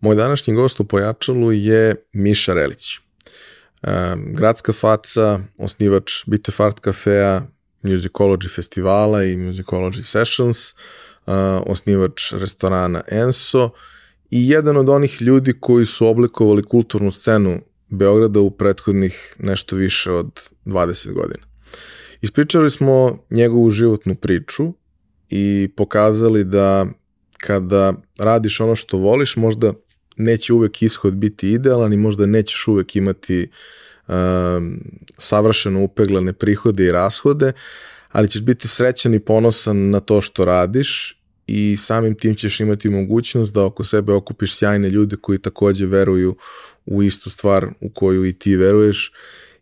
Moj današnji gost u Pojačalu je Miša Relić. E, gradska faca, osnivač Bitefart kafea, Musicology festivala i Musicology Sessions, e, osnivač restorana Enso i jedan od onih ljudi koji su oblikovali kulturnu scenu Beograda u prethodnih nešto više od 20 godina. Ispričali smo njegovu životnu priču i pokazali da kada radiš ono što voliš, možda neće uvek ishod biti idealan i možda nećeš uvek imati um, savršeno upeglane prihode i rashode, ali ćeš biti srećan i ponosan na to što radiš i samim tim ćeš imati mogućnost da oko sebe okupiš sjajne ljude koji takođe veruju u istu stvar u koju i ti veruješ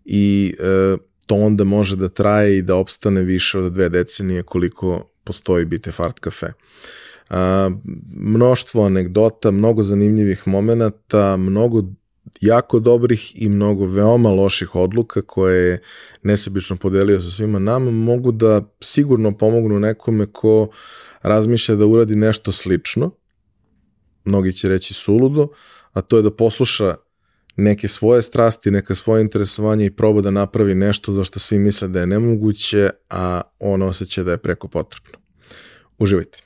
i e, to onda može da traje i da opstane više od dve decenije koliko postoji Bite Fart Cafe. A, mnoštvo anegdota, mnogo zanimljivih momenta, mnogo jako dobrih i mnogo veoma loših odluka koje je nesebično podelio sa svima nama, mogu da sigurno pomognu nekome ko razmišlja da uradi nešto slično, mnogi će reći suludo, a to je da posluša neke svoje strasti, neka svoje interesovanje i proba da napravi nešto za što svi misle da je nemoguće, a on osjeća da je preko potrebno. Uživajte.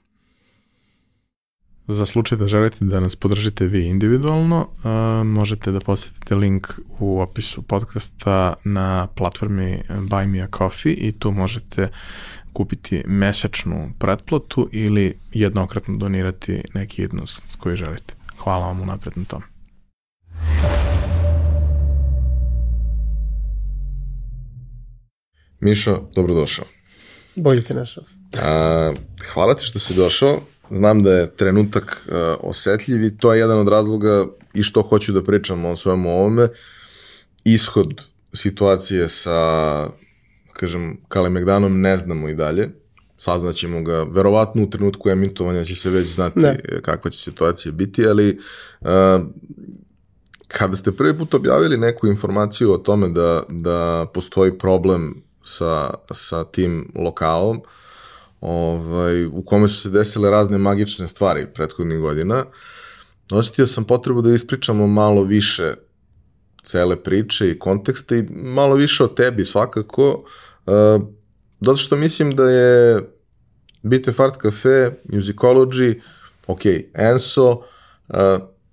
Za slučaj da želite da nas podržite vi individualno, uh, možete da posetite link u opisu podcasta na platformi Buy Me A Coffee i tu možete kupiti mesečnu pretplatu ili jednokratno donirati neki jednost koji želite. Hvala vam unapred na tom. Mišo, dobrodošao. Bolje te našao. A, hvala ti što si došao. Znam da je trenutak uh, osetljiv i to je jedan od razloga i što hoću da pričam o svemu ovome. Ishod situacije sa, kažem, Kalemegdanom ne znamo i dalje. Saznaćemo ga, verovatno u trenutku emitovanja će se već znati ne. kakva će situacija biti, ali uh, kada ste prvi put objavili neku informaciju o tome da, da postoji problem sa, sa tim lokalom, uh, ovaj, u kome su se desile razne magične stvari prethodnih godina, osetio sam potrebu da ispričamo malo više cele priče i kontekste i malo više o tebi svakako, uh, zato što mislim da je Bite Fart Cafe, Musicology, ok, Enso, uh,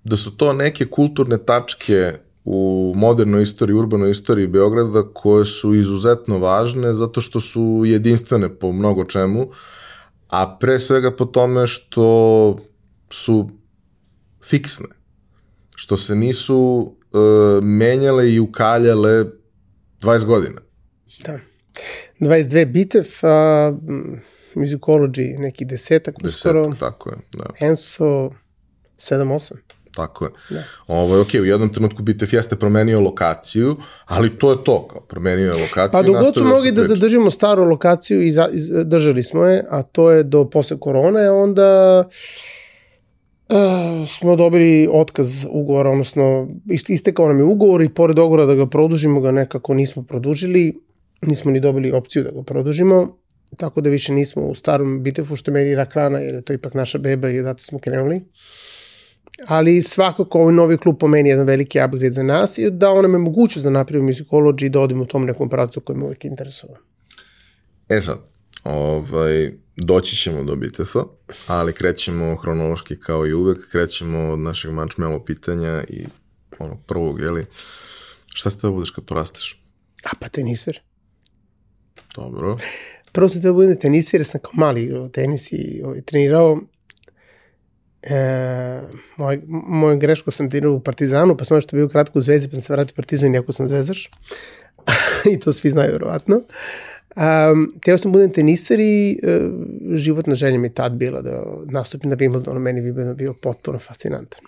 da su to neke kulturne tačke u modernoj istoriji, urbanoj istoriji Beograda koje su izuzetno važne zato što su jedinstvene po mnogo čemu, a pre svega po tome što su fiksne, što se nisu uh, menjale i ukaljale 20 godina. Da. 22 bitev, a musicology neki desetak, desetak uskoro. tako je, da. Enso 7-8. Tako je. Da. Ovo okay, u jednom trenutku BTF jeste promenio lokaciju, ali to je to, kao promenio je lokaciju. Pa dogod su mogli da zadržimo staru lokaciju i, za, i držali smo je, a to je do posle korone, onda uh, smo dobili otkaz ugovora, odnosno istekao nam je ugovor i pored ugovora da ga produžimo ga nekako nismo produžili, nismo ni dobili opciju da ga produžimo, tako da više nismo u starom bitefu što meni rak rana, jer je to ipak naša beba i odatak smo krenuli. Uh, ali svakako ovaj novi klub po meni je jedan veliki upgrade za nas i da on nam je mogućnost da napravimo musicology i da odemo u tom nekom pravcu koji me uvijek interesuje. E sad, ovaj, doći ćemo do BTF, ali krećemo hronološki kao i uvek, krećemo od našeg mančmelo pitanja i onog prvog, jeli, šta ste da budeš kad porasteš? A pa teniser. Dobro. Prvo sam te da budem teniser, sam kao mali igrao tenis i ovaj, trenirao E, moj, moj greško sam tirao u Partizanu, pa sam što bio kratko u Zvezdi, pa sam se vratio u Partizan, iako sam zvezdaš. I to svi znaju, verovatno. Um, teo sam budem teniser i uh, životna želja mi je tad bila da nastupim na Wimbledonu, meni Wimbledon bio potpuno fascinantan.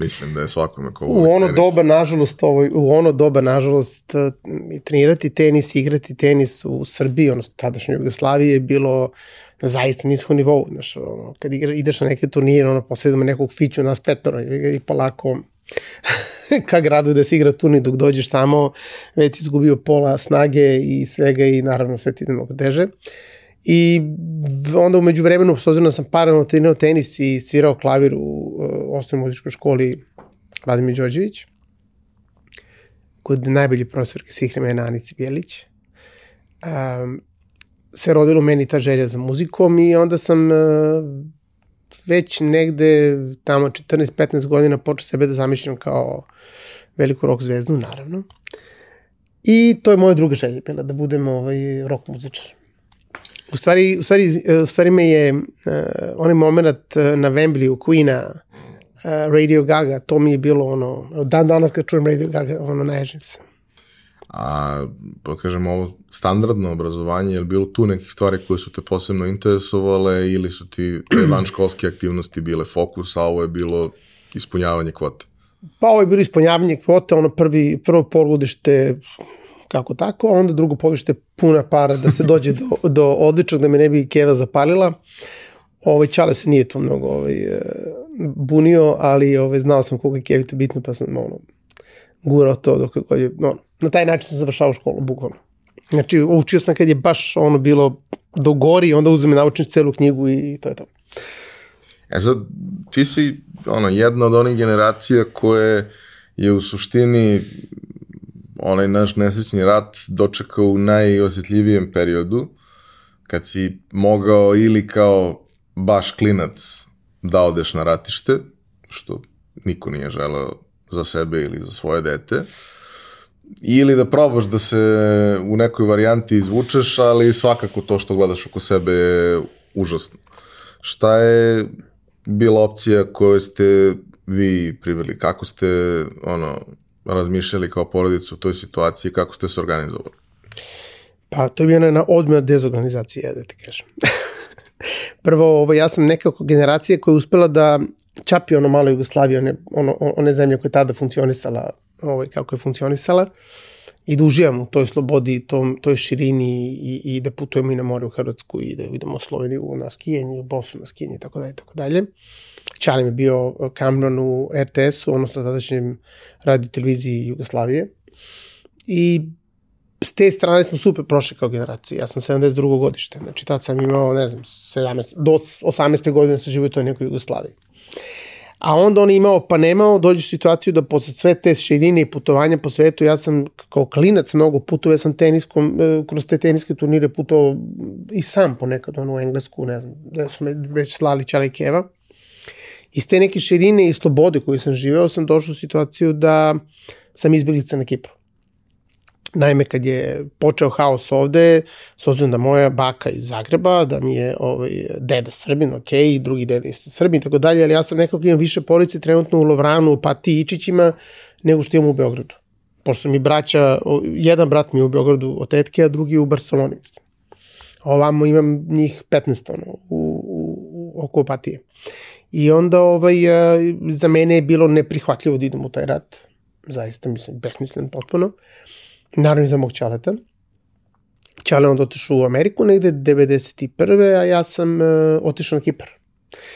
Mislim da je svakome ko U ono tenis. doba, nažalost, ovo, u ono doba, nažalost, i trenirati tenis, igrati tenis u Srbiji, odnosno tadašnjoj Jugoslaviji je bilo na zaista niskom nivou. Znaš, ono, kad igra, ideš na neke turnire, ono, posledamo nekog fiću, nas petora i, i polako ka gradu da se igra turnir dok dođeš tamo, već izgubio pola snage i svega i naravno sve ti mnogo teže. I onda umeđu vremenu, s obzirom da sam paralelno trenirao tenis i svirao klavir u uh, osnovnoj muzičkoj školi Vladimir Đorđević, kod najbolji profesorke Sihreme Nanici Bjelić. Um, se rodila u meni ta želja za muzikom i onda sam uh, već negde tamo 14-15 godina počeo sebe da zamišljam kao veliku rock zvezdu, naravno. I to je moja druga želja bila, da budem ovaj, rock muzičar. U stvari, u stvari, u stvari me je uh, onaj moment na Wembley u Queen-a, uh, Radio Gaga, to mi je bilo ono, dan danas kad čujem Radio Gaga, ono, naježim se. A, pa kažemo, ovo standardno obrazovanje, je li bilo tu nekih stvari koje su te posebno interesovale ili su ti te vanškolske aktivnosti bile fokus, a ovo je bilo ispunjavanje kvote? Pa ovo je bilo ispunjavanje kvote, ono prvi, prvo polugodište kako tako, a onda drugo polugodište puna para da se dođe do, do odličnog, da me ne bi Keva zapalila. Ovaj Čale se nije to mnogo ovaj, bunio, ali ovaj, znao sam koliko je Kevi to bitno, pa sam ono, gurao to dok je, ono, na taj način sam završao školu, bukvalno. Znači, učio sam kad je baš ono bilo do gori, onda uzme naučniš celu knjigu i to je to. E sad, ti si ono, jedna od onih generacija koje je u suštini onaj naš nesrećni rat dočekao u najosjetljivijem periodu, kad si mogao ili kao baš klinac da odeš na ratište, što niko nije želeo za sebe ili za svoje dete, ili da probaš da se u nekoj varijanti izvučeš, ali svakako to što gledaš oko sebe je užasno. Šta je bila opcija koju ste vi priveli? Kako ste ono, razmišljali kao porodicu u toj situaciji, kako ste se organizovali? Pa to je bila jedna odmjena dezorganizacija, da ti kažem. Prvo, ovo, ja sam nekako generacija koja je uspela da čapi ono malo Jugoslavije, one, ono, one zemlje koje je tada funkcionisala, ovaj, kako je funkcionisala, i da uživam u toj slobodi, tom, toj širini i, i da putujemo i na more u Hrvatsku i da vidimo Sloveniju na skijenje, u Bosnu na skijenje i tako dalje, tako dalje. Čalim je bio kamron u RTS-u, odnosno tadašnjem radio televiziji Jugoslavije. I s te strane smo super prošli kao generacija. Ja sam 72. godište, znači tad sam imao, ne znam, 17, do 18. godine sam živio u toj nekoj Jugoslaviji. A onda on imao pa nemao, dođe u situaciju da posle sve te širine i putovanja po svetu, ja sam kao klinac mnogo putovao, ja sam teniskom, e, kroz te teniske turnire putovao i sam ponekad, ono u Englesku, ne znam, da su me već slali Čale Keva. Iz te neke širine i slobode koju sam živeo, sam došao u situaciju da sam izbjeglica na Kipru. Naime, kad je počeo haos ovde, s obzirom da moja baka iz Zagreba, da mi je ovaj, deda Srbin, ok, i drugi deda isto Srbin, tako dalje, ali ja sam nekako imam više porodice trenutno u Lovranu, u Pati i Ičićima, nego što imam u Beogradu. Pošto mi braća, jedan brat mi je u Beogradu od tetke, a drugi u Barceloni, mislim. Ovamo imam njih 15 ono, u, u, u oko Opatije. I onda ovaj, za mene je bilo neprihvatljivo da idem u taj rat. Zaista, mislim, besmislen potpuno. Naravno i za mog čaleta. Čale onda otišao u Ameriku negde 91. a ja sam uh, otišao na Kipar.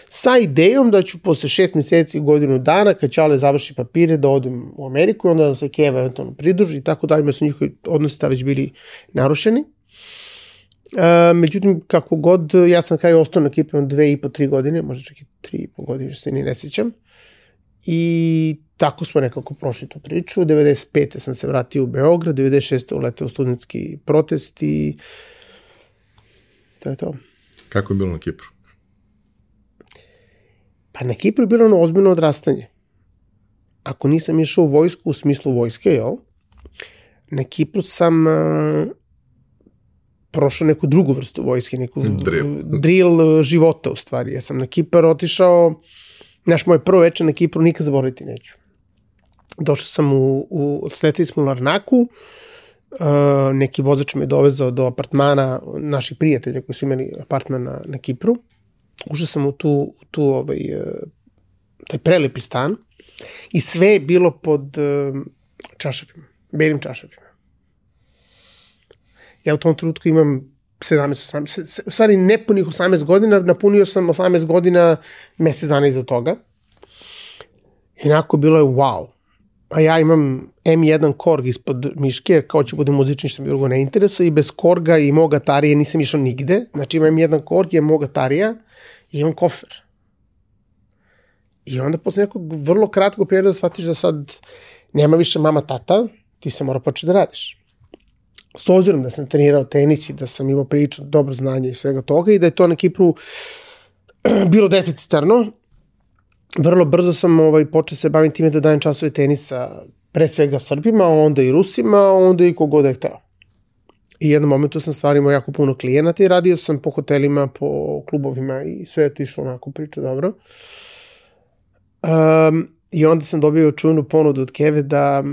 Sa idejom da ću posle šest meseci godinu dana, kad Čale završi papire, da odem u Ameriku i onda da se Keva eventualno pridruži i tako dalje, su njihovi odnosi ta već bili narušeni. E, međutim, kako god, ja sam kraj ostao na Kipru dve i po, tri godine, možda čak i tri i po godine, što se ni ne sećam. I tako smo nekako prošli tu priču. 95. sam se vratio u Beograd, 96. uleteo u studentski protest i to je to. Kako je bilo na Kipru? Pa na Kipru je bilo ono ozbiljno odrastanje. Ako nisam išao u vojsku u smislu vojske, jel? Na Kipru sam uh, prošao neku drugu vrstu vojske, neku drill, drill života u stvari. Ja sam na Kipar otišao, znaš, moje prvo večer na Kipru nikad zaboraviti neću. Došao sam u, u sletili smo u Larnaku, uh, neki vozač me dovezao do apartmana naših prijatelja koji su imali apartman na, na Kipru. Ušao sam u tu, tu ovaj, uh, taj prelepi stan i sve je bilo pod uh, čašavima, belim čašavima. Ja u tom trenutku imam 17, 18, u stvari nepunih 18 godina, napunio sam 18 godina mesec dana iza toga. Inako bilo je wow. A ja imam M1 Korg ispod miške, jer kao će bude muzični što mi drugo ne interesuje, i bez Korga i mog Atarije nisam išao nigde. Znači imam M1 Korg, imam mog Atarija i imam kofer. I onda posle nekog vrlo kratkog perioda shvatiš da sad nema više mama tata, ti se mora početi da radiš s obzirom da sam trenirao tenis i da sam imao priču, dobro znanje i svega toga i da je to na Kipru bilo deficitarno, vrlo brzo sam ovaj, počeo se baviti time da dajem časove tenisa pre svega Srbima, onda i Rusima, onda i kogod je hteo. I jednom momentu sam stvari imao jako puno klijenata i radio sam po hotelima, po klubovima i sve je to išlo onako priča dobro. Um, I onda sam dobio čujnu ponudu od Keve da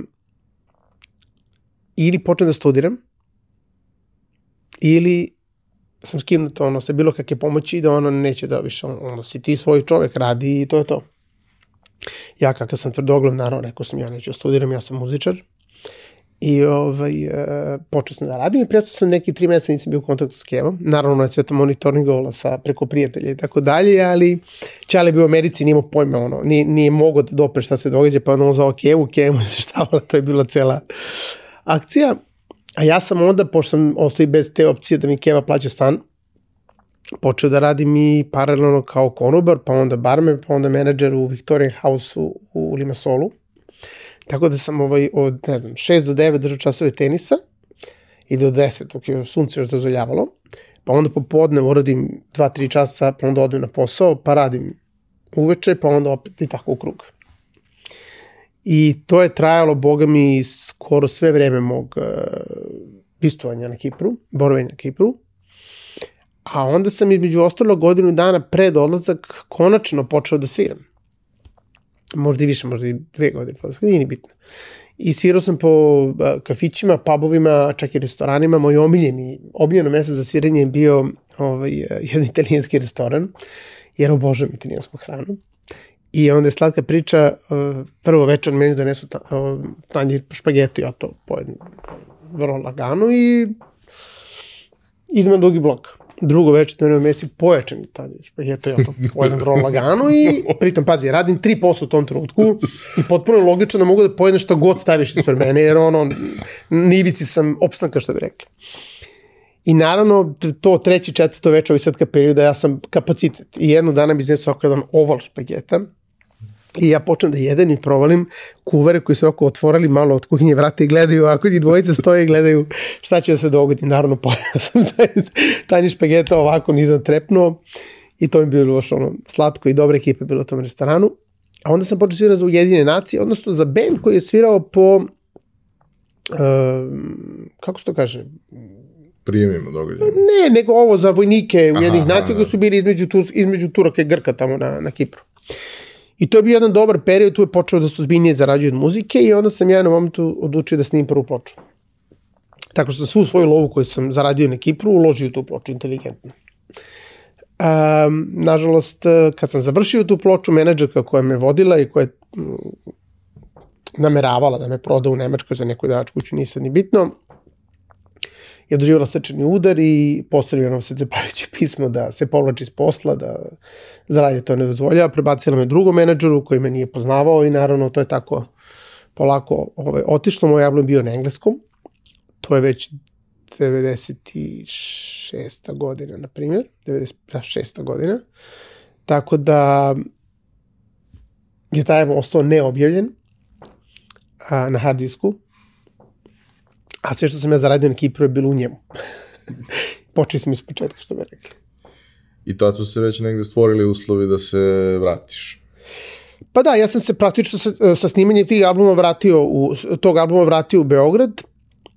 ili počnem da studiram, ili sam skinut ono, sa bilo kakve pomoći da ono neće da više, ono, si ti svoj čovek, radi i to je to. Ja kakav sam tvrdoglav, naravno, rekao sam ja neću da studiram, ja sam muzičar. I ovaj, e, počeo sam da radim i prijatelj sam neki tri meseca nisam bio u kontaktu s Kevom. Naravno, je sve to monitoringovala sa preko prijatelja i tako dalje, ali Čale bio u Americi, nije imao pojma, ono, nije, nije mogo da dopre šta se događa, pa onda on zvao Kevu, Kevu se štavala, to je bila cela akcija. A ja sam onda, pošto sam ostao bez te opcije da mi Keva plaća stan, počeo da radim i paralelno kao konobar, pa onda barman, pa onda menadžer u Victorian House u, u Limasolu. Tako da sam ovaj, od, ne znam, 6 do 9 držao časove tenisa i do 10, dok je sunce još dozvoljavalo. Pa onda popodne uradim 2-3 časa, pa onda odem na posao, pa radim uveče, pa onda opet i tako u krug. I to je trajalo, boga mi, skoro sve vreme mog uh, pistovanja na Kipru, boravanja na Kipru. A onda sam između ostalo godinu dana pred odlazak konačno počeo da sviram. Možda i više, možda i dve godine, pa nije ni bitno. I svirao sam po uh, kafićima, pubovima, čak i restoranima. Moj omiljeni, omiljeno mesto za sviranje je bio ovaj, jedan italijanski restoran, jer obožavam italijansku hranu. I onda je slatka priča, uh, prvo večer meni donesu ta, tanjir špagetu, ja to pojedem vrlo lagano i idem na drugi blok. Drugo večer donesu mesi pojačani tanjir špagetu, ja to pojedem vrlo lagano i pritom, pazi, radim tri posla u tom trenutku i potpuno je logično da mogu da pojedem šta god staviš ispred mene, jer ono, nivici sam opstanka, što bi rekli. I naravno, to treći, četvrto večer, ovaj sad perioda, ja sam kapacitet. I jedno dana bi iznesao oko jedan oval špageta, I ja počnem da jedem i provalim kuvare koji su oko otvorili malo od kuhinje vrata i gledaju, ako i dvojice stoje i gledaju šta će da se dogodi. Naravno, pojela sam taj, tajni špageta ovako nisam trepnuo i to mi bilo još ono slatko i dobra ekipa bilo u tom restoranu. A onda sam počeo svirati za Ujedine nacije, odnosno za band koji je svirao po, uh, kako se to kaže, prijemima događaja. Ne, nego ovo za vojnike Ujedinih nacija koji su bili između, Tur, između Turaka i Grka tamo na, na Kipru. I to je bio jedan dobar period, tu je počeo da su zbiljnije zarađuju od muzike i onda sam ja na momentu odlučio da snimim prvu ploču. Tako što sam svu svoju lovu koju sam zaradio na Kipru uložio u tu ploču inteligentno. Um, nažalost, kad sam završio tu ploču, menadžerka koja me vodila i koja je mm, nameravala da me proda u Nemačkoj za neku davač kuću, nije sad ni bitno, je doživjela srčani udar i postavio nam se Cepaviće pismo da se povlači iz posla, da zdravlje to ne dozvoljava, prebacila me drugom menadžeru koji me nije poznavao i naravno to je tako polako ovaj, otišlo, moj album bio na engleskom, to je već 96. godina, na primjer, 96. godina, tako da je taj album ostao neobjavljen a, na hard disku, a sve što sam ja zaradio na Kipru je bilo u njemu. Počeli smo iz početka, što bi rekli. I tad su se već negde stvorili uslovi da se vratiš. Pa da, ja sam se praktično sa, sa snimanjem tih albuma vratio u, tog albuma vratio u Beograd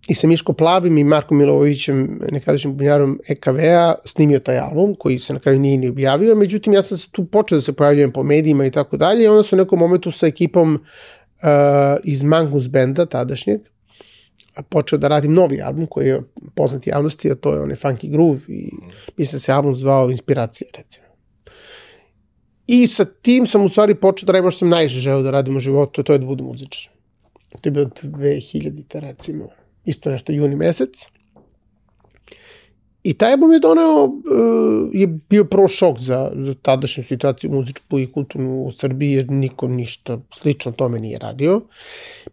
i sa Miško Plavim i Markom Milovovićem, nekadašnjim bunjarom EKV-a, snimio taj album koji se na kraju nije ni objavio, međutim ja sam se tu počeo da se pojavljujem po medijima i tako dalje i onda sam u nekom momentu sa ekipom uh, iz Mangus benda tadašnjeg, počeo da radim novi album koji je poznat javnosti, a to je onaj Funky Groove i mislim da se album zvao Inspiracija, recimo. I sa tim sam u stvari počeo da radim što sam najviše želeo da radim u životu, to je da budem muzičar. To je bilo 2000-te recimo, isto nešto juni mesec. I taj album je doneo, uh, je bio prvo šok za, za tadašnju situaciju muzičku i kulturnu u Srbiji, jer niko ništa slično tome nije radio.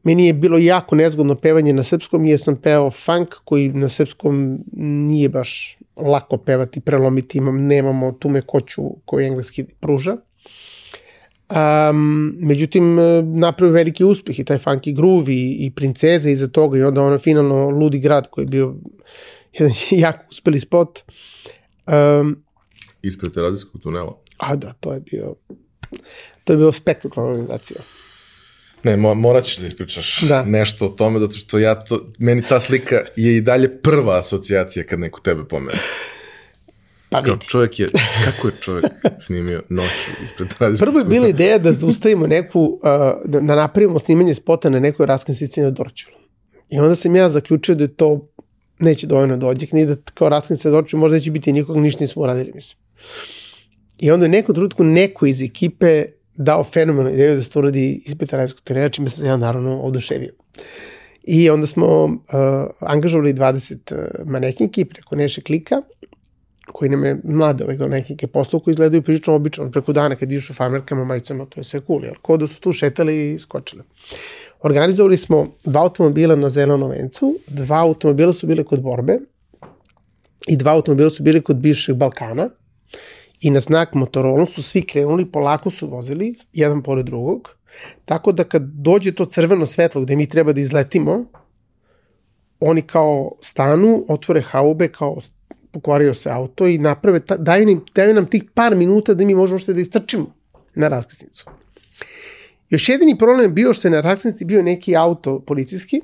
Meni je bilo jako nezgodno pevanje na srpskom, jer sam peo funk koji na srpskom nije baš lako pevati, prelomiti, imam, nemamo tu mekoću koju engleski pruža. Um, međutim, napravio veliki uspeh i taj funky groove i, i princeze iza toga i onda ono finalno Ludi grad koji je bio jedan jako uspeli spot. Um, Ispred terazijskog tunela. A da, to je bio, to je bilo spektakularna organizacija. Ne, mo, morat ćeš da ispričaš da. nešto o tome, zato što ja to, meni ta slika je i dalje prva asocijacija kad neko tebe pomene. Pa vidi. Kao čovjek je, kako je čovjek snimio noću ispred terazijskog Prvo je bila ideja da zaustavimo neku, uh, da, da napravimo snimanje spota na nekoj raskrsnici na Dorčulu. I onda sam ja zaključio da je to neće dovoljno da ni da kao raskrsnica dođe, možda neće biti nikog, ništa nismo uradili, mislim. I onda je neko trenutku neko iz ekipe dao fenomenu ideju da se to uradi ispred rajskog trenera, čime sam ja naravno oduševio. I onda smo uh, angažovali 20 uh, manekinki preko Neše Klika, koji nam je mlade ove manekinke poslao, koji izgledaju prilično obično, preko dana kad vidiš u farmerkama, majicama, to je sve cool, jel? Ko da su tu šetali i skočili. Organizovali smo dva automobila na Zelenom vencu, dva automobila su bile kod borbe i dva automobila su bili kod bivšeg Balkana i na znak Motorola su svi krenuli, polako su vozili, jedan pored drugog, tako da kad dođe to crveno svetlo gde mi treba da izletimo, oni kao stanu, otvore haube, kao pokvario se auto i naprave, daju nam, daju nam tih par minuta da mi možemo što da istrčimo na raskrsnicu. Još jedini problem bio što je na raksnici bio neki auto policijski,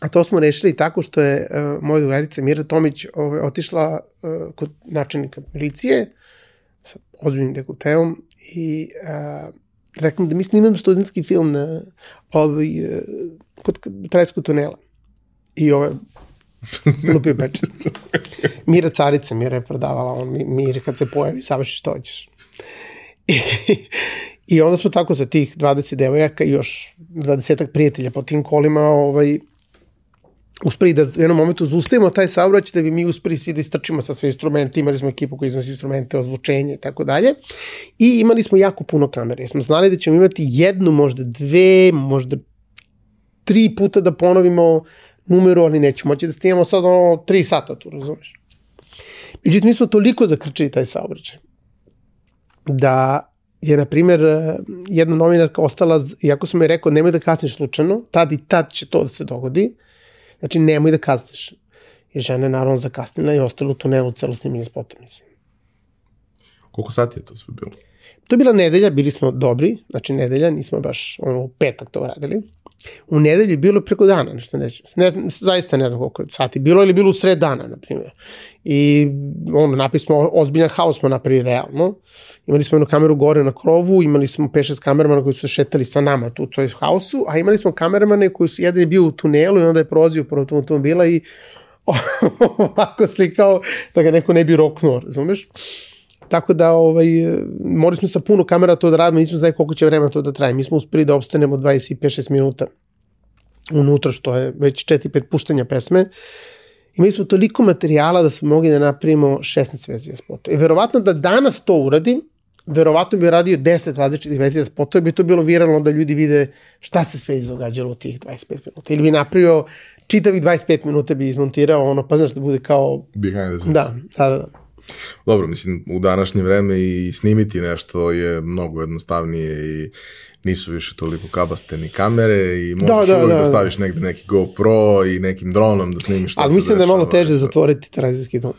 a to smo rešili tako što je uh, moja drugarica Mira Tomić ovaj, otišla uh, kod načelnika policije sa ozbiljnim dekolteom i uh, rekla da mi snimamo studentski film na ovaj, uh, kod Trajskog tunela. I ovaj, lupio pečet. Mira carica, Mira je prodavala, on, Mira kad se pojavi, savrši što hoćeš. I, I onda smo tako za tih 20 devojaka i još 20 prijatelja po tim kolima ovaj, uspeli da u jednom momentu zustavimo taj saobraćaj da bi mi uspeli svi da istrčimo sa sve instrumente, imali smo ekipu koja iznosi instrumente, ozvučenje i tako dalje. I imali smo jako puno kamere. Smo znali da ćemo imati jednu, možda dve, možda tri puta da ponovimo numeru, ali nećemo moći da snimamo sad ono tri sata tu, razumeš? Međutim, mi smo toliko zakrčili taj saobraćaj da je, na primjer, jedna novinarka ostala, iako sam joj rekao, nemoj da kasniš slučajno, tad i tad će to da se dogodi, znači nemoj da kasniš. I žena je naravno zakasnila i ostala u tunelu celo snimanje spota, mislim. Koliko sati je to sve bilo? To je bila nedelja, bili smo dobri, znači nedelja, nismo baš ono, u petak to radili. U nedelju je bilo preko dana, nešto neću. Ne znam, zaista ne znam koliko sati bilo, ili bilo u sred dana, na primjer. I ono, napravili smo, ozbiljan haos smo napravili realno. Imali smo jednu kameru gore na krovu, imali smo 5-6 kameramana koji su šetali sa nama tu u toj haosu, a imali smo kameramane koji su, jedan je bio u tunelu i onda je prolazio pored automobila i ovako slikao da ga neko ne bi roknuo, razumeš? Tako da ovaj, morali smo sa puno kamera to da radimo, nismo znali koliko će vremena to da traje. Mi smo uspeli da obstanemo 25-6 minuta unutra, što je već 4-5 puštanja pesme. Imali smo toliko materijala da smo mogli da napravimo 16 verzija spota. I verovatno da danas to uradim, verovatno bi radio 10 različitih verzija spotova, bi to bilo viralno da ljudi vide šta se sve izdogađalo u tih 25 minuta. Ili bi napravio čitavih 25 minuta bi izmontirao ono, pa znaš da bude kao... Behind the scenes. Da, da, da. Dobro, mislim, u današnje vreme i snimiti nešto je mnogo jednostavnije i nisu više toliko kabaste ni kamere i možeš Da, da, uvek da, da, da. staviš negde neki GoPro i nekim dronom da snimiš šta Ali se mislim da je malo teže eto. zatvoriti terazijski dom.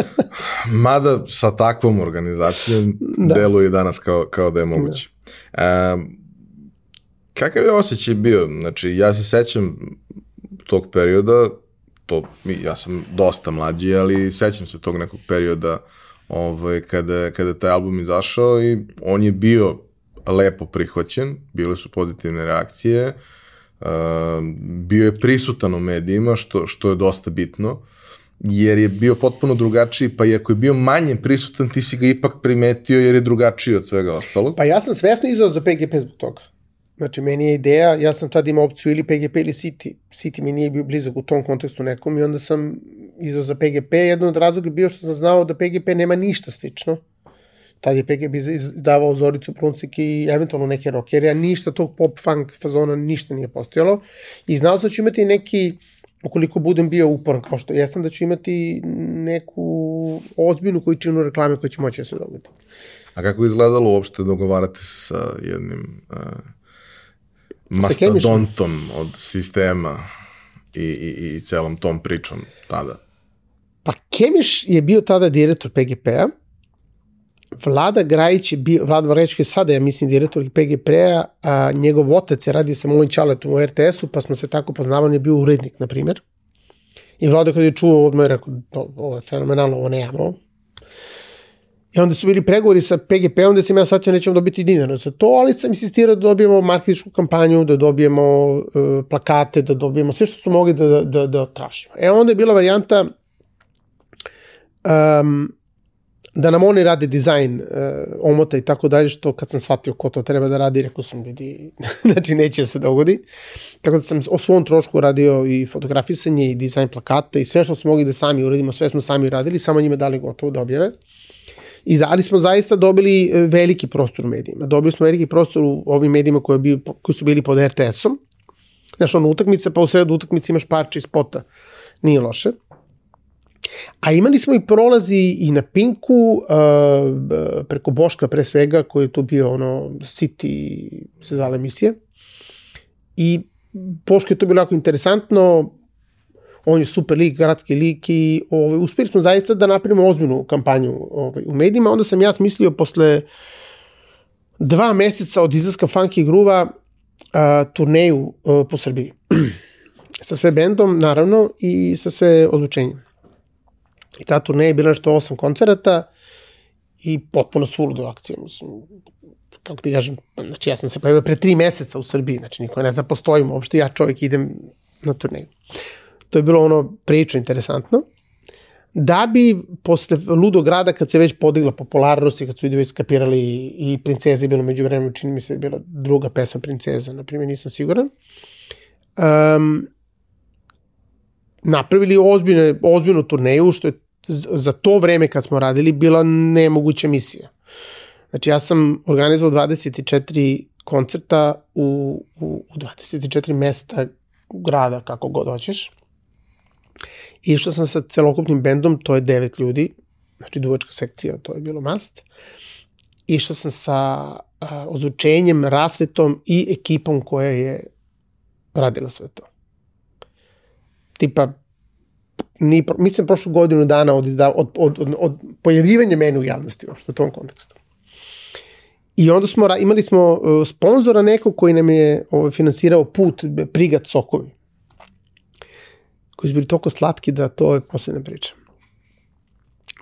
Mada sa takvom organizacijom da. deluje danas kao, kao da je moguće. Da. Um, kakav je osjećaj bio? Znači, ja se sećam tog perioda, to, ja sam dosta mlađi, ali sećam se tog nekog perioda ovaj, kada, kada taj album izašao i on je bio lepo prihvaćen, bile su pozitivne reakcije, uh, bio je prisutan u medijima, što, što je dosta bitno, jer je bio potpuno drugačiji, pa i ako je bio manje prisutan, ti si ga ipak primetio jer je drugačiji od svega ostalog. Pa ja sam svesno izao za PGP zbog toga. Znači, meni je ideja, ja sam tad imao opciju ili PGP ili City. City mi nije bio blizak u tom kontekstu nekom i onda sam izao za PGP. Jedan od razloga je bio što sam znao da PGP nema ništa slično. Tad je PGP izdavao Zoricu Pruncik i eventualno neke rockere, a ništa tog pop funk fazona ništa nije postojalo. I znao sam da ću imati neki, ukoliko budem bio uporan kao što jesam, da ću imati neku ozbiljnu količinu reklame koja će moći da se dogodi. A kako je izgledalo uopšte dogovarati se sa jednim uh, mastodontom od sistema i, i, i celom tom pričom tada? Pa Kemiš je bio tada direktor PGP-a, Vlada Grajić je bio, Vlada Vrajić je sada, ja mislim, direktor PGP-a, a njegov otac je radio sa mojim čaletom u RTS-u, pa smo se tako poznavali, on je bio urednik, na primjer. I Vlada kada je čuo, odmah je rekao, ovo je fenomenalno, ovo nemamo. I onda su bili pregovori sa PGP-om gde sam ja shvatio nećemo dobiti dinara za to, ali sam insistirao da dobijemo marketičku kampanju, da dobijemo uh, plakate, da dobijemo sve što su mogli da, da, da, da tražimo. E onda je bila varijanta um, da nam oni rade dizajn uh, omota i tako dalje, što kad sam shvatio ko to treba da radi, rekao sam vidi, znači neće se dogodi. Tako da sam o svom trošku radio i fotografisanje i dizajn plakata i sve što smo mogli da sami uradimo, sve smo sami uradili, samo njima dali gotovo da objave. I ali smo zaista dobili e, veliki prostor u medijima. Dobili smo veliki prostor u ovim medijima koji, bi, koji su bili pod RTS-om. Znaš, ono utakmica, pa u sredu utakmice imaš parče spota. Nije loše. A imali smo i prolazi i na Pinku, uh, preko Boška pre svega, koji je tu bio ono City se zvala emisija. I Boško je to bilo jako interesantno, on je super lik, gradski lik i ovaj, uspeli smo zaista da napravimo ozbiljnu kampanju ovaj, u medijima. Onda sam ja smislio posle dva meseca od izlaska Funky Gruva a, turneju a, po Srbiji. sa sve bendom, naravno, i sa sve ozvučenjem. I ta turneja je bila nešto osam koncerata i potpuno suludo akcija. Mislim, kako ti kažem, znači ja sam se pojavio pre tri meseca u Srbiji, znači niko ne zna postojimo, uopšte ja čovjek idem na turneju. To je bilo ono prilično interesantno. Da bi posle Ludo grada, kad se već podigla popularnost i kad su ljudi već skapirali i Princeza je bilo među vremenu, čini mi se je bila druga pesma Princeza, na primjer, nisam siguran. Um, napravili ozbiljne, ozbiljnu turneju, što je za to vreme kad smo radili bila nemoguća misija. Znači ja sam organizovao 24 koncerta u, u, u 24 mesta grada, kako god hoćeš. Išao sam sa celokupnim bendom, to je devet ljudi, znači duvačka sekcija, to je bilo mast. Išao sam sa a, ozvučenjem, rasvetom i ekipom koja je radila sve to. Tipa, ni, mislim, prošlu godinu dana od, izda, od, od, od, od pojavljivanja mene u javnosti, uopšte u tom kontekstu. I onda smo, imali smo uh, sponzora nekog koji nam je ovaj, finansirao put Prigat Sokovi koji su bili toliko slatki da to je posledna priča.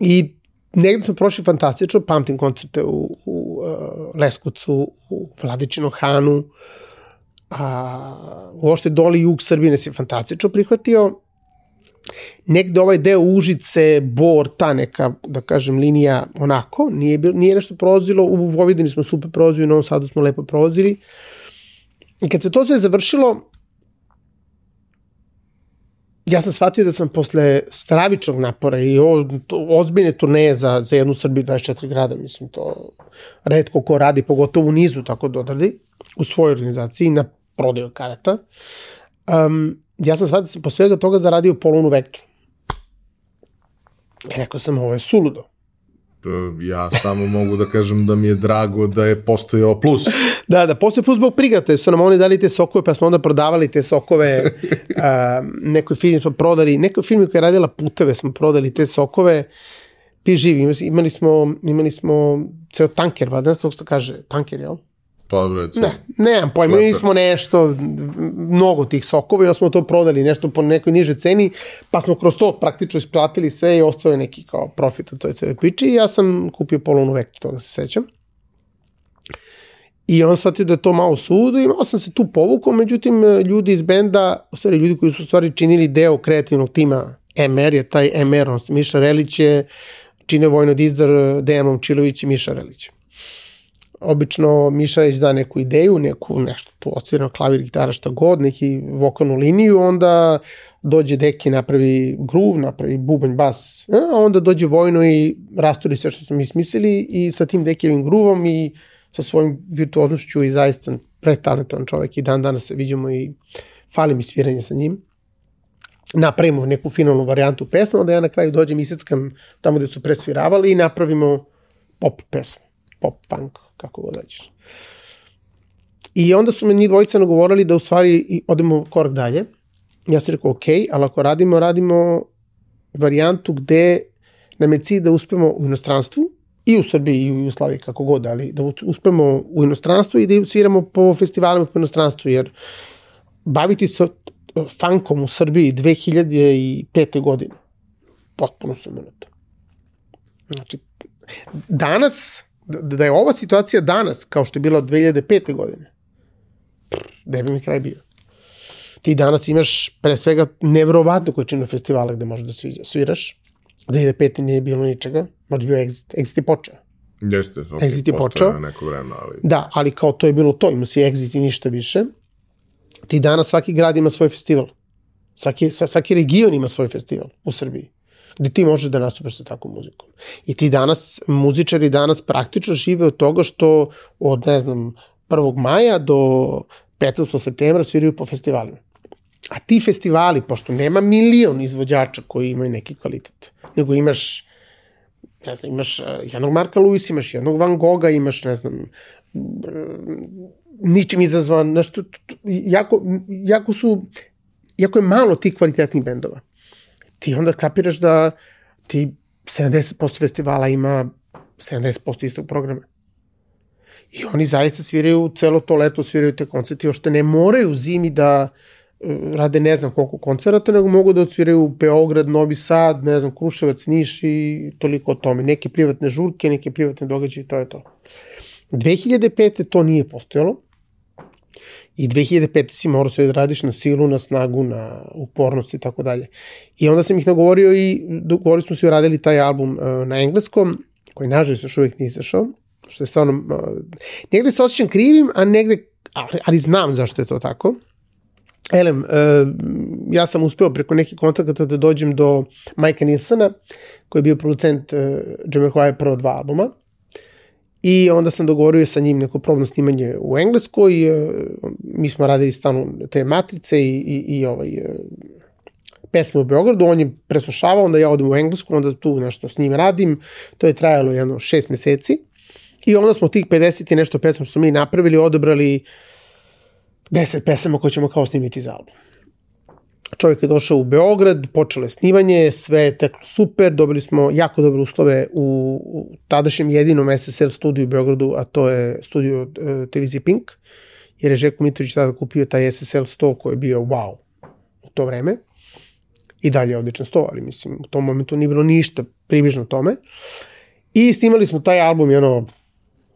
I negde smo prošli fantastično, pamtim koncerte u, u uh, Leskucu, u Vladičinom Hanu, a uošte doli jug Srbije je fantastično prihvatio. negde ovaj deo Užice, Bor, ta neka, da kažem, linija onako, nije, nije nešto prolazilo, u Vojvodini smo super prolazili, u Novom Sadu smo lepo prolazili. I kad se to sve završilo, ja sam shvatio da sam posle stravičnog napora i o, to, ozbiljne turneje za, za jednu Srbiju 24 grada, mislim, to redko ko radi, pogotovo u nizu tako da odradi, u svojoj organizaciji na prodaju karata. Um, ja sam shvatio da sam posle svega toga zaradio polunu vektru. I rekao sam, ovo je suludo. E, ja samo mogu da kažem da mi je drago da je postojao plus. da, da, postoje plus zbog prigate, su nam oni dali te sokove, pa smo onda prodavali te sokove, a, nekoj firmi smo prodali, nekoj firmi koja je radila puteve smo prodali te sokove, pi živi, imali smo, imali smo ceo tanker, vada, kako se to kaže, tanker, jel? Pa, recimo. Ne, nemam pojma, mi smo nešto, mnogo tih sokova i smo to prodali nešto po nekoj niže ceni, pa smo kroz to praktično isplatili sve i ostao neki kao profit u toj cele priči i ja sam kupio polovnu vektu, toga se sećam. I on shvatio da je to malo sudo i malo sam se tu povukao, međutim ljudi iz benda, u stvari ljudi koji su u stvari činili deo kreativnog tima MR je taj MR, odnosno Miša Relić je čine Vojno Dizdar, Dejan Momčilović i Miša Relić obično Mišanić da neku ideju, neku nešto tu osvirano klavir, gitara, šta god, neki vokalnu liniju, onda dođe deki, napravi groove, napravi bubanj, bas, a onda dođe vojno i rasturi sve što smo mi smislili i sa tim dekijevim groovom i sa svojim virtuoznošću i zaista pretalentovan čovek i dan danas se vidimo i fali mi sviranje sa njim. Napravimo neku finalnu varijantu pesme, onda ja na kraju dođem i seckam tamo gde su presviravali i napravimo pop pesmu, pop funk kako god dađeš. I onda su me njih dvojica nagovorili da u stvari odemo korak dalje. Ja sam rekao, ok, ali ako radimo, radimo varijantu gde nam je cilj da uspemo u inostranstvu, i u Srbiji i u Jugoslaviji, kako god, ali da uspemo u inostranstvu i da sviramo po festivalima po inostranstvu, jer baviti se funkom u Srbiji 2005. godine, potpuno sam to. Znači, danas da, da je ova situacija danas, kao što je bila od 2005. godine, gde bi mi kraj bio? Ti danas imaš pre svega nevrovatnu količinu festivala gde možeš da sviraš. 2005. nije bilo ničega, možda bio Exit. Exit je počeo. Jeste, ok, Exit je počeo. neko vreme, ali... Da, ali kao to je bilo to, ima si Exit i ništa više. Ti danas svaki grad ima svoj festival. Svaki, svaki region ima svoj festival u Srbiji gde ti možeš da nastupaš sa takvom muzikom. I ti danas, muzičari danas praktično žive od toga što od, ne znam, 1. maja do 15. septembra sviraju po festivalima. A ti festivali, pošto nema milion izvođača koji imaju neki kvalitet, nego imaš ne znam, imaš eh, jednog Marka Lewis, imaš jednog Van Gogha, imaš, ne znam, ničim izazvan, nešto, jako, jako su, jako je malo tih kvalitetnih bendova ti onda kapiraš da ti 70% festivala ima 70% istog programa. I oni zaista sviraju celo to leto, sviraju te koncerte, još te ne moraju zimi da e, rade ne znam koliko koncerata, nego mogu da odsviraju Beograd, Novi Sad, ne znam, Kruševac, Niš i toliko o tome. Neke privatne žurke, neke privatne događaje, to je to. 2005. to nije postojalo. I 2005. si morao sve da radiš na silu, na snagu, na upornost i tako dalje. I onda sam ih nagovorio i dogovorili smo se radili taj album uh, na engleskom, koji nažalost još uvijek nije izašao, što je stvarno, uh, negde se osjećam krivim, a negde, ali, ali znam zašto je to tako. Elem, uh, ja sam uspeo preko nekih kontakata da dođem do Majka Nilsona, koji je bio producent uh, Jamiroquai prva dva albuma. I onda sam dogovorio sa njim neko probno snimanje u Engleskoj, e, mi smo radili stanu te matrice i, i, i ovaj, e, pesme u Beogradu, on je preslušavao, onda ja odem u Englesku, onda tu nešto s njim radim, to je trajalo jedno šest meseci. I onda smo tih 50 i nešto pesma što smo mi napravili, odobrali 10 pesama koje ćemo kao snimiti za album čovjek je došao u Beograd, počelo je snimanje, sve je teklo super, dobili smo jako dobre uslove u, u tadašnjem jedinom SSL studiju u Beogradu, a to je studio uh, televizije Pink, jer je Žeko Mitrović tada kupio taj SSL 100 koji je bio wow u to vreme. I dalje je odličan 100, ali mislim u tom momentu nije bilo ništa približno tome. I snimali smo taj album jedno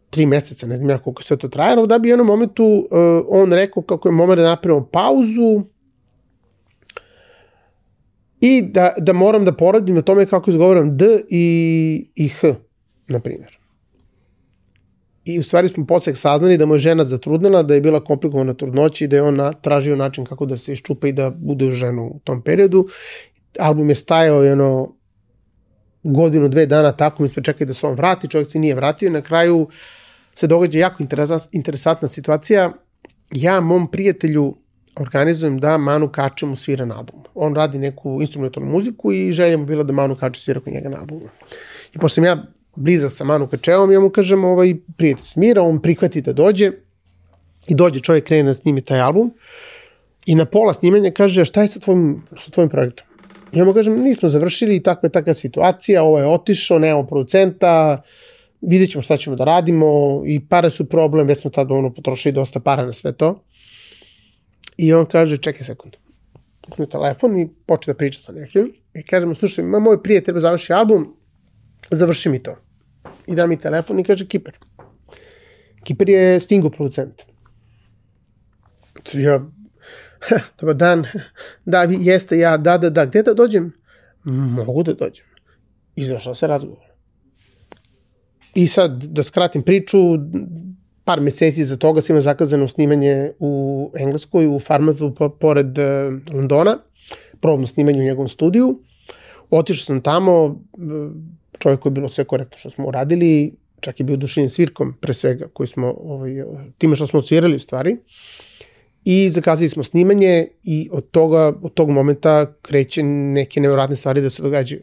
tri meseca, ne znam ja koliko sve to trajalo, da bi u jednom momentu uh, on rekao kako je moment da napravimo pauzu, I da, da moram da poradim na tome kako izgovaram D i, i H, na primjer. I u stvari smo posle saznali da mu je žena zatrudnela, da je bila komplikovana trudnoća i da je on na, tražio način kako da se iščupa i da bude ženu u tom periodu. Album je stajao jedno godinu, dve dana tako, mi smo čekali da se on vrati, čovjek se nije vratio i na kraju se događa jako interesantna situacija. Ja mom prijatelju organizujem da Manu Kačemu svira na albumu. On radi neku instrumentalnu muziku i želja mu bila da Manu Kače svira kod njega na albumu. I pošto sam ja blizak sa Manu Kačevom, ja mu kažem, ovaj, prijatelj smira, on prihvati da dođe i dođe čovjek krene da snimi taj album i na pola snimanja kaže, šta je sa tvojim, sa tvojim projektom? Ja mu kažem, nismo završili, takva je takva situacija, ovo je otišao, nemamo producenta, vidjet ćemo šta ćemo da radimo i pare su problem, već smo tada ono potrošili dosta para na sve to. I on kaže, čekaj sekund. Uknu telefon i počne da priča sa nekim. I kažemo, slušaj, ima moj prijatelj treba završi album, završi mi to. I da mi telefon i kaže Kiper. Kiper je Stingo producent. Ja, dobar dan, da, jeste ja, da, da, da, gde da dođem? Mogu da dođem. Izašao se razgovor. I sad, da skratim priču, par meseci za toga sam imao zakazano snimanje u Engleskoj, u Farmathu, pored uh, Londona, probno snimanje u njegovom studiju. Otišao sam tamo, čovjek koji je bilo sve korektno što smo uradili, čak je bio dušenjen svirkom pre svega, koji smo, ovaj, time što smo svirali u stvari. I zakazali smo snimanje i od toga, od tog momenta kreće neke nevjerojatne stvari da se događaju.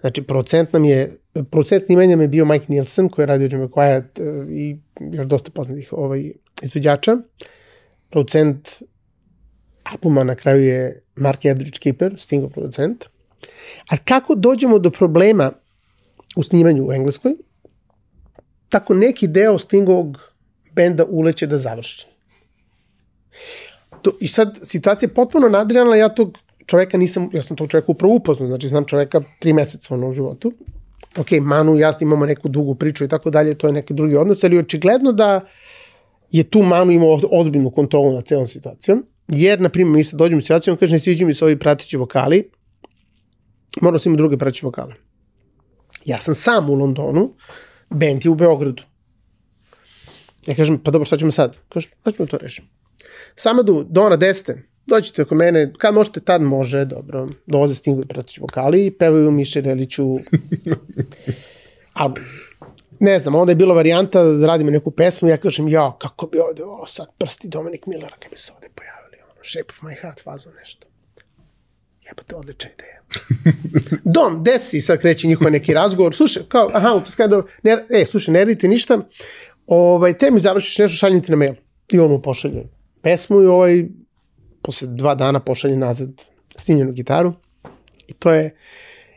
Znači, procent nam je, procent snimanja nam je bio Mike Nielsen, koji je radio Jimmy Quiet uh, i još dosta poznatih ovaj, izveđača. Producent albuma na kraju je Mark Edridge Keeper, Stingov producent. A kako dođemo do problema u snimanju u Engleskoj, tako neki deo Stingovog benda uleće da završi. To, I sad, situacija je potpuno nadrijana, ja tog čoveka nisam, ja sam tog čoveka upravo upoznao, znači znam čoveka tri meseca ono u životu. Ok, Manu i ja imamo neku dugu priču i tako dalje, to je neki drugi odnos, ali očigledno da je tu Manu imao ozbiljnu kontrolu nad celom situacijom, jer, na primjer, mi sad dođemo u situaciju, on kaže, ne sviđu mi se ovi pratići vokali, morao sam ima druge pratići vokale. Ja sam sam u Londonu, band je u Beogradu. Ja kažem, pa dobro, šta ćemo sad? Kaže, pa ćemo to rešiti. Samadu, Dona, Deste, dođite oko mene, kad možete, tad može, dobro, dolaze Stingovi pratići vokali pevaju Miše Reliću album. Ne znam, onda je bila varijanta da radimo neku pesmu ja kažem, ja, kako bi ovde ovo sad prsti Dominik Millera kad bi se ovde pojavili, ono, Shape of my heart fazo nešto. Jebate, odlična ideja. Dom, desi, sad kreće njihov neki razgovor, slušaj, kao, aha, to skaj, ne, e, slušaj, ne radite ništa, ovaj, te mi završiš nešto, šaljem ti na mail. I on mu pošalje pesmu i ovaj posle dva dana pošalje nazad snimljenu gitaru i to je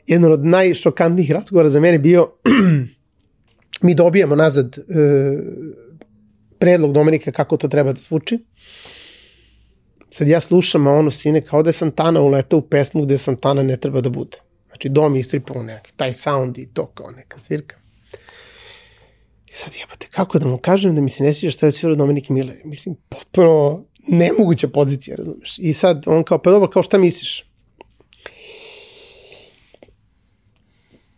jedan od najšokantnijih razgovora za mene bio mi dobijamo nazad e, predlog Dominika kako to treba da zvuči. Sad ja slušam, a ono sine, kao da je Santana uletao u pesmu gde Santana ne treba da bude. Znači, dom istripao neki, taj sound i to kao neka svirka. I sad jebate, kako da mu kažem da mi se ne sviđa šta je odsvirao Dominik Miller? Mislim, potpuno nemoguća pozicija, razumeš? I sad on kao, pa dobro, kao šta misliš?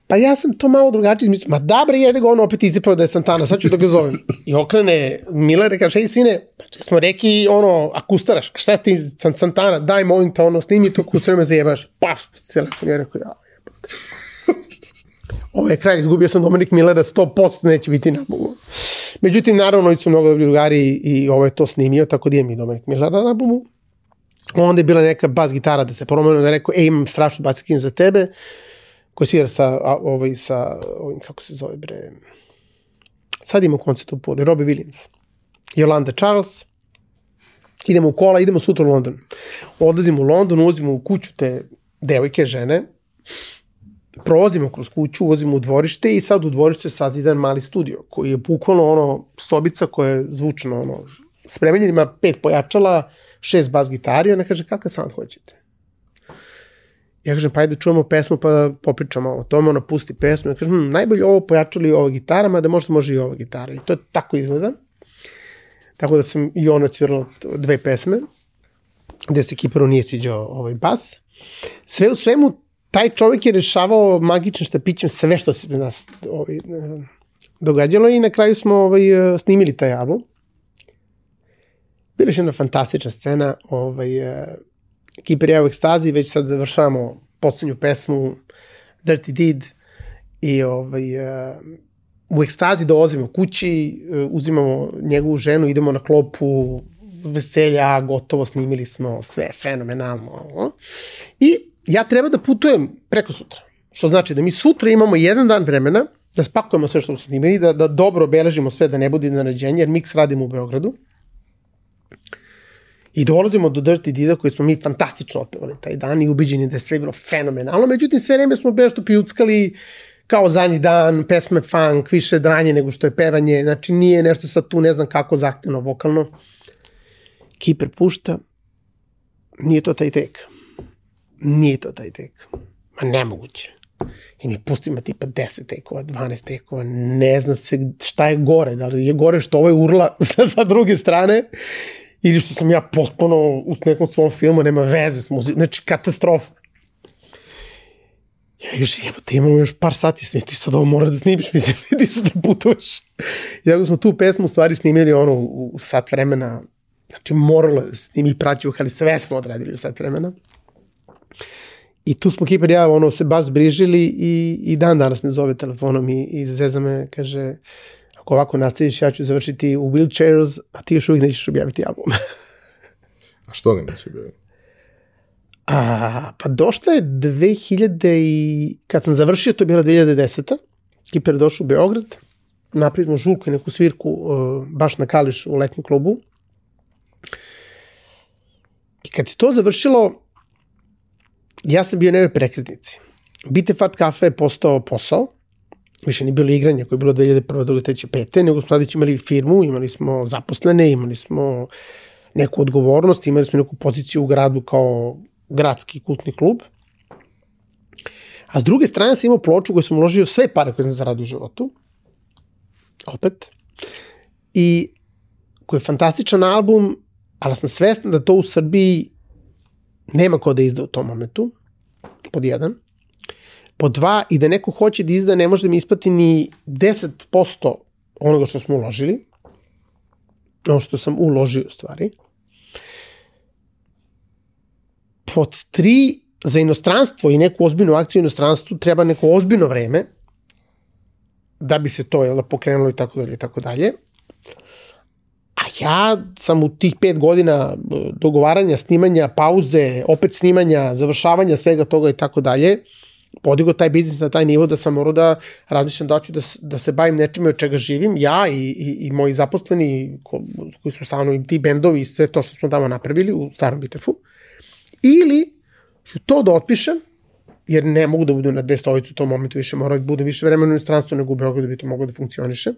Pa ja sam to malo drugačije mislim, ma da bre, jede ga on opet izipao da je Santana, sad ću da ga zovem. I okrene Miller i kaže, ej sine, smo reki, ono, akustaraš, šta s tim Santana, daj molim te, ono, snimi to, akustara me zajebaš. Paf, telefon, ja rekao, ja, jebate. Ovo je kraj, izgubio sam Dominik Millera, 100% neće biti na albumu. Međutim, naravno, oni su mnogo dobri drugari i ovo je to snimio, tako da je mi Dominik Millera na albumu. Onda je bila neka bas gitara da se promenio, da rekao, ej, imam strašnu bas za tebe, koji svira sa, a, ovaj, sa, ovim, kako se zove, bre, sad ima koncert u Puli, Robbie Williams, Jolanda Charles, idemo u kola, idemo sutra u London. Odlazimo u London, ulazimo u kuću te devojke, žene, prolazimo kroz kuću, ulazimo u dvorište i sad u dvorište sazidan mali studio koji je bukvalno ono sobica koja je zvučno ono spremenjen, ima pet pojačala, šest bas gitari, ona kaže kakav sound hoćete? Ja kažem, pa ajde čujemo pesmu pa popričamo o tome, ona pusti pesmu. Ja kažem, hm, najbolje ovo pojačali ovo gitarama, da možda može i ova gitara. I to tako izgleda. Tako da sam i ona odsvirala dve pesme, gde se Kiperu nije sviđao ovaj bas. Sve u svemu, taj čovjek je rešavao magičnim štapićem sve što se nas ovaj, događalo i na kraju smo ovaj, snimili taj album. Bila je jedna fantastična scena, ovaj, Kiper je u ekstazi, već sad završavamo poslednju pesmu Dirty Deed i ovaj, u ekstazi dolazimo kući, uzimamo njegovu ženu, idemo na klopu, veselja, gotovo snimili smo sve, fenomenalno. I ja treba da putujem preko sutra. Što znači da mi sutra imamo jedan dan vremena da spakujemo sve što smo snimili, da, da dobro obeležimo sve, da ne bude iznenađenje, jer miks radimo u Beogradu. I dolazimo do Dirty Dida koji smo mi fantastično otpevali taj dan i ubiđeni da je sve bilo fenomenalno. Međutim, sve vreme smo bešto pijuckali kao zadnji dan, pesme funk, više dranje nego što je pevanje. Znači, nije nešto sad tu, ne znam kako zahtevno vokalno. Kiper pušta, nije to taj tek. Nije to taj tek. Ma nemoguće. I mi pustimo tipa 10 tekova, 12 tekova, ne zna se šta je gore, da li je gore što ovo je urla sa, sa druge strane ili što sam ja potpuno u nekom svom filmu, nema veze s muzikom, znači katastrofa. Ja još, jebo, te imamo još par sati snimiti, ti sad ovo mora da snimiš, mislim, ti su da putuješ. I tako smo tu pesmu u stvari snimili ono u, sat vremena, znači moralo da snimi praću, ali sve smo odradili u sat vremena. I tu smo Kiper ja ono se baš zbrižili i, i dan danas me zove telefonom i, i zeza me, kaže, ako ovako nastaviš, ja ću završiti u wheelchairs, a ti još uvijek nećeš objaviti album. a što ga neće objaviti? A, pa došla je 2000 i... Kad sam završio, to je bila 2010. Kiper je došao u Beograd, napravili smo žulku i neku svirku uh, baš na Kališ u letnjem klubu. I kad je to završilo, ja sam bio na prekretnici. Bite Fat Cafe je postao posao, više nije bilo igranja koje je bilo 2001. 2003. 5. nego smo sada imali firmu, imali smo zaposlene, imali smo neku odgovornost, imali smo neku poziciju u gradu kao gradski kultni klub. A s druge strane sam imao ploču koju sam uložio sve pare koje sam zaradio u životu. Opet. I koji je fantastičan album, ali sam svestan da to u Srbiji nema ko da izda u tom momentu. Pod jedan. Po dva, i da neko hoće da izda, ne može da mi ispati ni 10% onoga što smo uložili. Ono što sam uložio u stvari. Pod tri, za inostranstvo i neku ozbiljnu akciju u inostranstvu treba neko ozbiljno vreme da bi se to jel, pokrenulo i tako dalje i tako dalje. Ja sam u tih pet godina dogovaranja, snimanja, pauze, opet snimanja, završavanja svega toga i tako dalje, podigo taj biznis na taj nivo da sam morao da razmišljam da ću da, da se bavim nečime od čega živim, ja i, i, i moji zaposleni ko, koji su sa mnom i ti bendovi i sve to što smo tamo napravili u starom Bitefu. Ili ću to da otpišem, jer ne mogu da budu na destovicu u tom momentu više, mora da bude više vremena u inostranstvu nego u Beogradu da bi to moglo da funkcioniše.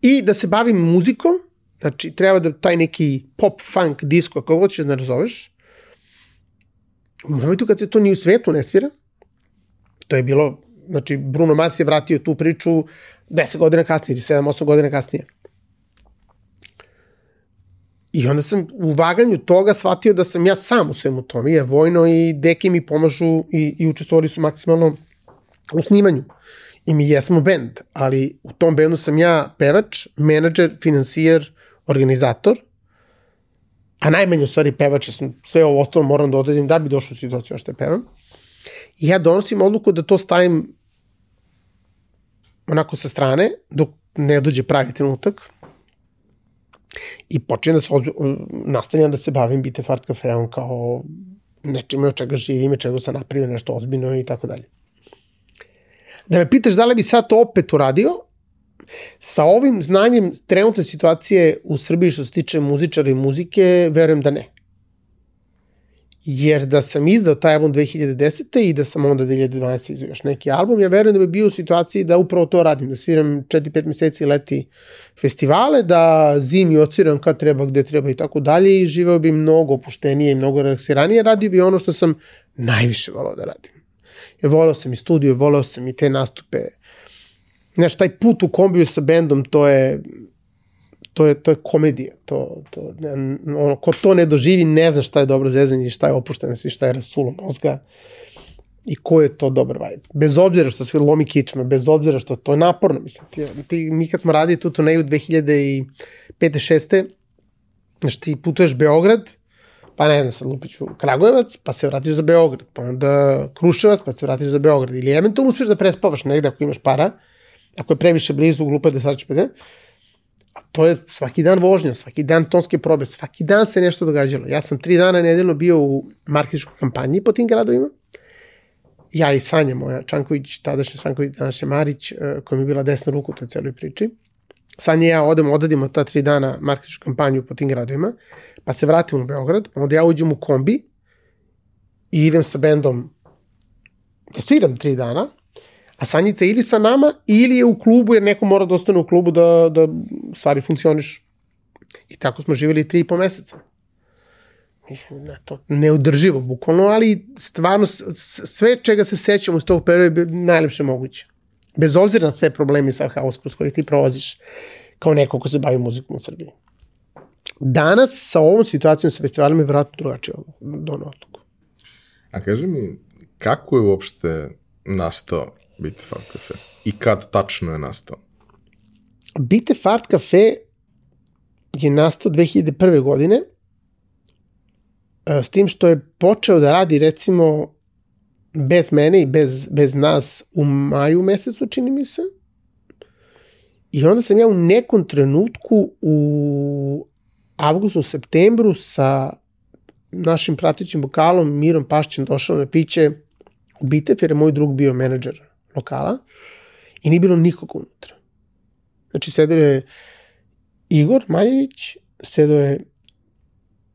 I da se bavim muzikom, znači treba da taj neki pop, funk, disco, kako god ćeš da nazoveš, u momentu kad se to ni u svetu ne svira, to je bilo, znači Bruno Mars je vratio tu priču 10 godina kasnije ili 7-8 godina kasnije. I onda sam u vaganju toga shvatio da sam ja sam u svemu tome, je vojno i deki mi pomažu i, i učestvovali su maksimalno u snimanju. I mi jesmo bend, ali u tom bendu sam ja pevač, menadžer, finansijer, organizator a najmanje u stvari pevač, sam sve ovo ostalo moram da odedim da bi došao u situaciju što je pevam. I ja donosim odluku da to stavim onako sa strane, dok ne dođe pravi trenutak, i počinjem da se ozbi, nastavljam da se bavim Bite Fart kafeom kao nečime od čega živim i čega sam napravio nešto ozbiljno i tako dalje. Da me pitaš da li bi sad to opet uradio, Sa ovim znanjem trenutne situacije u Srbiji što se tiče muzičara i muzike, verujem da ne. Jer da sam izdao taj album 2010. i da sam onda 2012. izdao još neki album, ja verujem da bi bio u situaciji da upravo to radim, da sviram 4-5 meseci leti festivale, da zimi odsviram kad treba, gde treba i tako dalje i živeo bi mnogo opuštenije i mnogo relaksiranije, radio bi ono što sam najviše volao da radim. Jer volao sam i studio, volao sam i te nastupe, Znaš, taj put u kombiju sa bendom, to je, to je, to je komedija. To, to, ono, ko to ne doživi, ne zna šta je dobro zezanje, šta je opuštenost i šta je rasulo mozga i ko je to dobar vibe. Bez obzira što se lomi kičma, bez obzira što to je naporno, mislim. Ti, ti, mi kad smo radili tu turneju 2005. 6. Znači ti putuješ Beograd, pa ne znam, sad Lupiću Kragujevac, pa se vratiš za Beograd, pa onda Kruševac, pa se vratiš za Beograd. Ili eventualno uspeš da prespavaš negde ako imaš para, ako je previše blizu, glupo da sad ćeš A to je svaki dan vožnja, svaki dan tonske probe, svaki dan se nešto događalo. Ja sam tri dana nedeljno bio u marketičkoj kampanji po tim gradovima. Ja i Sanja moja, Čanković, tadašnja Čanković, današnja Marić, e, koja mi je bila desna ruka u toj celoj priči. Sanja i ja odemo, odadimo ta tri dana marketičku kampanju po tim gradovima, pa se vratimo u Beograd, onda ja uđem u kombi i idem sa bendom da sviram tri dana, a Sanjica ili sa nama ili je u klubu jer neko mora da ostane u klubu da, da stvari funkcioniš. I tako smo živjeli tri i po meseca. Mislim, ne, to neudrživo, bukvalno, ali stvarno sve čega se sećamo iz tog perioda je najlepše moguće. Bez obzira na sve problemi sa haos kroz koje ti prolaziš kao neko ko se bavi muzikom u Srbiji. Danas sa ovom situacijom sa festivalima je vratno drugačije dono odluku. A kaži mi, kako je uopšte nastao Bite Fart Cafe? I kad tačno je nastao? Bite Fart Cafe je nastao 2001. godine e, s tim što je počeo da radi recimo bez mene i bez, bez nas u maju mesecu, čini mi se. I onda sam ja u nekom trenutku u avgustu, septembru sa našim pratićim vokalom Mirom Pašćem došao na piće u Bitev, jer je moj drug bio menadžer lokala i nije bilo nikog unutra. Znači, sedeo je Igor Maljević, sedeo je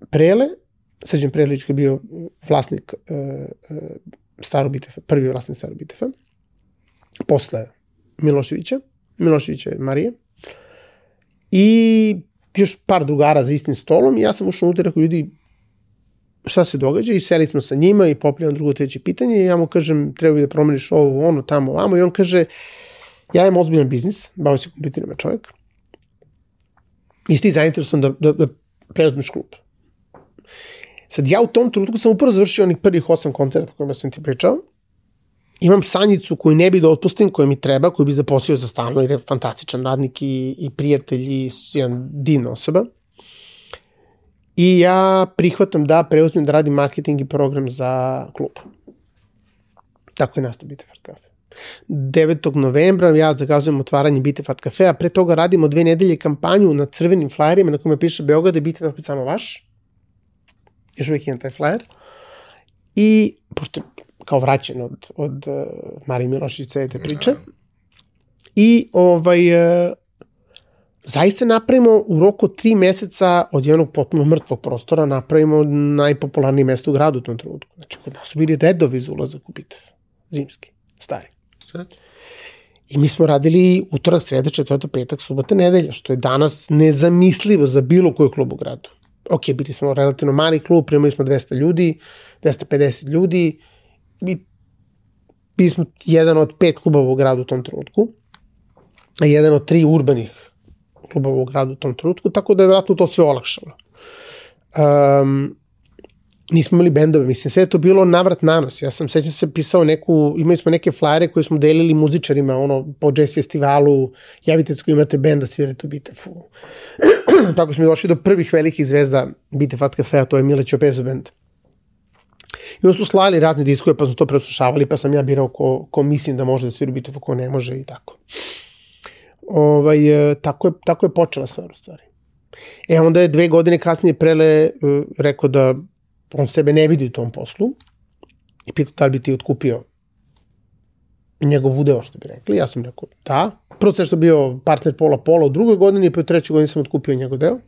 Prele, Srđan Prelić koji je bio vlasnik uh, uh, Starog Bitefa, prvi vlasnik Starog Bitefa, posle Miloševića, Miloševića je Marije, i još par drugara za istim stolom i ja sam ušao unutra rekao, ljudi, šta se događa? I seli smo sa njima i poplijam drugo treće pitanje. I ja mu kažem, treba bi da promeniš ovo, ono, tamo, vamo. I on kaže, ja imam ozbiljan biznis, bavio se kompjuterima čovjek, i ti zainteresovan da, da, da preuzmeš klub. Sad ja u tom trenutku sam upravo završio onih prvih osam koncerta kojima sam ti pričao. Imam sanjicu koju ne bi da otpustim, koju mi treba, koju bi zaposlio za stalno, jer je fantastičan radnik i, i prijatelj i jedan divna osoba. I ja prihvatam da preuzmem da radim marketing i program za klub. Tako je nastao Bitefart Cafe. 9. novembra ja zagazujem otvaranje Bitefart Cafe, a pre toga radimo dve nedelje kampanju na crvenim flajerima na kome piše Beograd je Bitefart samo vaš još uvijek imam taj flyer. I, pošto kao vraćen od, od uh, Marije Milošića te priče, i ovaj, uh, zaista napravimo u roku tri meseca od jednog potpuno mrtvog prostora napravimo najpopularnije mesto u gradu u tom trenutku. Znači, kod nas su bili redovi za ulazak u bitev. Zimski, stari. Sad? I mi smo radili utorak, sreda, četvrta, petak, subota, nedelja, što je danas nezamislivo za bilo koju klub u gradu ok, bili smo relativno mali klub, primali smo 200 ljudi, 250 ljudi i bili smo jedan od pet klubova u gradu u tom trenutku, a jedan od tri urbanih klubova u gradu u tom trenutku, tako da je vjerojatno to sve olakšalo. Um, nismo imali bendove, mislim, sve je to bilo navrat na nos. Ja sam, sećam se, pisao neku, imali smo neke flajere koje smo delili muzičarima, ono, po jazz festivalu, javite se ko imate benda, svirajte u Bitefu. Tako smo došli do prvih velikih zvezda Bitef At Cafe, to je Mile Čopezo band. I onda su slali razne diskove, pa smo to preslušavali, pa sam ja birao ko, ko mislim da može da svira u Bitefu, ko ne može i tako. Ovaj, e, tako, je, tako je počela stvar u stvari. E onda je dve godine kasnije Prele uh, rekao da on sebe ne vidi u tom poslu i pitao da li bi ti otkupio njegov udeo, što bi rekli. Ja sam rekao da. Prvo sve što bio partner pola pola u drugoj godini, pa u trećoj godini sam otkupio njegov deo.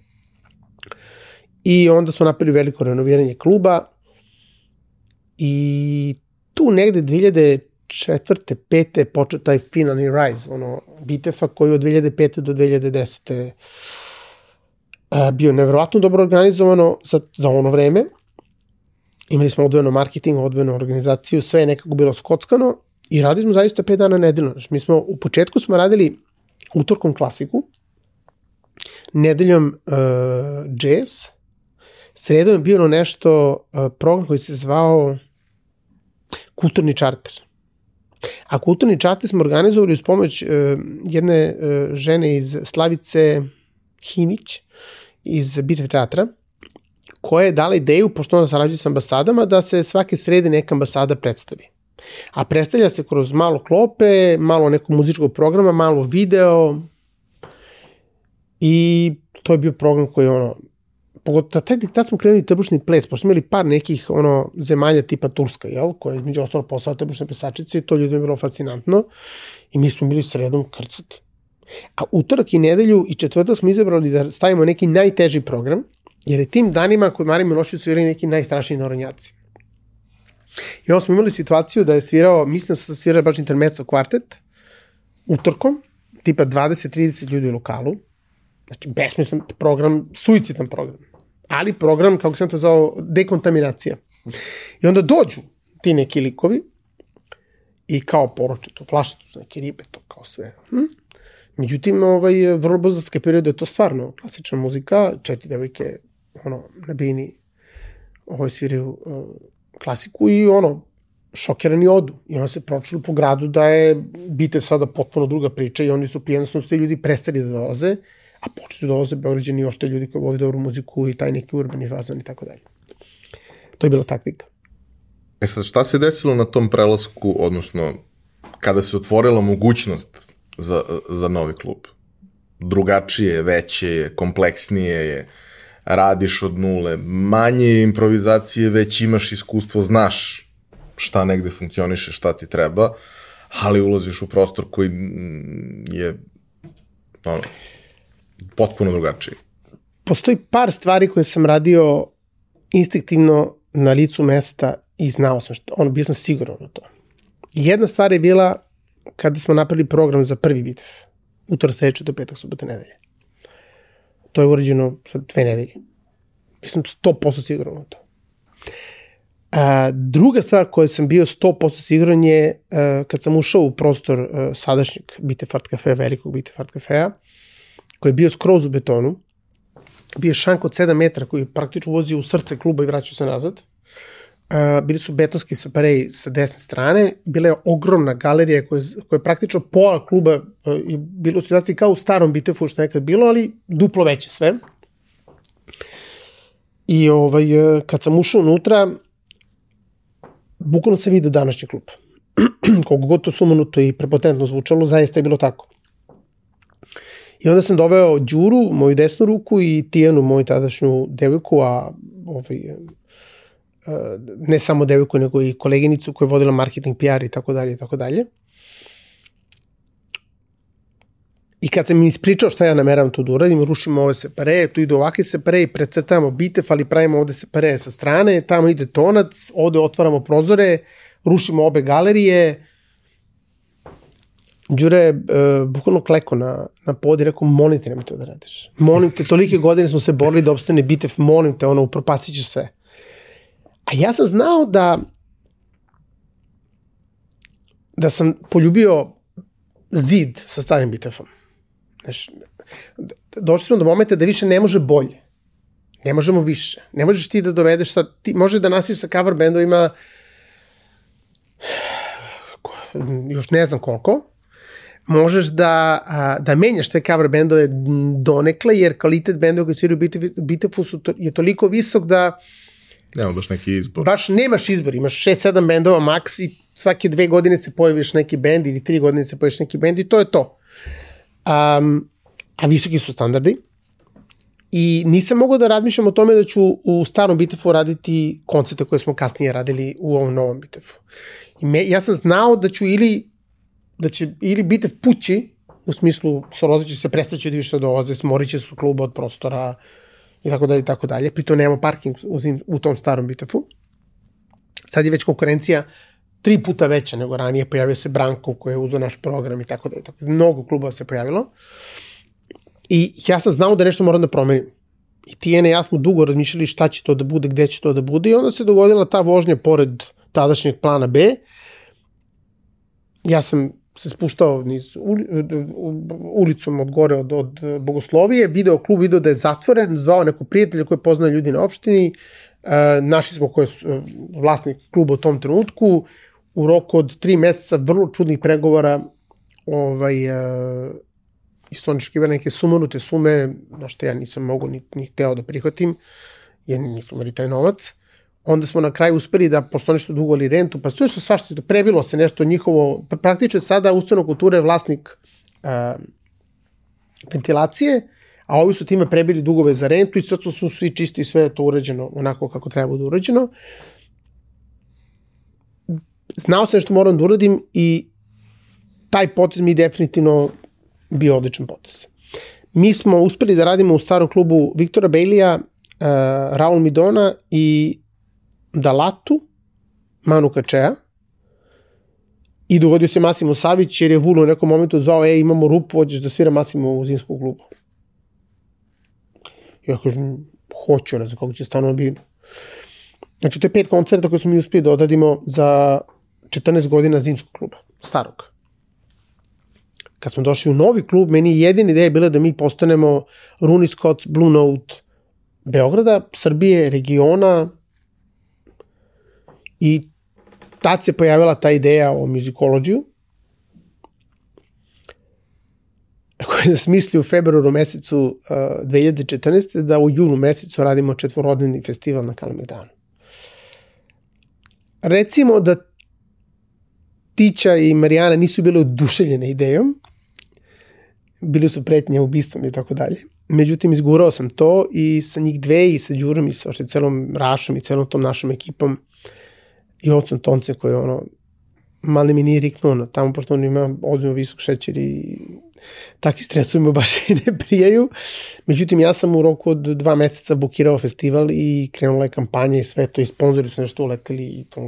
I onda smo napravili veliko renoviranje kluba i tu negde 2004. 5. počeo taj finalni rise, ono, Bitefa koji od 2005. do 2010. bio nevjerovatno dobro organizovano za, za ono vreme imali smo odvojeno marketing, odvojeno organizaciju, sve je nekako bilo skockano i radili smo zaista 5 dana nedeljno. Znači, mi smo, u početku smo radili utorkom klasiku, nedeljom uh, jazz, sredom je bilo nešto, uh, program koji se zvao Kulturni čarter. A kulturni čarter smo organizovali uz pomoć uh, jedne uh, žene iz Slavice Hinić iz Bitve teatra, koja je dala ideju, pošto ona sarađuje sa ambasadama, da se svake srede neka ambasada predstavi. A predstavlja se kroz malo klope, malo nekog muzičkog programa, malo video i to je bio program koji je ono, pogotovo taj, tad smo krenuli trbušni ples, pošto smo imali par nekih ono, zemalja tipa Turska, jel, koja je između ostalo poslao trbušne plesačice i to ljudima je bilo fascinantno i mi smo bili sredom krcati. A utorak i nedelju i četvrtak smo izabrali da stavimo neki najteži program, jer je tim danima kod Mari Milošić svirali neki najstrašniji noronjaci. I onda smo imali situaciju da je svirao, mislim da su svirali baš intermezzo kvartet, utorkom, tipa 20-30 ljudi u lokalu, znači besmislen program, suicidan program, ali program, kako sam to zvao, dekontaminacija. I onda dođu ti neki likovi i kao poroče to, flašte to neke ribe, to kao sve. Hm? Međutim, ovaj, vrlo brzo skapiraju da je to stvarno klasična muzika, četiri devojke ono, na bini ovaj, sviraju uh, klasiku i ono, šokirani odu. I onda se pročilo po gradu da je Bitev sada potpuno druga priča i oni su jednostavno su ti ljudi prestali da dolaze, a počeli su da dolaze Beograđani još te ljudi koji vode dobru muziku i taj neki urbani fazon i tako dalje. To je bila taktika. E sad, šta se desilo na tom prelasku, odnosno kada se otvorila mogućnost za, za novi klub? Drugačije, veće je, kompleksnije je, radiš od nule, manje improvizacije, već imaš iskustvo, znaš šta negde funkcioniše, šta ti treba, ali ulaziš u prostor koji je ono, potpuno drugačiji. Postoji par stvari koje sam radio instinktivno na licu mesta i znao sam što, ono, bio sam siguran u to. Jedna stvar je bila kada smo napravili program za prvi bitev, utor, sreće, do petak, subota, nedelje. To je urađeno sa dve nedelje. Mislim, 100% siguran u to. A, druga stvar koja sam bio 100% siguran je a, kad sam ušao u prostor a, sadašnjeg Bitefart kafea, velikog Bitefart kafea, koji je bio skroz u betonu, bio je šank od 7 metara koji je praktično ulazio u srce kluba i vraćao se nazad. Uh, bili su betonski sapareji sa desne strane, bila je ogromna galerija koja, koja je praktično pola kluba uh, i bilo u situaciji kao u starom Bitefu što nekad bilo, ali duplo veće sve. I ovaj, uh, kad sam ušao unutra, bukvalno se vidio današnji klub. Koliko god to sumanuto i prepotentno zvučalo, zaista je bilo tako. I onda sam doveo Đuru, moju desnu ruku i Tijanu, moju tadašnju devojku, a ovaj, ne samo devojku, nego i koleginicu koja je vodila marketing, PR i tako dalje i tako dalje. I kad sam im ispričao šta ja nameravam tu da uradim, rušimo ove separe, tu idu ovake separe i precrtamo bitef, ali pravimo ovde separe sa strane, tamo ide tonac, ovde otvaramo prozore, rušimo obe galerije. Đure je uh, bukvalno kleko na, na pod i rekao, molim te, nemoj to da radiš. Molim te, tolike godine smo se borili da obstane bitef, molim te, ono, upropasit ćeš sve. A ja sam znao da da sam poljubio zid sa starim bitefom. Znaš, došli smo do momenta da više ne može bolje. Ne možemo više. Ne možeš ti da dovedeš sa, ti može da nasiš sa cover bendovima još ne znam koliko, možeš da, da menjaš te cover bendove donekle, jer kvalitet bendova koji sviraju Bitefu su je toliko visok da Nema baš neki izbor. Baš nemaš izbor, imaš 6-7 bendova maks i svake dve godine se pojaviš neki bend ili tri godine se pojaviš neki bend i to je to. Um, a visoki su standardi. I nisam mogao da razmišljam o tome da ću u starom Bitefu raditi koncerte koje smo kasnije radili u ovom novom Bitefu. I me, ja sam znao da ću ili da će ili Bitef pući, u smislu Soroza će se prestaći da više dolaze, smorit će su kluba od prostora, i tako dalje i tako dalje. Pritom nemamo parking u, u tom starom Bitefu. Sad je već konkurencija tri puta veća nego ranije, pojavio se Branko koji je uzao naš program i tako dalje. Tako, mnogo klubova se pojavilo. I ja sam znao da nešto moram da promenim. I Tijene i ja smo dugo razmišljali šta će to da bude, gde će to da bude i onda se dogodila ta vožnja pored tadašnjeg plana B. Ja sam se spuštao niz ulicom od gore od, od Bogoslovije, video klub, video da je zatvoren, zvao neko prijatelja koje poznaje ljudi na opštini, e, našli smo ko je vlasnik kluba u tom trenutku, u roku od tri meseca vrlo čudnih pregovora ovaj, e, i su oni neke sumanute sume, na što ja nisam mogu ni, ni hteo da prihvatim, jer nismo imali taj novac onda smo na kraju uspeli da, pošto oni što dugovali rentu, pa to je što svašta, prebilo se nešto njihovo, pa praktično sada ustavna kultura je vlasnik uh, ventilacije, a ovi su time prebili dugove za rentu i sad su svi čisti i sve je to urađeno onako kako treba bude urađeno. Znao sam što moram da uradim i taj potez mi definitivno bio odličan potez. Mi smo uspeli da radimo u starom klubu Viktora Bejlija, uh, Raul Midona i Dalatu, Manu Kačeja, i dogodio se Masimo Savić jer je Vulo u nekom momentu zvao, e, imamo rupu, hoćeš da svira Masimo u zimskom klubu. Ja kažem, hoću, ne znam kako će stvarno biti. Znači, to je pet koncerta koje smo mi uspili da odradimo za 14 godina zimskog kluba, starog. Kad smo došli u novi klub, meni jedina ideja je bila da mi postanemo Rooney Scott, Blue Note Beograda, Srbije, regiona, I tad se pojavila ta ideja o muzikologiju, koja je smislio u februaru mesecu uh, 2014. da u junu mesecu radimo četvorodnevni festival na Kalemegdanu. Recimo da Tića i Marijana nisu bile oduševljene idejom, bili su pretnje ubistvom i tako dalje. Međutim, izgurao sam to i sa njih dve i sa Đurom i sa celom Rašom i celom tom našom ekipom i ocom Tonce koji ono, mali mi nije riknuo na tamo, pošto on ima ozbiljno visok šećer i takvi stresovi mu baš i ne prijaju. Međutim, ja sam u roku od dva meseca bukirao festival i krenula je kampanja i sve to i sponzori su nešto uleteli i to,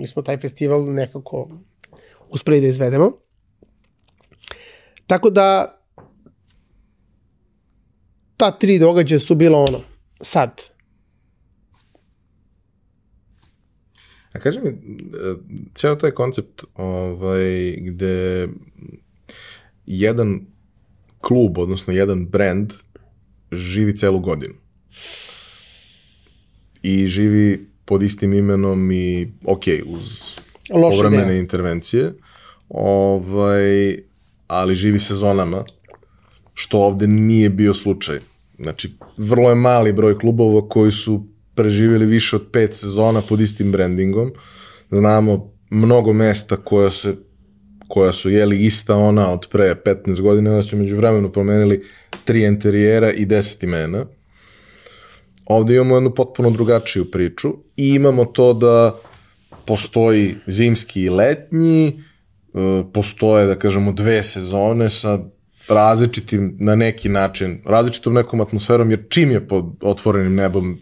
mi smo taj festival nekako uspeli da izvedemo. Tako da ta tri događaja su bila ono, sad, A kaži mi, ceo taj koncept ovaj, gde jedan klub, odnosno jedan brand živi celu godinu. I živi pod istim imenom i, ok, uz Loša povremene ideja. intervencije, ovaj, ali živi sezonama, što ovde nije bio slučaj. Znači, vrlo je mali broj klubova koji su preživjeli više od pet sezona pod istim brandingom. Znamo mnogo mesta koja se koja su jeli ista ona od pre 15 godina, da su među vremenu promenili tri interijera i 10 imena. Ovde imamo jednu potpuno drugačiju priču i imamo to da postoji zimski i letnji, e, postoje, da kažemo, dve sezone sa različitim, na neki način, različitom nekom atmosferom, jer čim je pod otvorenim nebom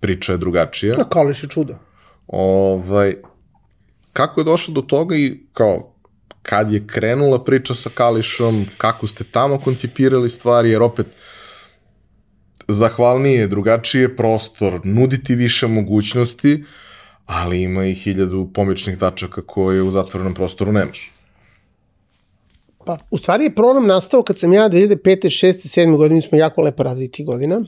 priča je drugačija. A Kališ je čudo. Ovaj, kako je došlo do toga i kao kad je krenula priča sa Kališom, kako ste tamo koncipirali stvari, jer opet zahvalnije, drugačije prostor, nuditi više mogućnosti, ali ima i hiljadu pomičnih tačaka koje u zatvorenom prostoru nemaš. Pa, u stvari je problem nastao kad sam ja 2005. 6. 7. godine, mi smo jako lepo radili ti godina,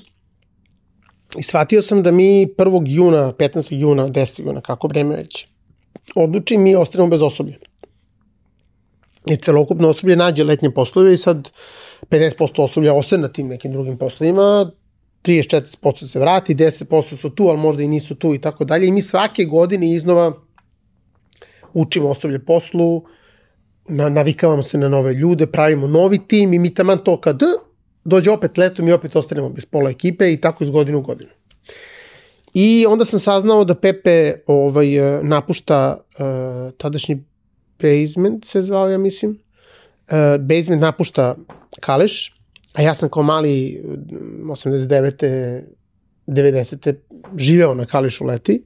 I shvatio sam da mi 1. juna, 15. juna, 10. juna, kako vreme već, odluči mi ostanemo bez osoblja. Jer celokupno osoblje nađe letnje poslove i sad 50% osoblja ostane na tim nekim drugim poslovima, 34% se vrati, 10% su tu, ali možda i nisu tu i tako dalje. I mi svake godine iznova učimo osoblje poslu, na, navikavamo se na nove ljude, pravimo novi tim i mi taman to kad dođe opet letom i opet ostanemo bez pola ekipe i tako iz godinu u godinu. I onda sam saznao da Pepe ovaj, e, napušta uh, tadašnji Basement se zvao, ja mislim. Uh, basement napušta Kaleš, a ja sam kao mali 89. 90. živeo na Kališu leti,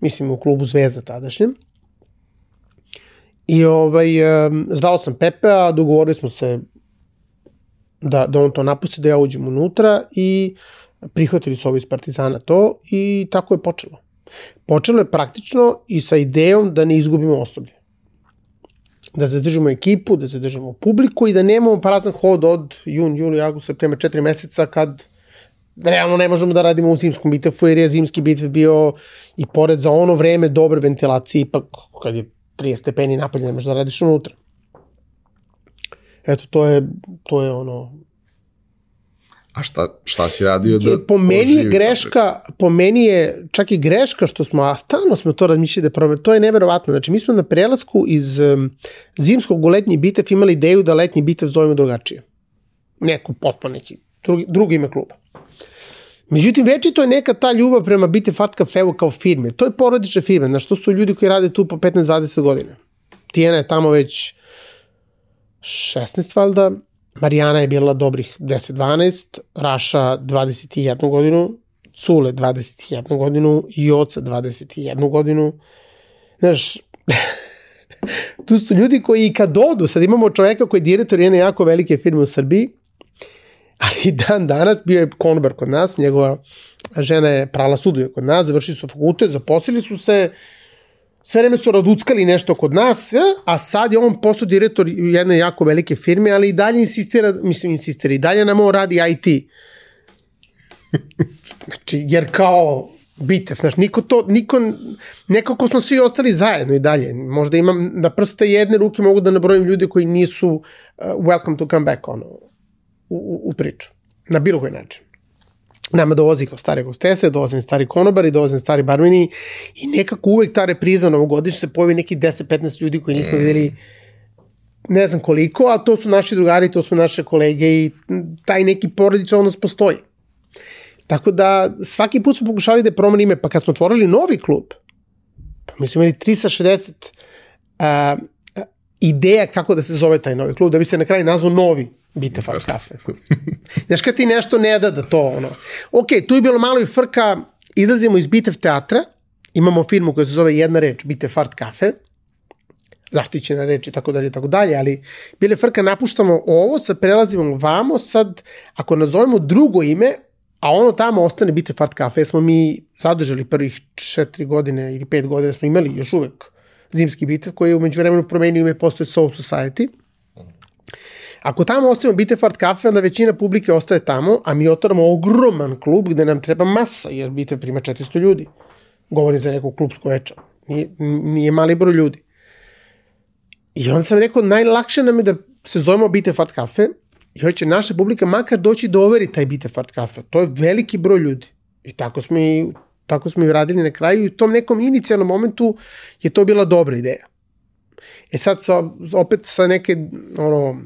mislim u klubu Zvezda tadašnjem. I ovaj, um, zvao sam Pepe, a dogovorili smo se da, da on to napusti, da ja uđem unutra i prihvatili su ovi iz Partizana to i tako je počelo. Počelo je praktično i sa idejom da ne izgubimo osoblje. da zadržimo ekipu, da zadržimo publiku i da nemamo prazan hod od jun, juli, august, september, četiri meseca kad realno ne možemo da radimo u zimskom bitefu jer je zimski bitv bio i pored za ono vreme dobre ventilacije ipak kad je 30 stepeni napolje ne možeš da radiš unutra. Eto, to je, to je ono, A šta, šta si radio da po meni je greška, po meni je čak i greška što smo, a stalno smo to razmišljali da probamo, to je neverovatno. Znači, mi smo na prelasku iz um, zimskog u letnji bitev imali ideju da letnji bitev zovemo drugačije. Neku potpuno neki, drugi, drugi ime kluba. Međutim, večito je neka ta ljubav prema Bitev Art Cafeu kao firme. To je porodična firma, znaš, to su ljudi koji rade tu po 15-20 godina. Tijena je tamo već 16 valjda, Marijana je bila dobrih 10-12, Raša 21 godinu, Cule 21 godinu, Joca 21 godinu. Znaš, tu su ljudi koji i kad odu, sad imamo čoveka koji je direktor jedne jako velike firme u Srbiji, ali dan danas bio je konobar kod nas, njegova žena je prala suduje kod nas, završili su fakultet, zaposlili su se, sve vreme su raduckali nešto kod nas, a sad je on postao direktor jedne jako velike firme, ali i dalje insistira, mislim insistira, i dalje nam on radi IT. Znači, jer kao bitev, znaš, niko to, niko, nekako smo svi ostali zajedno i dalje. Možda imam na prste jedne ruke mogu da nabrojim ljude koji nisu uh, welcome to come back, ono, u, u, u priču. Na bilo koji način nama dolazi kao stare gostese, dolaze stari konobari, dolaze stari barmeni i nekako uvek ta repriza novogodišnja se pojavi neki 10-15 ljudi koji nismo videli ne znam koliko, ali to su naši drugari, to su naše kolege i taj neki porodičan odnos postoji. Tako da svaki put smo pokušali da promeni ime, pa kad smo otvorili novi klub, pa mi smo imali 360 a, a, ideja kako da se zove taj novi klub, da bi se na kraju nazvao novi Bite fart kafe. Znaš kad ti nešto ne da da to ono. Ok, tu je bilo malo i frka, izlazimo iz Bitev teatra, imamo firmu koja se zove jedna reč, Bite fart kafe, zaštićena reč i tako dalje tako dalje, ali bile frka napuštamo ovo, sad prelazimo vamo, sad ako nazovemo drugo ime, a ono tamo ostane Bite fart kafe, smo mi zadržali prvih četiri godine ili pet godina smo imali još uvek zimski bitev koji je umeđu vremenu promenio ime, postoje Soul Society, Ako tamo ostavimo Bitefart kafe, onda većina publike ostaje tamo, a mi otvaramo ogroman klub gde nam treba masa, jer Bitev prima 400 ljudi. Govorim za neku klubsku večer. Nije, nije mali broj ljudi. I onda sam rekao, najlakše nam je da se zovemo Bitefart kafe i hoće naša publika makar doći da overi taj Bitefart kafe. To je veliki broj ljudi. I tako smo i, tako smo i radili na kraju i u tom nekom inicijalnom momentu je to bila dobra ideja. E sad, sa, opet sa neke, ono,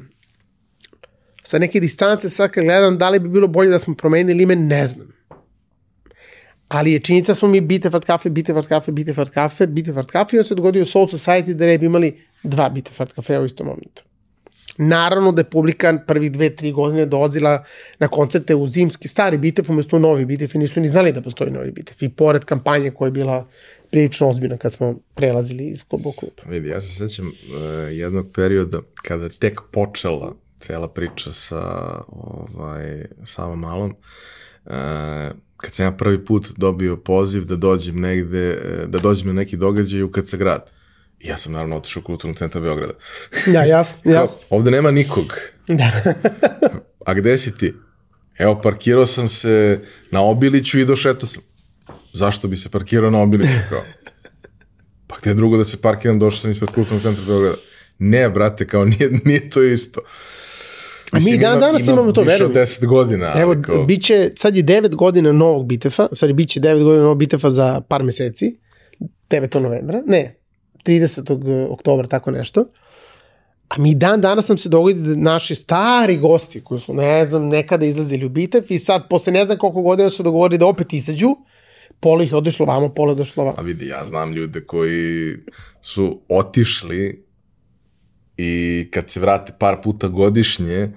sa neke distance sad kad gledam da li bi bilo bolje da smo promenili ime, ne znam. Ali je činjenica smo mi Bitefart kafe, Bitefart kafe, Bitefart kafe, Bitefart kafe i on se dogodio Soul Society da ne bi imali dva Bitefart kafe u istom momentu. Naravno da je publika prvih dve, tri godine dolazila na koncerte u zimski stari Bitef umesto novi Bitef i nisu ni znali da postoji novi Bitef. I pored kampanje koja je bila prilično ozbiljna kad smo prelazili iz kluba u klub. Vidi, ja se sećam uh, jednog perioda kada tek počela cela priča sa ovaj, Savom Malom, uh, kad sam ja prvi put dobio poziv da dođem negde, da dođem na neki događaj u KC grad. I ja sam naravno otišao u kulturnu centar Beograda. Da, jasno, jasno. Ovde nema nikog. Da. A gde si ti? Evo, parkirao sam se na Obiliću i došetao sam. Zašto bi se parkirao na Obiliću? Kao? Pa gde drugo da se parkiram, došao sam ispred kulturnog centra Beograda. Ne, brate, kao nije, nije to isto. A mi dan danas ima, imamo to, više verujem. od 10 godina. Evo, kao, biće, sad je 9 godina novog Bitefa, u stvari biće 9 godina novog Bitefa za par meseci, 9. novembra, ne, 30. oktobra, tako nešto. A mi dan danas nam se dogodi da naši stari gosti, koji su, ne znam, nekada izlazili u Bitev i sad, posle ne znam koliko godina su dogovorili da opet izađu, pola ih je vamo, pola je došlo vamo. A vidi, ja znam ljude koji su otišli i kad se vrate par puta godišnje,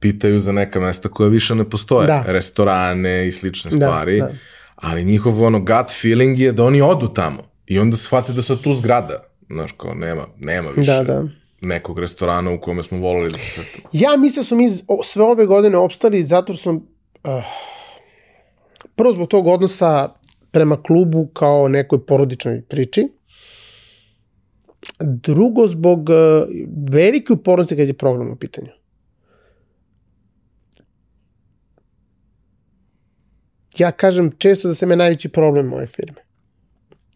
pitaju za neka mesta koja više ne postoje. Da. Restorane i slične Da, stvari. da. Ali njihov ono gut feeling je da oni odu tamo. I onda shvate da sad tu zgrada. Znaš, kao nema, nema više Da, da. nekog restorana u kome smo volili da se setimo. Ja mislim da smo mi sve ove godine opstali zato što sam uh, prvo zbog tog odnosa prema klubu kao nekoj porodičnoj priči, Drugo, zbog uh, velike upornosti kad je program u pitanju. Ja kažem često da se me najveći problem moje firme.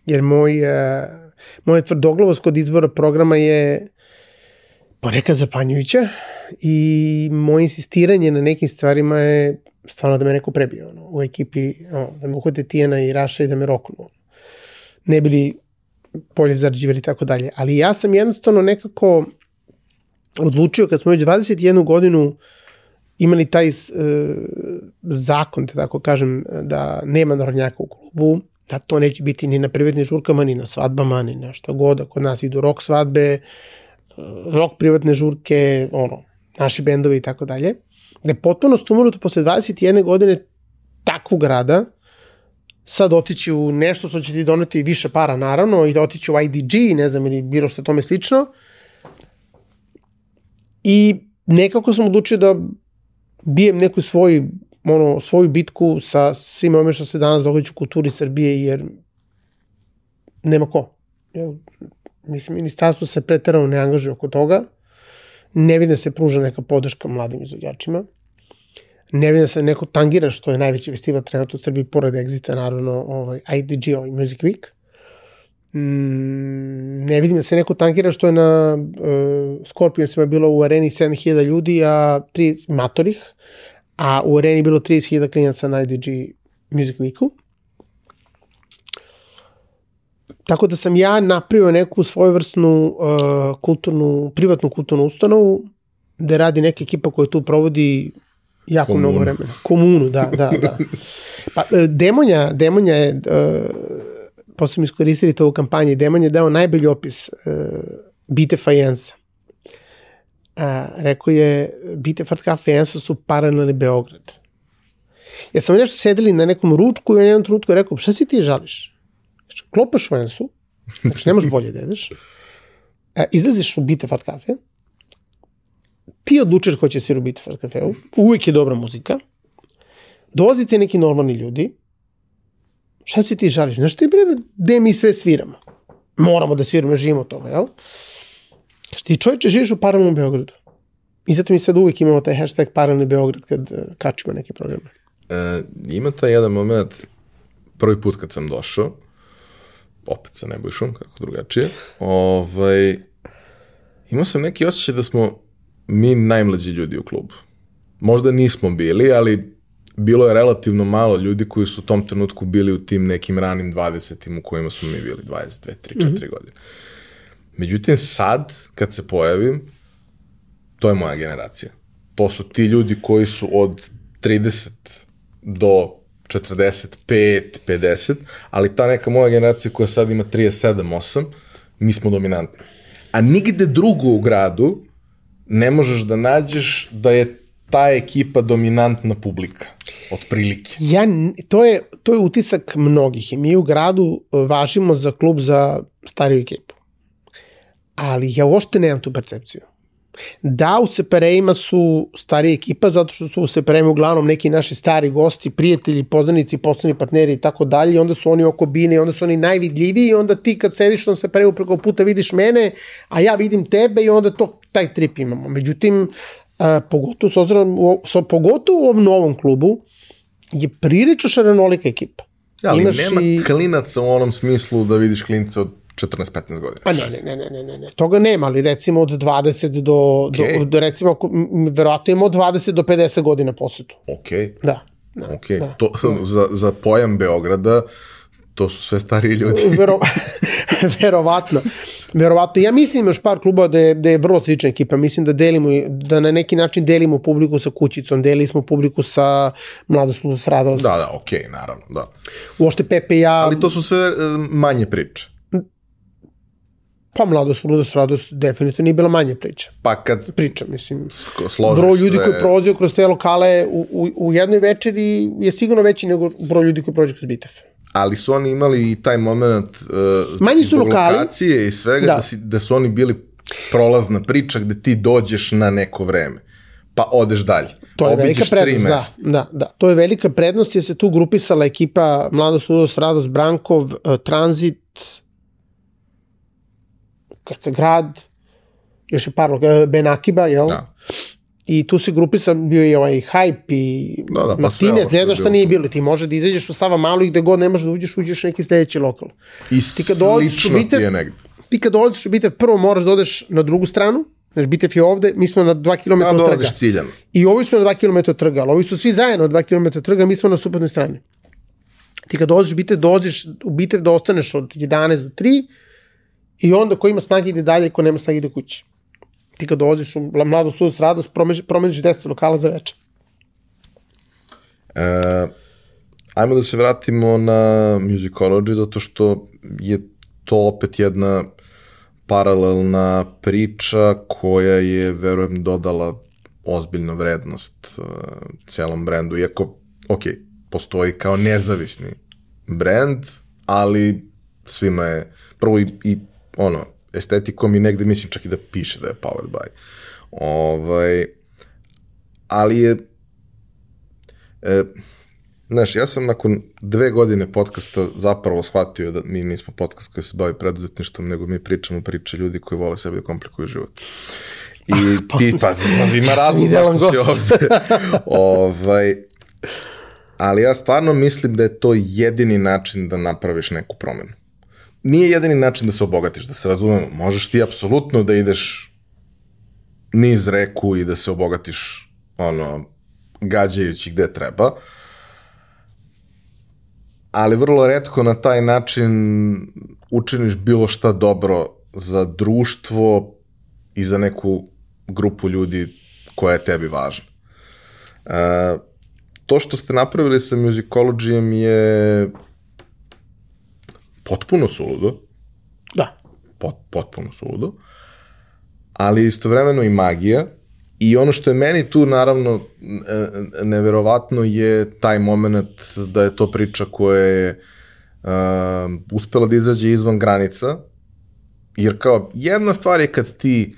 Jer moj, uh, moja tvrdoglavost kod izbora programa je ponekad zapanjujuća i moje insistiranje na nekim stvarima je stvarno da me neko prebio ono, u ekipi, ono, da me uhvate Tijena i Raša i da me roknu. Ne bili bolje zarađivali i tako dalje. Ali ja sam jednostavno nekako odlučio kad smo već 21 godinu imali taj uh, zakon, da tako kažem, da nema narodnjaka u klubu, da to neće biti ni na privatnim žurkama, ni na svadbama, ni na šta god, kod nas idu rok svadbe, rok privatne žurke, ono, naši bendovi i tako dalje. Da je potpuno sumruto posle 21 godine takvog rada, sad otići u nešto što će ti doneti više para naravno i da otići u IDG, ne znam ili bilo što tome slično. I nekako sam odlučio da bijem neku svoj, ono, svoju bitku sa svime ome što se danas događa u kulturi Srbije, jer nema ko. Ja, mislim, ministarstvo se pretarano ne angažuje oko toga. Ne vidim da se pruža neka podrška mladim izvođačima ne vidim da se neko tangira što je najveći festival trenutno u Srbiji pored Exita, naravno ovaj, IDG, ovaj Music Week. Mm, ne vidim da se neko tangira što je na uh, Scorpionsima bilo u areni 7000 ljudi, a 30 matorih, a u areni bilo 30.000 klinjaca na IDG Music Weeku. Tako da sam ja napravio neku svojevrsnu uh, kulturnu, privatnu kulturnu ustanovu, gde radi neka ekipa koja tu provodi jako Komunu. mnogo vremena. Komunu, da, da, da. Pa, e, Demonja, Demonja je, uh, posle smo iskoristili to u kampanji, Demonja je dao najbolji opis uh, Bite Fajensa. Uh, rekao je, Bite Fartka Fajensa su paralelni Beograd. Ja sam nešto sedeli na nekom ručku i u jednom trenutku rekao, šta si ti žališ? Klopaš u Ensu, znači nemaš bolje da jedeš, uh, izlaziš u Bite Fart Cafe, ti odlučuješ ko će biti u kafeu, uvijek je dobra muzika, dolazite neki normalni ljudi, šta si ti žališ? Znaš ti bre, gde mi sve sviramo? Moramo da sviramo, živimo toga, jel? Znaš ti čovječe živiš u paralelnom Beogradu. I zato mi sad uvijek imamo taj hashtag paralelni Beograd kad uh, kačimo neke programe. E, ima taj jedan moment, prvi put kad sam došao, opet sa Nebojšom, kako drugačije, ovaj, imao sam neki osjećaj da smo mi najmlađi ljudi u klubu. Možda nismo bili, ali bilo je relativno malo ljudi koji su u tom trenutku bili u tim nekim ranim 20. u kojima smo mi bili, 22, 3, 4 mm -hmm. godine. Međutim, sad, kad se pojavim, to je moja generacija. To su ti ljudi koji su od 30 do 45, 50, ali ta neka moja generacija koja sad ima 37, 8, mi smo dominantni. A nigde drugo u gradu ne možeš da nađeš da je ta ekipa dominantna publika, otprilike. Ja, to, je, to je utisak mnogih i mi u gradu e, važimo za klub za stariju ekipu. Ali ja uopšte nemam tu percepciju. Da, u Seperejima su starija ekipa, zato što su u Seperejima uglavnom neki naši stari gosti, prijatelji, poznanici, poslovni partneri i tako dalje, onda su oni oko bine, onda su oni najvidljiviji i onda ti kad sediš na Sepereju preko puta vidiš mene, a ja vidim tebe i onda to, taj trip imamo. Međutim, a, pogotovo, s obzirom, so, pogotovo u ovom novom klubu, je prilično šarenolika ekipa. Ja, ali Imaš nema i... klinaca u onom smislu da vidiš klinca od 14-15 godina. Pa ne, ne, ne, ne, ne, ne, toga nema, ali recimo od 20 do, okay. do, do recimo, verovatno ima od 20 do 50 godina posetu. Ok. Da. da ok, da, to, da. Za, za pojam Beograda, to su sve stariji ljudi. Vero, verovatno. Verovatno. Ja mislim još par kluba da je, da je vrlo slična ekipa. Mislim da delimo, da na neki način delimo publiku sa kućicom, delili smo publiku sa Mladost s Radost. Da, da, okej, okay, naravno, da. Uošte Pepe i ja... Ali to su sve e, manje priče. Pa mladost, ludost, radost definitivno nije bila manje priča. Pa kad priča, mislim. Složiš broj ljudi sve... koji prolaze kroz te lokale u, u, u jednoj večeri je sigurno veći nego broj ljudi koji prođe kroz Bitev. Ali su oni imali i taj moment uh, Manji su lokali. lokacije i svega da. Da, si, da su oni bili prolazna priča gde ti dođeš na neko vreme pa odeš dalje. To je velika prednost, da, da, da. To je velika prednost jer se tu grupisala ekipa Mladost, Ludost, Radost, Brankov, uh, Tranzit, kad se grad, još je par, e, Ben Akiba, jel? Da. I tu se grupisa bio i ovaj Hype i Da, da, pa Martinez, ne je znam šta bilo nije bilo. Ti može da izađeš u Sava Malu i gde god ne možeš da uđeš, uđeš neki sledeći lokal. I Ti kad dođeš u Bitev, je negde. ti kad dođeš u Bitev, prvo moraš da odeš na drugu stranu, Znaš, Bitev je ovde, mi smo na 2 km Da, trga. ciljano. I ovi su na 2 km trga, ali ovi su svi zajedno na 2 km trga, mi smo na suprotnoj strani. Ti kad dođeš u Bitev, dođeš u Bitev da ostaneš od 11 do 3 i onda ko ima snage ide dalje, ko nema snage ide kući. Ti kad dođeš u mladu sudus radost, promeniš, promeniš 10 lokala za večer. E, ajmo da se vratimo na musicology, zato što je to opet jedna paralelna priča koja je, verujem, dodala ozbiljnu vrednost uh, celom brendu, iako, ok, postoji kao nezavisni brend, ali svima je, prvo i, i ono, estetikom i negde mislim čak i da piše da je powered by. Ovaj, ali je E, znaš, ja sam nakon dve godine podcasta zapravo shvatio da mi nismo podcast koji se bavi preduzetništvom, nego mi pričamo priče ljudi koji vole sebi da komplikuju život. I ti, pa, pa ima razlog zašto si ovde. ovaj, ali ja stvarno mislim da je to jedini način da napraviš neku promenu. Nije jedini način da se obogatiš, da se razumemo. Možeš ti apsolutno da ideš niz reku i da se obogatiš ono, gađajući gde treba, ali vrlo redko na taj način učiniš bilo šta dobro za društvo i za neku grupu ljudi koja je tebi važna. E, to što ste napravili sa musicologijem je potpuno suludo, Da. pot, potpuno suludo, ali istovremeno i magija. I ono što je meni tu naravno neverovatno je taj moment da je to priča koja je uh, uspela da izađe izvan granica, jer kao jedna stvar je kad ti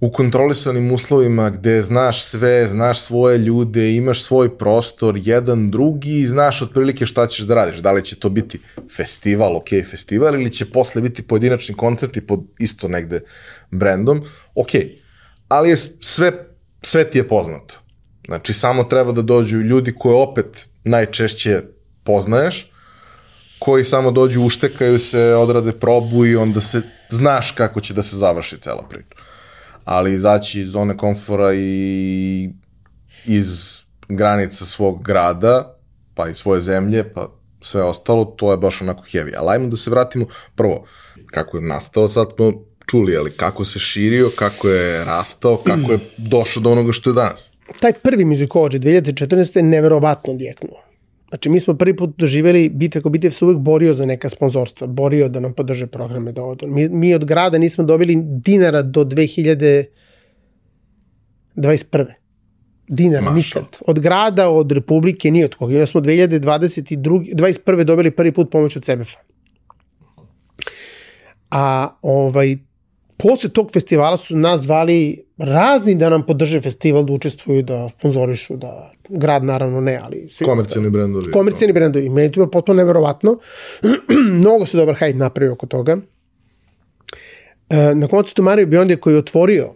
u kontrolisanim uslovima gde znaš sve, znaš svoje ljude, imaš svoj prostor, jedan drugi i znaš otprilike šta ćeš da radiš. Da li će to biti festival, ok, festival, ili će posle biti pojedinačni koncerti pod isto negde brendom, ok. Ali je sve, sve ti je poznato. Znači, samo treba da dođu ljudi koje opet najčešće poznaješ, koji samo dođu, uštekaju se, odrade probu i onda se znaš kako će da se završi cela priča ali izaći iz zone komfora i iz granica svog grada, pa i svoje zemlje, pa sve ostalo, to je baš onako heavy. Ali ajmo da se vratimo prvo, kako je nastao, sad smo čuli, ali kako se širio, kako je rastao, kako je došao do onoga što je danas. Taj prvi muzikolođe 2014. je neverovatno odjeknuo. Znači, mi smo prvi put doživjeli, Bitev ko Bitev se uvek borio za neka sponzorstva, borio da nam podrže programe da odu. Mi, mi od grada nismo dobili dinara do 2021. Dinara, Mašal. nikad. Od grada, od Republike, ni od koga. Onda smo 2022. 21. dobili prvi put pomoć od CBF-a. A ovaj, posle tog festivala su nas zvali razni da nam podrže festival, da učestvuju, da sponzorišu, da grad naravno ne, ali svi- Komercijalni brendovi. komercijalni brendovi. Meni je to bilo potpuno neverovatno. Mnogo se dobar hype napravio oko toga. E, na koncertu Mario Biondi koji je otvorio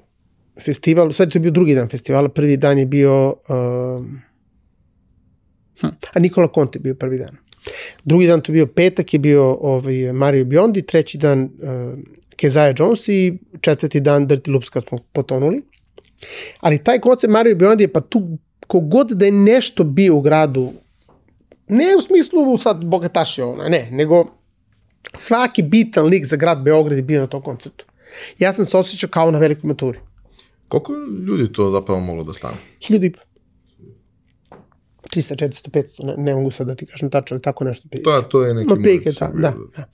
festival, sad je to bio drugi dan festivala, prvi dan je bio um, hm, a Nikola Conte je bio prvi dan. Drugi dan to je bio petak je bio ovaj Mario Biondi, treći dan uh, Kezaja Jones i četvrti dan Dirty Loops kad smo potonuli. Ali taj koncert Mario Biondi je pa tu kogod da je nešto bio u gradu ne u smislu sad bogataši ono, ne, nego svaki bitan lik za grad Beograd je bio na tom koncertu. Ja sam se osjećao kao na velikoj maturi. Koliko ljudi to zapravo moglo da stane? Hiljadu i po. 300, 400, 500, ne, ne mogu sad da ti kažem tačno, ali tako nešto. To, to je neki Ma prilike, moj da, da, bio. da.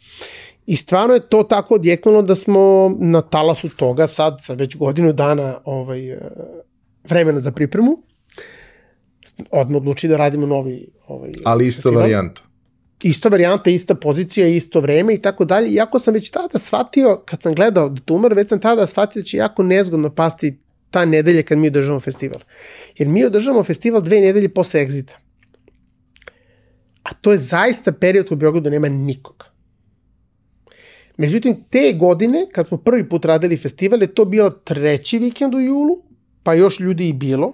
I stvarno je to tako odjeknulo da smo na talasu toga sad sa već godinu dana ovaj, e, vremena za pripremu odmah odluči da radimo novi ovaj, Ali ista festival. varijanta. ista varijanta, ista pozicija, isto vreme i tako dalje. Iako sam već tada shvatio, kad sam gledao The Tumor, već sam tada shvatio da će jako nezgodno pasti ta nedelja kad mi održamo festival. Jer mi održamo festival dve nedelje posle Exita. A to je zaista period u Beogradu nema nikoga. Međutim, te godine, kad smo prvi put radili festival, je to bilo treći vikend u julu, pa još ljudi i bilo.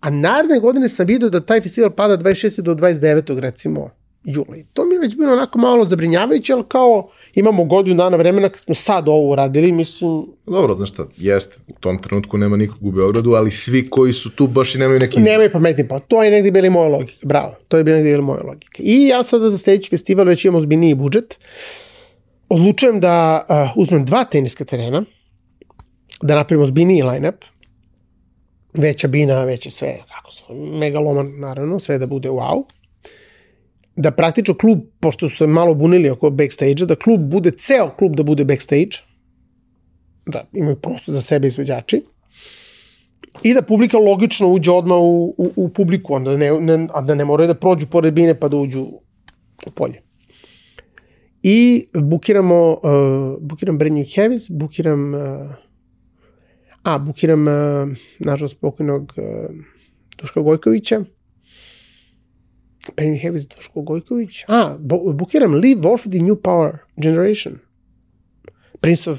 A naredne godine sam vidio da taj festival pada 26. do 29. recimo jula. I to mi je već bilo onako malo zabrinjavajuće, ali kao imamo godinu dana vremena kad smo sad ovo uradili, mislim... Dobro, znaš šta, jeste, u tom trenutku nema nikog u Beogradu, ali svi koji su tu baš i nemaju neki... Nemaju pametni pa to je negdje bili moja logika, bravo, to je negdje bili moja logika. I ja sada za sledeći festival već imam ozbiljniji budžet, odlučujem da uh, uzmem dva teniska terena, da napravimo ozbiljniji line-up, veća bina, veće sve, kako su, megaloman, naravno, sve da bude wow. Da praktično klub, pošto su se malo bunili oko backstage-a, da klub bude, ceo klub da bude backstage, da imaju prosto za sebe izvođači, i da publika logično uđe odmah u, u, u publiku, onda ne, ne, a da ne moraju da prođu pored bine pa da uđu u polje. I bukiramo, uh, bukiram Brand New Heavies, bukiram uh, A, bukiram, uh, nažalost, pokojnog uh, Duška Gojkovića. Penny Heavis Duško Gojković. A, bukiram Lee Warford i New Power Generation. Prince of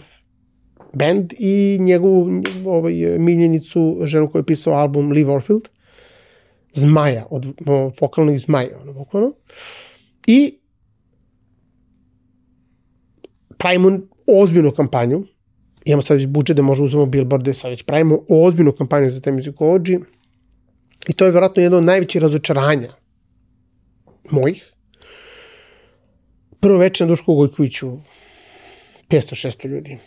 Band i njegovu ovaj, miljenicu, ženu koja je pisao album Lee Warfield. Zmaja, od vokalnih zmaja, ono, bukvalno. I pravimo ozbiljnu kampanju imamo sad već budžet da možemo uzmemo billboarde, sad već pravimo ozbiljnu kampanju za te muzikolođi i to je vjerojatno jedno od najvećih razočaranja mojih. Prvo večer na Duško Gojkoviću 500-600 ljudi.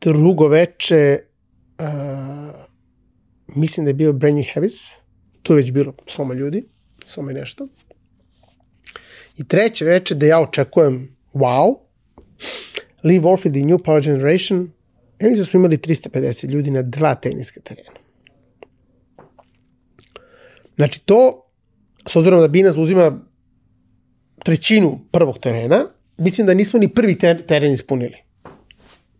Drugo veče uh, mislim da je bio Brand New Heavis, tu je već bilo soma ljudi, soma nešto. I treće veče da ja očekujem wow, Lee Warfield i New Power Generation, ja mislim da smo imali 350 ljudi na dva teniska terena. Znači to, s obzirom da Binance uzima trećinu prvog terena, mislim da nismo ni prvi ter teren ispunili.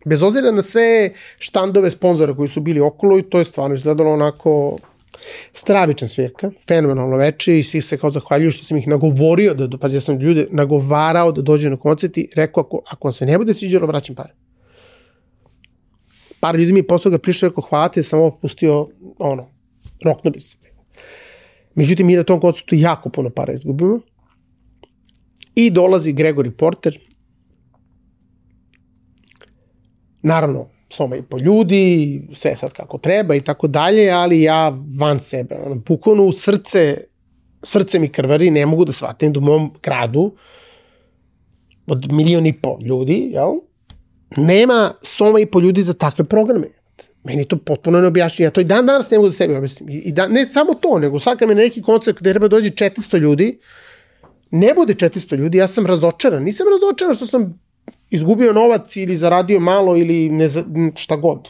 Bez obzira na sve štandove sponzora koji su bili okolo i to je stvarno izgledalo onako stravičan svirka, fenomenalno veče i svi se kao zahvaljuju što sam ih nagovorio, da, pazi, ja sam ljude nagovarao da dođe na koncert i rekao ako, ako se ne bude sviđalo, vraćam pare. Par ljudi mi je posle ga prišao rekao hvala ti, sam ovo pustio, ono, rokno bi se. Međutim, mi na tom koncertu jako puno para izgubimo. I dolazi Gregory Porter. Naravno, soma i po ljudi, sve sad kako treba i tako dalje, ali ja van sebe, ono, bukvalno u srce, srce mi krvari, ne mogu da shvatim da u mom gradu od milion i po ljudi, jel, nema soma i po ljudi za takve programe. Meni to potpuno ne objašnja. Ja to i dan danas ne mogu da sebi objasnim. I da, ne samo to, nego sad kad me neki koncert gde treba dođe 400 ljudi, ne bude 400 ljudi, ja sam razočaran. Nisam razočaran što sam izgubio novac ili zaradio malo ili ne, šta god.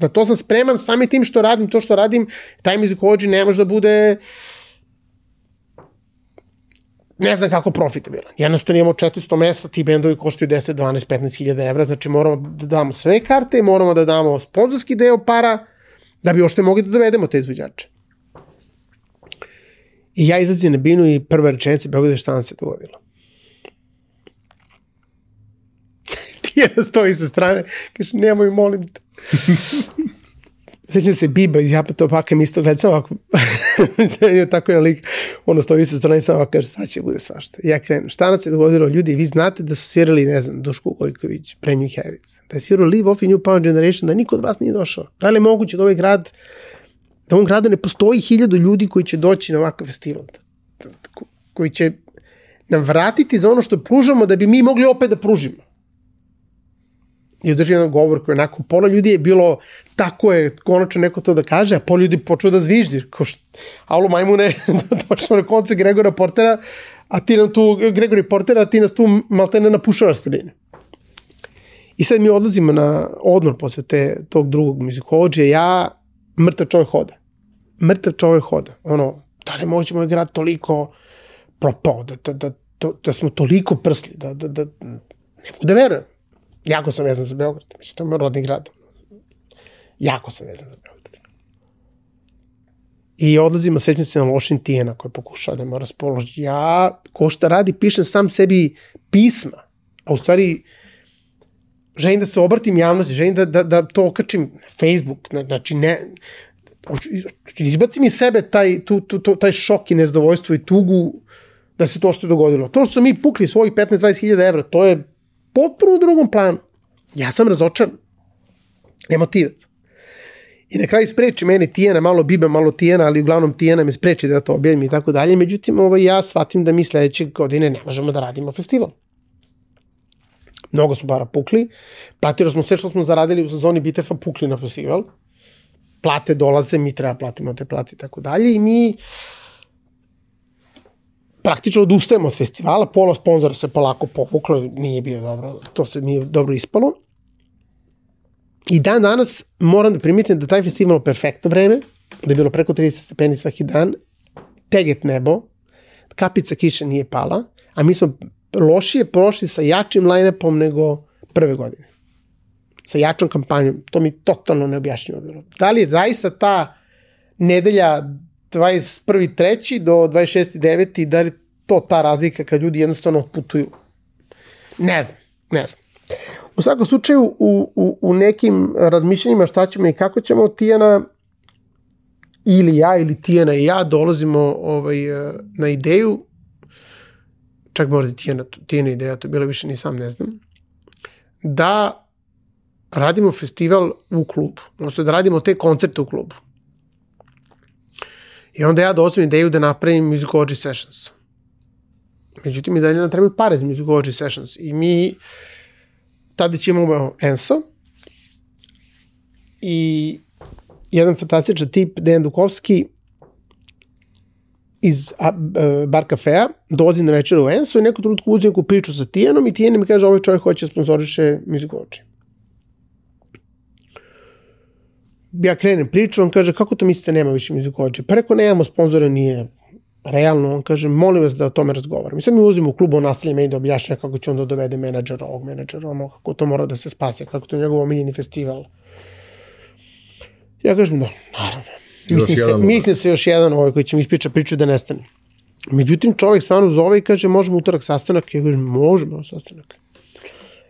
Da to sam spreman sami tim što radim, to što radim, taj muzikolođi ne može da bude ne znam kako profitabilan. Jednostavno imamo 400 mesta, ti bendovi koštaju 10, 12, 15 hiljada evra, znači moramo da damo sve karte, moramo da damo sponzorski deo para, da bi ošte mogli da dovedemo te izvođače. I ja izlazim na binu i prva rečenica, Beograd šta nam se dogodilo. Tijena stoji sa strane, kaže, nemoj, molim te. Sećam se Biba iz Japata Opaka mi isto gleda samo ovako, je tako jedan lik, ono stoji sa strane samo ovako kaže, sad će bude svašta. Ja krenem, šta nam se dogodilo, ljudi, vi znate da su svirali, ne znam, Duško Gojković, Premium Heavies, da je svirao Live Off i New Power Generation, da niko od vas nije došao. Da li je moguće da ovaj grad, da u ovom gradu ne postoji hiljadu ljudi koji će doći na ovakav festival, koji će nam vratiti za ono što pružamo da bi mi mogli opet da pružimo i održi jedan govor koji onako, pola ljudi je bilo, tako je, konačno neko to da kaže, a pola ljudi počeo da zviždi, ko što, majmune, došli smo na konce Gregora Portera, a ti nam tu, Gregori Portera, a ti nas tu maltene napušavaš sredine. I sad mi odlazimo na odmor posle te, tog drugog muzikolođe, ja, mrtav čovjek hoda. Mrtav čovjek hoda. Ono, da li može moj grad toliko propao, da, da, da, da, da smo toliko prsli, da, da, da, ne mogu da verujem. Jako sam vezan za Beograd. Mislim, to je moj rodni grad. Jako sam vezan za Beograd. I odlazimo, sećam se na lošin tijena koje pokušava da me raspoloži. Ja, ko šta radi, pišem sam sebi pisma, a u stvari želim da se obratim javnosti, želim da, da, da to okačim na Facebook, znači ne, izbacim iz sebe taj, tu, tu, tu, taj šok i nezdovoljstvo i tugu da se to što je dogodilo. To što smo mi pukli svojih 15-20 hiljada evra, to je potpuno u drugom planu. Ja sam razočaran. Emotivac. I na kraju spreči mene Tijena, malo Biba, malo Tijena, ali uglavnom Tijena me spreči da to objavim i tako dalje. Međutim, ovaj, ja shvatim da mi sledeće godine ne možemo da radimo festival. Mnogo smo bara pukli. Platili smo sve što smo zaradili u sezoni Bitefa pukli na festival. Plate dolaze, mi treba platimo te plate i tako dalje. I mi praktično odustajemo od festivala, pola sponzora se polako povuklo, nije bio dobro, to se nije dobro ispalo. I dan danas moram da primitim da taj festival perfektno vreme, da je bilo preko 30 stepeni svaki dan, teget nebo, kapica kiše nije pala, a mi smo lošije prošli sa jačim line-upom nego prve godine. Sa jačom kampanjom. To mi totalno neobjašnjivo bilo. Da li je zaista ta nedelja 21.3. do 26.9. da li to ta razlika kad ljudi jednostavno otputuju? Ne znam, ne znam. U svakom slučaju, u, u, u nekim razmišljanjima šta ćemo i kako ćemo, Tijana ili ja ili Tijana i ja dolazimo ovaj, na ideju, čak možda Tijana, Tijana ideja, to je bila više ni sam ne znam, da radimo festival u klubu, odnosno da radimo te koncerte u klubu. I onda ja dozvam ideju da napravim Musicology Sessions. Međutim, i dalje nam trebaju pare za Musicology Sessions. I mi tada imamo Enso i jedan fantastičan tip, Dejan Dukovski, iz bar kafea, dolazi na večer u Enso i neku trenutku uzim neku priču sa Tijanom i Tijan mi kaže ovaj čovjek hoće da sponsoriše Musicology. Ja krenem priču, on kaže, kako to mislite nema više muzikođe? Pa rekao, nemamo sponzora, nije realno. On kaže, molim vas da o tome razgovaram. I sad mi uzimo u klubu, on nastavlja me i da objašnja kako će on da dovede menadžera, ovog menadžera, ono, kako to mora da se spase, kako to je njegov omiljeni festival. Ja kažem, da, naravno. Mislim se, mislim se još jedan ovaj koji će mi ispriča priču da nestane. Međutim, čovjek stvarno zove i kaže, možemo utorak sastanak? Ja kažem, možemo sastanak.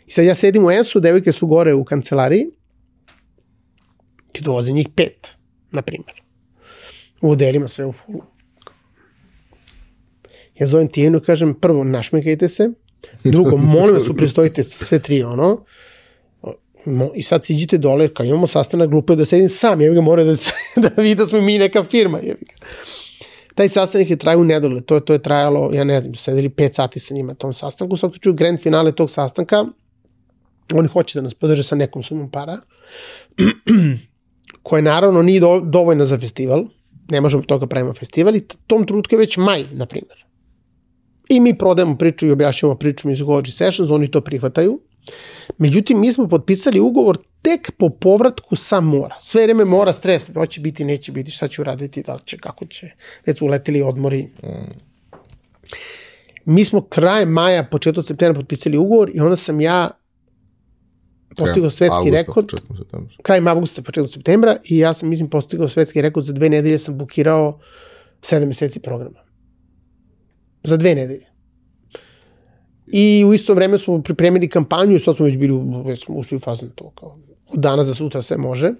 I sad ja sedim u Ensu, devojke su gore u kancelariji ti dolaze njih pet, na primjer. U odelima sve u fullu. Ja zovem Tijenu kažem, prvo, našmekajte se, drugo, molim vas, upristojite se sve tri, ono, i sad siđite dole, kao imamo sastanak, glupo je da sedim sam, ja ga mora da, se, da vidi da smo mi neka firma, jebi ga. Taj sastanak je traju nedole, to, to je trajalo, ja ne znam, sedeli 5 sati sa njima na tom sastanku, u svakom slučaju grand finale tog sastanka, oni hoće da nas podrže sa nekom sumom para, koja naravno nije do, dovoljna za festival, ne možemo toga pravimo festival i tom trenutku je već maj, na primjer. I mi prodajemo priču i objašnjamo priču Musicology Sessions, oni to prihvataju. Međutim, mi smo potpisali ugovor tek po povratku sa mora. Sve vreme mora stres, hoće biti, neće biti, šta će uraditi, da će, kako će. Već uleteli odmori. Mi smo kraj maja, početak septembra potpisali ugovor i onda sam ja postigao svetski Augusta, rekord. Kraj avgusta, početkom septembra i ja sam, mislim, postigao svetski rekord za dve nedelje sam bukirao sedam meseci programa. Za dve nedelje. I u isto vreme smo pripremili kampanju i sad smo već bili, već smo ušli u fazu to kao od danas za sutra sve može.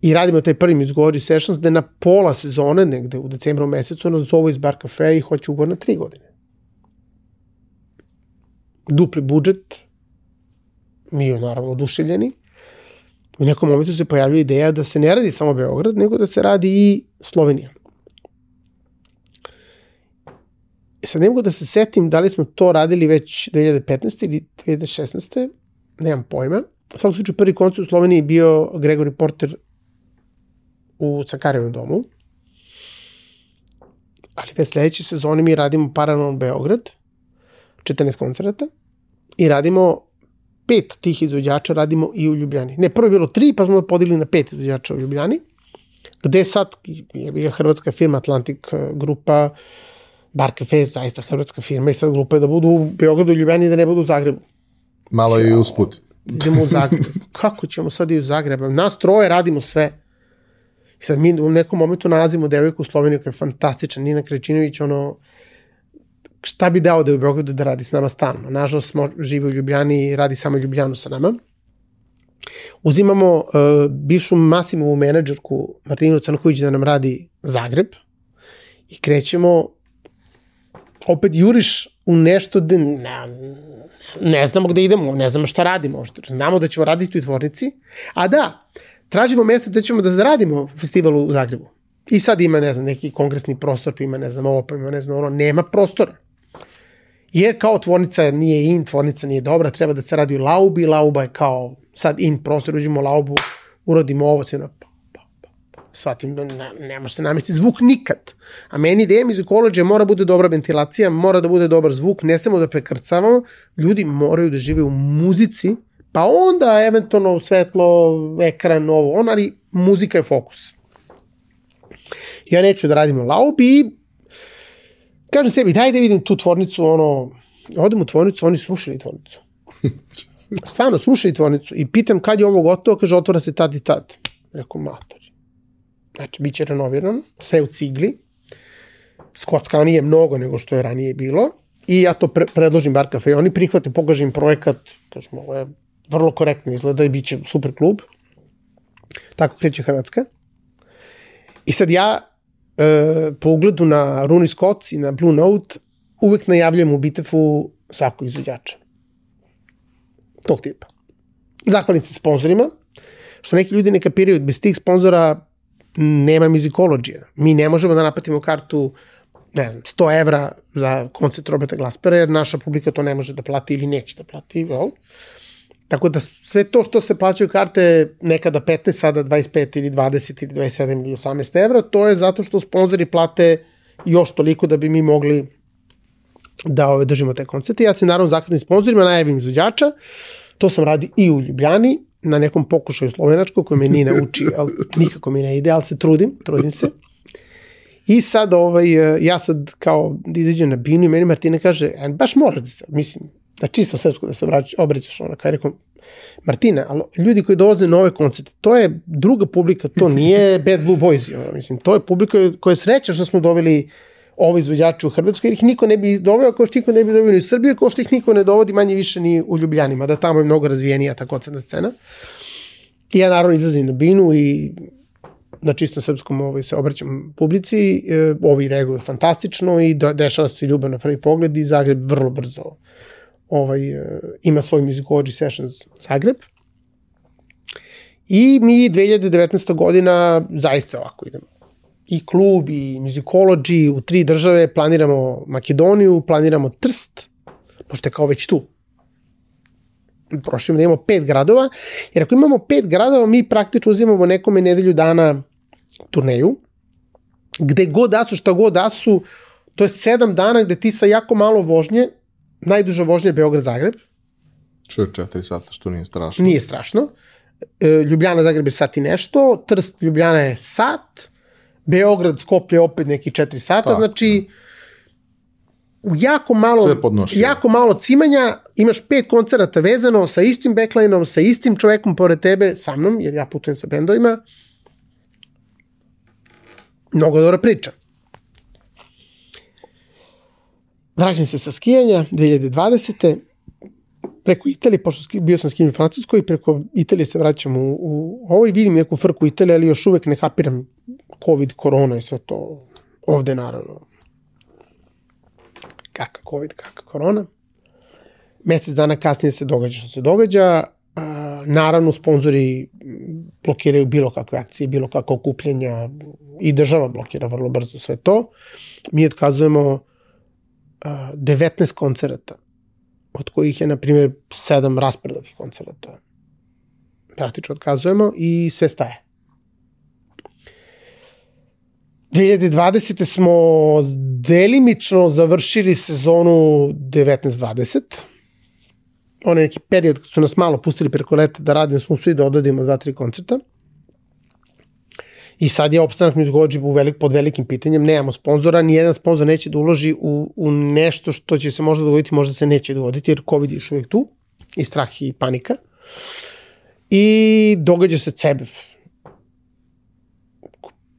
I radimo taj prvi Gordy Sessions gde na pola sezone, negde u decembru mesecu, nas zovu iz Bar Cafe i hoće ugovor na tri godine. Dupli budžet, mi je naravno oduševljeni. U nekom momentu se pojavlja ideja da se ne radi samo Beograd, nego da se radi i Slovenija. E sad ne mogu da se setim da li smo to radili već 2015. ili 2016. Nemam pojma. U svakom slučaju prvi koncert u Sloveniji bio Gregory Porter u Cakarjevom domu. Ali već sledeće sezone mi radimo paralelno Beograd, 14 koncerta, i radimo pet tih izvođača radimo i u Ljubljani. Ne, prvo je bilo tri, pa smo podigli na pet izvođača u Ljubljani, gde sad je hrvatska firma Atlantic eh, grupa, Bar Cafe, zaista hrvatska firma i sad grupa je da budu u Beogradu i Ljubljani da ne budu u Zagrebu. Malo i usput. Idemo u Zagreb. Kako ćemo sad i u Zagreb? Nas troje radimo sve. I sad mi u nekom momentu nalazimo devojku u Sloveniji koja je fantastična, Nina Krečinović, ono, šta bi dao da je u Beogradu da radi s nama stalno. Nažalost, smo živi u Ljubljani i radi samo Ljubljanu sa nama. Uzimamo uh, bivšu Masimovu menadžerku Martinu Crnković da nam radi Zagreb i krećemo opet juriš u nešto da ne, ne znamo gde idemo, ne znamo šta radimo. Znamo da ćemo raditi u tvornici, a da, tražimo mesto da ćemo da zaradimo festival u Zagrebu. I sad ima, ne znam, neki kongresni prostor, pa ima, ne znam, ovo, pa ima, ne znam, ono, nema prostora. Jer kao tvornica nije in, tvornica nije dobra, treba da se radi u laubi, lauba je kao sad in prostor, uđemo laubu, uradimo ovo, sve na pa, pa, pa, pa. shvatim da ne, ne može se namesti zvuk nikad. A meni ideja muzikolođe mora bude dobra ventilacija, mora da bude dobar zvuk, ne samo da prekrcavamo, ljudi moraju da žive u muzici, pa onda eventualno svetlo, ekran, ovo, on, ali muzika je fokus. Ja neću da radim u laubi i kažem sebi, daj da vidim tu tvornicu, ono, odem u tvornicu, oni srušili tvornicu. Stvarno, srušili tvornicu i pitam kad je ovo gotovo, kaže, otvora se tad i tad. Rekao, mator. Znači, bit će renovirano, sve u cigli, skocka nije mnogo nego što je ranije bilo, i ja to pre predložim Bar Cafe, oni prihvate, pokažem projekat, kažem, ovo je vrlo korektno izgleda i bit će super klub. Tako kreće Hrvatska. I sad ja e, po ugledu na Rooney Scott i na Blue Note uvek najavljujem u Bitefu svakog izvođača. Tog tipa. Zahvalim se sponsorima, što neki ljudi ne kapiraju, bez tih sponzora nema muzikologija. Mi ne možemo da napatimo kartu ne znam, 100 evra za koncert Roberta Glaspera, jer naša publika to ne može da plati ili neće da plati. Jel? Tako da sve to što se plaćaju karte nekada 15, sada 25 ili 20 ili 27 ili 18 evra, to je zato što sponzori plate još toliko da bi mi mogli da ove, držimo te koncerte. Ja se naravno zakladnim sponsorima najavim izvođača, to sam radi i u Ljubljani, na nekom pokušaju slovenačko koje me nije nauči, ali nikako mi ne ide, ali se trudim, trudim se. I sad ovaj, ja sad kao da izađem na binu i meni Martina kaže, baš mora da se, mislim, da čisto srpsko da se obraćaš, obraćaš ono, kaj rekom, Martina, ali ljudi koji dolaze na ove koncerte, to je druga publika, to nije Bad Blue Boys, ono, mislim, to je publika koja je sreća što smo doveli ovo izvođače u Hrvatsku, jer ih niko ne bi doveo, kao što ih niko ne bi doveo ni u Srbiju, kao što ih niko ne dovodi manje više ni u Ljubljanima, da tamo je mnogo razvijenija ta koncertna scena. I ja naravno izlazim na binu i na čisto srpskom ovaj, se obraćam publici, e, ovi reaguju fantastično i da, dešava se ljubav na prvi pogled i Zagreb vrlo brzo ovaj, e, ima svoj Musicology Sessions Zagreb. I mi 2019. godina zaista ovako idemo. I klub i Musicology u tri države, planiramo Makedoniju, planiramo Trst, pošto je kao već tu. Prošljamo da imamo pet gradova, jer ako imamo pet gradova, mi praktično uzimamo nekome nedelju dana turneju, gde god da su, šta god da su, to je sedam dana gde ti sa jako malo vožnje najduža vožnja je Beograd-Zagreb. Što je četiri sata, što nije strašno. Nije strašno. E, Ljubljana, Zagreb je sat i nešto, Trst, Ljubljana je sat, Beograd, Skoplje opet neki četiri sata, Tako, znači u jako malo, jako malo cimanja, imaš pet koncerata vezano sa istim backlineom, sa istim čovekom pored tebe, sa mnom, jer ja putujem sa bendovima. Mnogo dobra priča. Vraćam se sa skijanja 2020. Preko Italije, pošto bio sam skijen u Francuskoj, preko Italije se vraćam u, u ovo i vidim neku frku Italije, ali još uvek ne kapiram COVID, korona i sve to ovde naravno. Kaka COVID, kaka korona. Mesec dana kasnije se događa što se događa. Naravno, sponzori blokiraju bilo kakve akcije, bilo kakve okupljenja i država blokira vrlo brzo sve to. Mi otkazujemo 19 koncerata, od kojih je, na primjer, 7 raspredatih koncerata. Praktično otkazujemo i sve staje. 2020. smo delimično završili sezonu 19-20. Onaj neki period kad su nas malo pustili preko leta da radimo, smo uspili da odadimo dva, tri koncerta. I sad je opstanak Music u velik, pod velikim pitanjem, nemamo sponzora, nijedan sponzor neće da uloži u, u nešto što će se možda dogoditi, možda se neće dogoditi, jer COVID je uvijek tu, i strah i panika. I događa se CEBEF.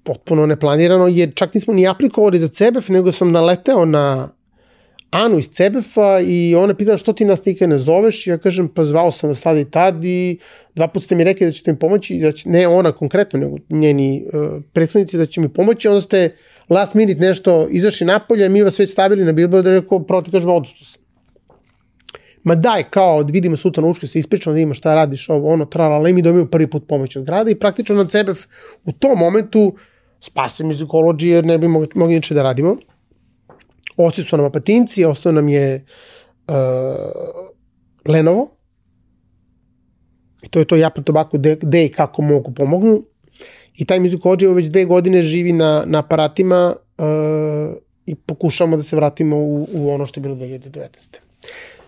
potpuno neplanirano, jer čak nismo ni aplikovali za CBF, nego sam naleteo na Anu iz CBF-a i ona pitala što ti nas nikad ne zoveš, ja kažem pa zvao sam vas tada i tad i dva puta ste mi rekli da ćete mi pomoći, da će, ne ona konkretno, nego njeni uh, prethodnici da će mi pomoći, onda ste last minute nešto izašli napolje, mi vas već stavili na billboard, da rekao, pravo ti kažem, odustao sam. Ma daj, kao, da vidimo sutra na uške, se ispričamo, da vidimo šta radiš, ovo, ono, tralala, i mi dobijemo prvi put pomoć od grada i praktično na CBF u tom momentu spase Musicology jer ne bi mogli, mogli niče da radimo. Ostali su nam apatinci, ostao nam je uh, Lenovo, I to je to Japan Tobacco gde i kako mogu pomognu. I taj Musicology već dve godine živi na, na aparatima uh, i pokušamo da se vratimo u, u ono što je bilo 2019.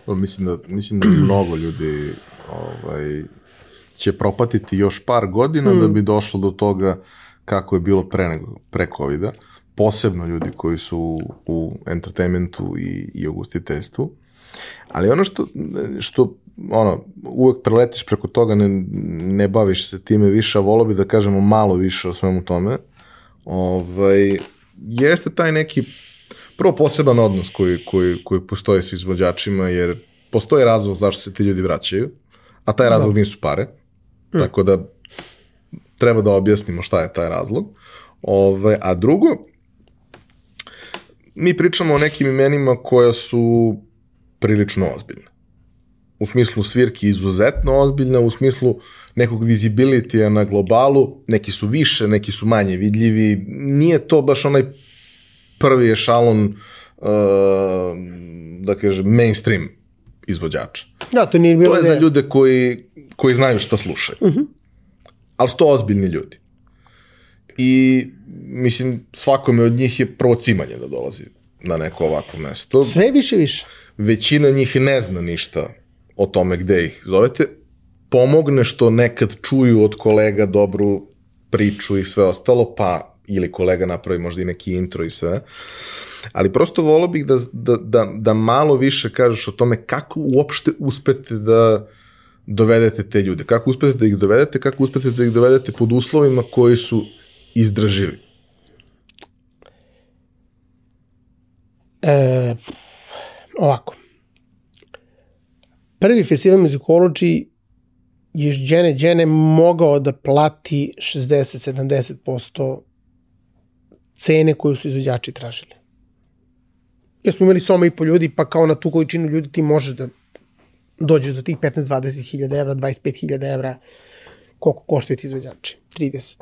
O, mislim, da, mislim da mnogo ljudi ovaj, će propatiti još par godina mm. da bi došlo do toga kako je bilo pre, pre COVID-a. Posebno ljudi koji su u, u entertainmentu i, i ugostiteljstvu. Ali ono što, što ono, uvek preletiš preko toga, ne, ne baviš se time više, a volio bi da kažemo malo više o svemu tome, ovaj, jeste taj neki prvo poseban odnos koji, koji, koji postoji sa izvođačima, jer postoji razlog zašto se ti ljudi vraćaju, a taj razlog da. nisu pare, mm. tako da treba da objasnimo šta je taj razlog. Ove, a drugo, mi pričamo o nekim imenima koja su prilično ozbiljna. U smislu svirki izuzetno ozbiljna, u smislu nekog visibilitija na globalu, neki su više, neki su manje vidljivi, nije to baš onaj prvi ešalon, uh, da kažem, mainstream izvođača. Da, to nije bilo... To je za ljude koji, koji znaju šta slušaju. Uh mhm. -huh. Ali su to ozbiljni ljudi. I, mislim, svakome od njih je prvo cimanje da dolazi na neko ovako mesto. Sve više više većina njih ne zna ništa o tome gde ih zovete, pomogne što nekad čuju od kolega dobru priču i sve ostalo, pa ili kolega napravi možda i neki intro i sve. Ali prosto volio bih da, da, da, da malo više kažeš o tome kako uopšte uspete da dovedete te ljude, kako uspete da ih dovedete, kako uspete da ih dovedete pod uslovima koji su izdraživi. E, ovako. Prvi festival Musicology je Džene Džene mogao da plati 60-70% cene koju su izvođači tražili. Jer smo imali soma i po ljudi, pa kao na tu količinu ljudi ti možeš da dođeš do tih 15-20 hiljada evra, 25 hiljada evra, koliko koštaju ti izvođači? 30.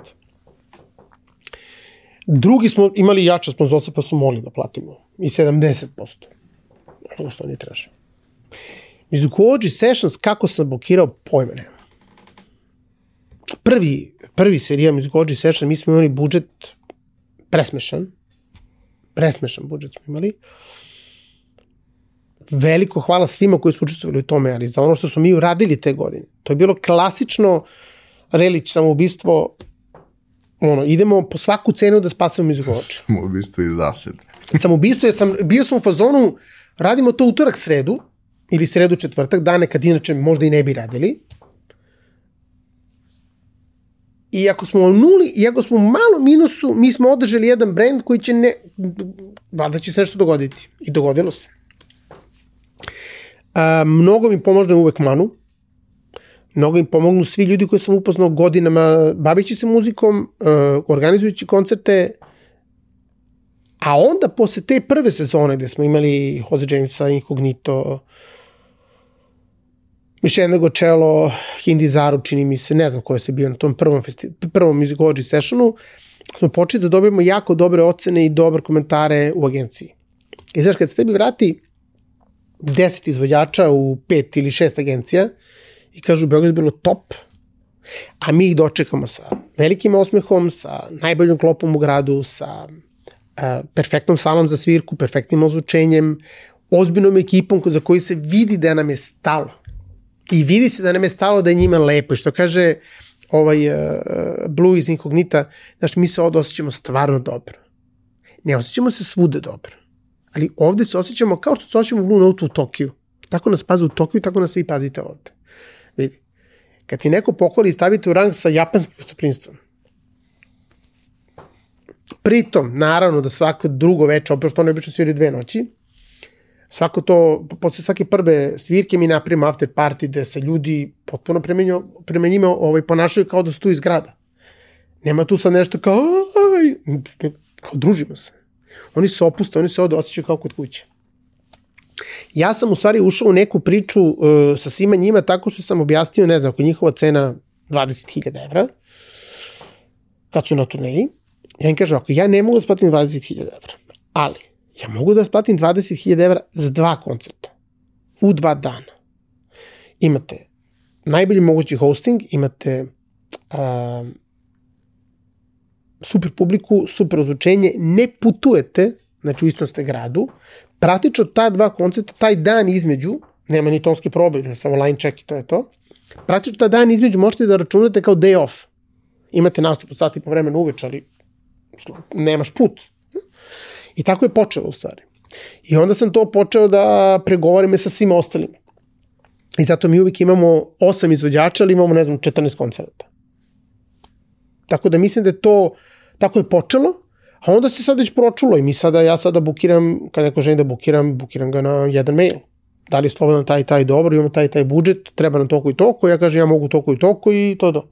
Drugi smo imali jača sponzorstva pa smo mogli da platimo i 70% ono što oni traže. Mizukoji Sessions, kako sam blokirao, pojma nema. Prvi, prvi serija Mizukoji Sessions, mi smo imali budžet presmešan, presmešan budžet smo imali. Veliko hvala svima koji su učestvovali u tome, ali za ono što smo mi uradili te godine. To je bilo klasično relić samoubistvo ono, idemo po svaku cenu da spasemo Mizukoji. Samoubistvo i zased. samoubistvo, ja sam, bio sam u fazonu, Radimo to utorak sredu, ili sredu četvrtak, dane kad inače možda i ne bi radili. I ako smo u nuli, i ako smo u malom minusu, mi smo održali jedan brend koji će ne, vada će se nešto dogoditi. I dogodilo se. A, mnogo mi pomožne uvek Manu. Mnogo im pomognu svi ljudi koji sam upoznao godinama bavići se muzikom, organizujući koncerte, A onda, posle te prve sezone gde smo imali Jose Jamesa, Incognito, Michelle Gocello, Hindi Zaru, čini mi se, ne znam ko je se bio na tom prvom, festi, prvom Musicology sessionu, smo počeli da dobijemo jako dobre ocene i dobre komentare u agenciji. I znaš, kad se tebi vrati 10 izvođača u pet ili šest agencija i kažu Beograd je bilo top, a mi ih dočekamo sa velikim osmehom, sa najboljom klopom u gradu, sa perfektnom salom za svirku, perfektnim ozvučenjem, ozbiljnom ekipom za koju se vidi da nam je stalo. I vidi se da nam je stalo da je njima lepo. I što kaže ovaj uh, Blue iz Incognita, znači mi se ovde osjećamo stvarno dobro. Ne osjećamo se svude dobro. Ali ovde se osjećamo kao što se osjećamo u Blue Note u Tokiju. Tako nas paze u Tokiju, tako nas svi pazite ovde. Vidi. Kad ti neko pohvali i stavite u rang sa japanskim gostoprinstvom, Pritom, naravno da svako drugo veče, opet što ne obično sviri dve noći, svako to, posle svake prve svirke mi napravimo after party gde se ljudi potpuno prema njima ovaj, ponašaju kao da su tu iz grada. Nema tu sad nešto kao, aj, kao družimo se. Oni se opuste, oni se ovde osjećaju kao kod kuće. Ja sam u stvari ušao u neku priču uh, sa svima njima tako što sam objasnio, ne znam, ako njihova cena 20.000 evra, kad su na turneji, ja im kažem, ako ja ne mogu da splatim 20.000 evra, ali ja mogu da splatim 20.000 evra za dva koncerta, u dva dana. Imate najbolji mogući hosting, imate uh, super publiku, super ozvučenje, ne putujete, znači u istom ste gradu, praktično ta dva koncerta, taj dan između, nema ni tonske probe, samo line check i to je to, praktično ta dan između možete da računate kao day off. Imate nastup od sati po vremenu uveč, ali nemaš put. I tako je počelo u stvari. I onda sam to počeo da pregovarim sa svima ostalima. I zato mi uvijek imamo osam izvođača, ali imamo, ne znam, 14 koncerta. Tako da mislim da je to, tako je počelo, a onda se sad već pročulo i mi sada, ja sada bukiram, kad neko želim da bukiram, bukiram ga na jedan mail. Da li je slobodan taj taj dobro, imamo taj taj budžet, treba nam toliko i toliko, ja kažem ja mogu toliko i toliko i to do.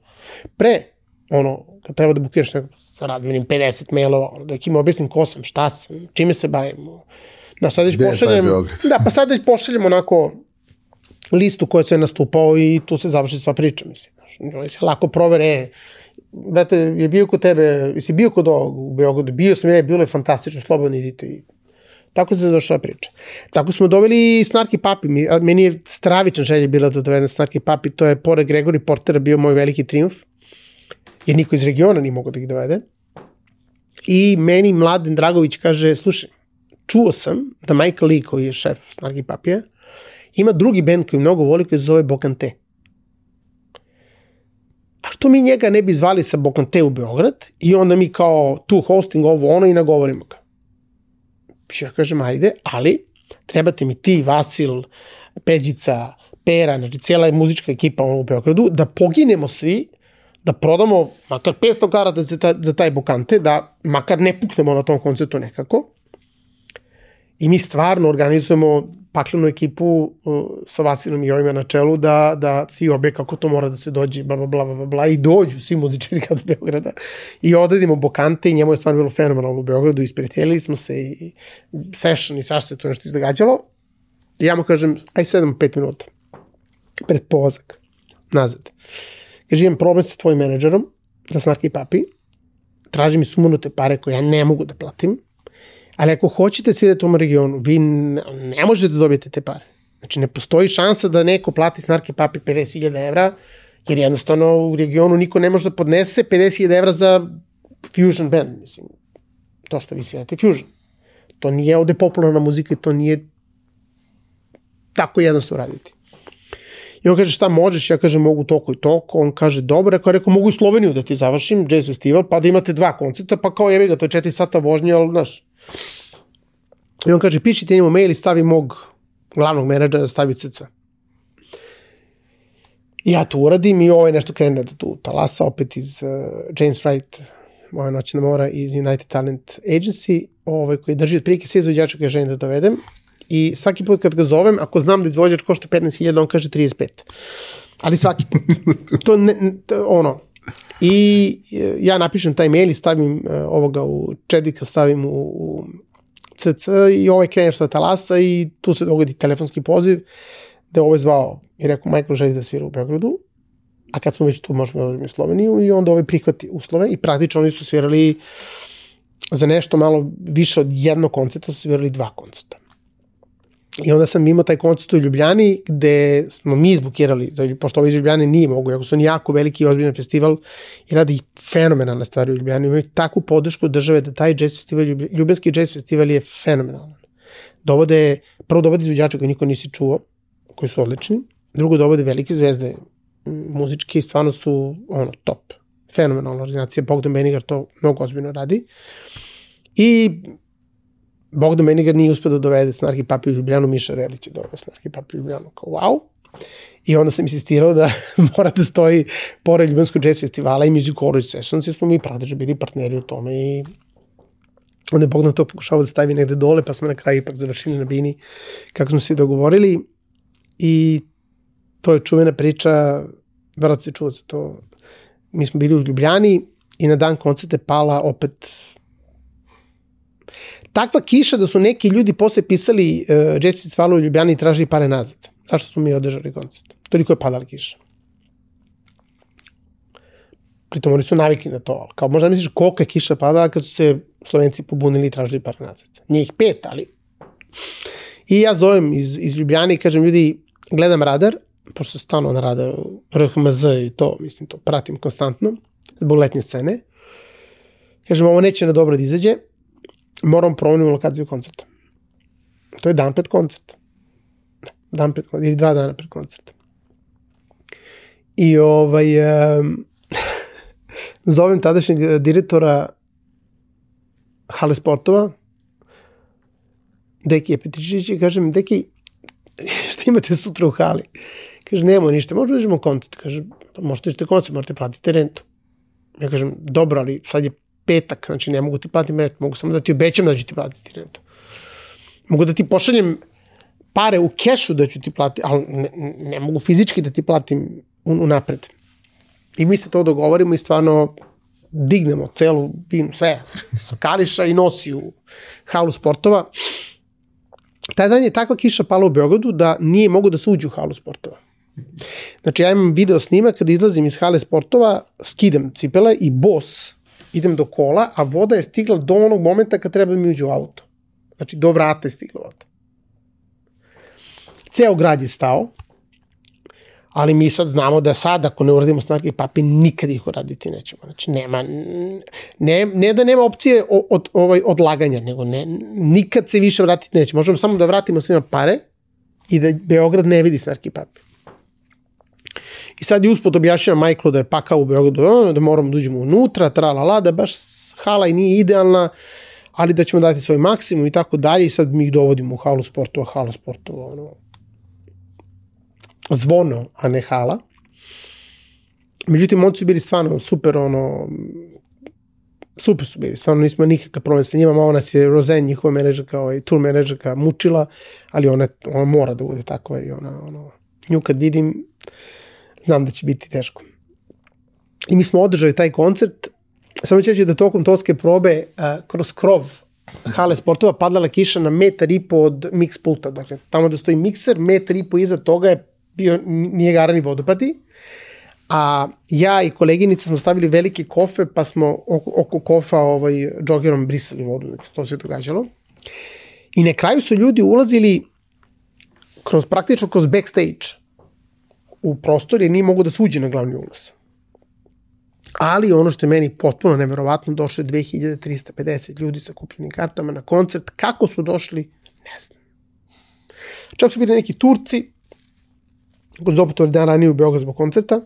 Pre, ono, kad treba da bukiraš neko, sad vidim 50 mailova, da im objasnim ko sam, šta sam, čime se bavim. Da, sad već pošaljem, da, pa sad već pošaljem onako listu koja se nastupao i tu se završi sva priča, mislim. Oni se lako provere, brate, je bio kod tebe, jesi bio kod ovog u Beogradu, bio sam ja, bilo je fantastično, slobodno idite i Tako se zadošla priča. Tako smo doveli Snarki Papi. Meni je stravična želja bila da dovedem Snarki Papi. To je, pored Gregory Portera, bio moj veliki triumf. Jer niko iz regiona nije mogo da ih dovede. I meni Mladen Dragović kaže, slušaj, čuo sam da Michael Lee, koji je šef Snarki Papija, ima drugi band koji mnogo voli koji se zove Bokante. A što mi njega ne bi zvali sa Bokante u Beograd i onda mi kao tu hosting ovo ono i nagovorimo ga. Ja kažem, ajde, ali trebate mi ti, Vasil, Peđica, Pera, znači cijela muzička ekipa u Beogradu, da poginemo svi, da prodamo makar 500 karata za, ta, za taj Bokante, da makar ne puknemo na tom koncertu nekako. I mi stvarno organizujemo paklenu ekipu uh, sa Vasilom i ovima na čelu da, da svi obe kako to mora da se dođe, bla, bla, bla, bla, bla, i dođu svi muzičari od Beograda i odredimo Bokante i njemu je stvarno bilo fenomenalno u Beogradu, isprijateljili smo se i session i svašta se to nešto izdogađalo. I ja mu kažem, aj sedam, pet minuta pred pozak, nazad. Kaže, imam problem sa tvojim menadžerom za snarki papi, traži mi sumunute pare koje ja ne mogu da platim, Ali ako hoćete svirati u tom regionu, vi ne možete da dobijete te pare. Znači, ne postoji šansa da neko plati snarke papi 50.000 evra, jer jednostavno u regionu niko ne može da podnese 50.000 evra za fusion band, mislim. To što vi svirate fusion. To nije ovde popularna muzika i to nije tako jednostavno raditi. I on kaže šta možeš, ja kažem mogu toko i toko, on kaže dobro, rekao, rekao mogu u Sloveniju da ti završim, jazz festival, pa da imate dva koncerta, pa kao jebi ga, to je četiri sata vožnje, ali znaš, I on kaže, pišite njemu mail i stavi mog glavnog menadžera da stavi CC. I ja to uradim i ovaj nešto krene da tu talasa opet iz uh, James Wright, moja noćna mora iz United Talent Agency, ovaj, koji drži otprilike sve izvođača koje želim da dovedem. I svaki put kad ga zovem, ako znam da izvođač košta 15.000, on kaže 35. Ali svaki put. to ne, ono, I e, ja napišem taj mail i stavim uh, ovoga u Čedika, stavim u, u CC i ovaj krene što talasa i tu se dogodi telefonski poziv da je ovaj zvao i rekao Michael želi da svira u Beogradu, a kad smo već tu možemo da u Sloveniju i onda ovaj prihvati uslove i praktično oni su svirali za nešto malo više od jednog koncerta su svirali dva koncerta. I onda sam imao taj koncert u Ljubljani gde smo mi izbukirali, pošto ovo iz Ljubljane nije mogu, ako su oni jako veliki i ozbiljan festival i radi fenomenalne stvari u Ljubljani, imaju takvu podršku države da taj jazz festival, Ljubljanski jazz festival je fenomenalan. Dovode, prvo dovode izvođača koji niko nisi čuo, koji su odlični, drugo dovode velike zvezde muzičke i stvarno su ono, top. Fenomenalna organizacija, Bogdan Benigar to mnogo ozbiljno radi. I Bogdan Menigar nije uspio da dovede Snarki Papi u Ljubljanu, Miša Relić je dovede Snarki Papi u Ljubljanu, kao wow. I onda sam insistirao da mora da stoji pored Ljubljanskog jazz festivala i Music College Sessions, jer smo mi pradeže bili partneri u tome i onda je Bogdan to pokušao da stavi negde dole, pa smo na kraju ipak završili na bini kako smo se dogovorili i to je čuvena priča, verovatno se čuo za to, mi smo bili u Ljubljani i na dan koncerta pala opet takva kiša da su neki ljudi posle pisali uh, Jessica Svala u Ljubljani i tražili pare nazad. Zašto smo mi održali koncert? Toliko je padala kiša. Pritom oni su navikli na to, ali kao možda misliš koliko je kiša padala kad su se Slovenci pobunili i tražili pare nazad. Njih pet, ali... I ja zovem iz, iz Ljubljane i kažem ljudi, gledam radar, pošto stano na radar RHMZ i to, mislim, to pratim konstantno, zbog letnje scene. Kažem, ovo neće na dobro da izađe, moram promeniti lokaciju koncerta. To je dan pred koncert. Dan pred koncert, ili dva dana pred koncert. I ovaj, um, zovem tadašnjeg direktora hale sportova, Deki Epetičić i kažem, Deki, šta imate sutra u hali? Kaže, nemamo ništa, možda uđemo koncert. Kaže, pa možete ište koncert, morate platiti rentu. Ja kažem, dobro, ali sad je petak, znači ne mogu ti platiti rentu, mogu samo da ti obećam da ću ti platiti rentu. Mogu da ti pošaljem pare u kešu da ću ti platiti, ali ne, ne mogu fizički da ti platim unapred. I mi se to dogovorimo i stvarno dignemo celu binu, sve, sa kališa i nosi u halu sportova. Taj dan je takva kiša pala u Beogradu da nije mogu da se uđe u halu sportova. Znači ja imam video snimak kada izlazim iz hale sportova, skidam cipele i bos idem do kola, a voda je stigla do onog momenta kad treba da mi uđe u auto. Znači do vrata je stigla voda. Ceo grad je stao, ali mi sad znamo da sad ako ne uradimo snarke papi nikad ih uraditi nećemo. Znači nema ne, ne da nema opcije od ovaj odlaganja, nego ne nikad se više vratiti neće. Možemo samo da vratimo svima pare i da Beograd ne vidi snarki papi. I sad je uspod objašnjava Majklu da je pakao u Beogradu, da moramo da uđemo unutra, tralala, da baš hala i nije idealna, ali da ćemo dati svoj maksimum i tako dalje i sad mi ih dovodimo u halu sportova, hala sportova, ono, zvono, a ne hala. Međutim, oni su bili stvarno super, ono, super su bili, stvarno nismo nikakav problem sa njima, malo nas je Rozen, njihova menedžerka, ovaj, tour menedžerka, mučila, ali ona, ona mora da bude takva i ona, ono, nju kad vidim, znam da će biti teško. I mi smo održali taj koncert, samo ću reći da tokom toske probe uh, kroz krov hale sportova padala kiša na metar i po od mix pulta. Dakle, tamo da stoji mikser, metar i po iza toga je bio Nijegarani vodopati. A ja i koleginica smo stavili velike kofe, pa smo oko, oko kofa ovaj, džogerom brisali vodu. Dakle, to se događalo. I na kraju su ljudi ulazili kroz, praktično kroz backstage u prostor jer nije mogu da se uđe na glavni ulaz. Ali ono što je meni potpuno neverovatno, došlo je 2350 ljudi sa kupljenim kartama na koncert. Kako su došli, ne znam. Čak su bili neki Turci, koji su doputovali dan ranije u Beograd zbog koncerta,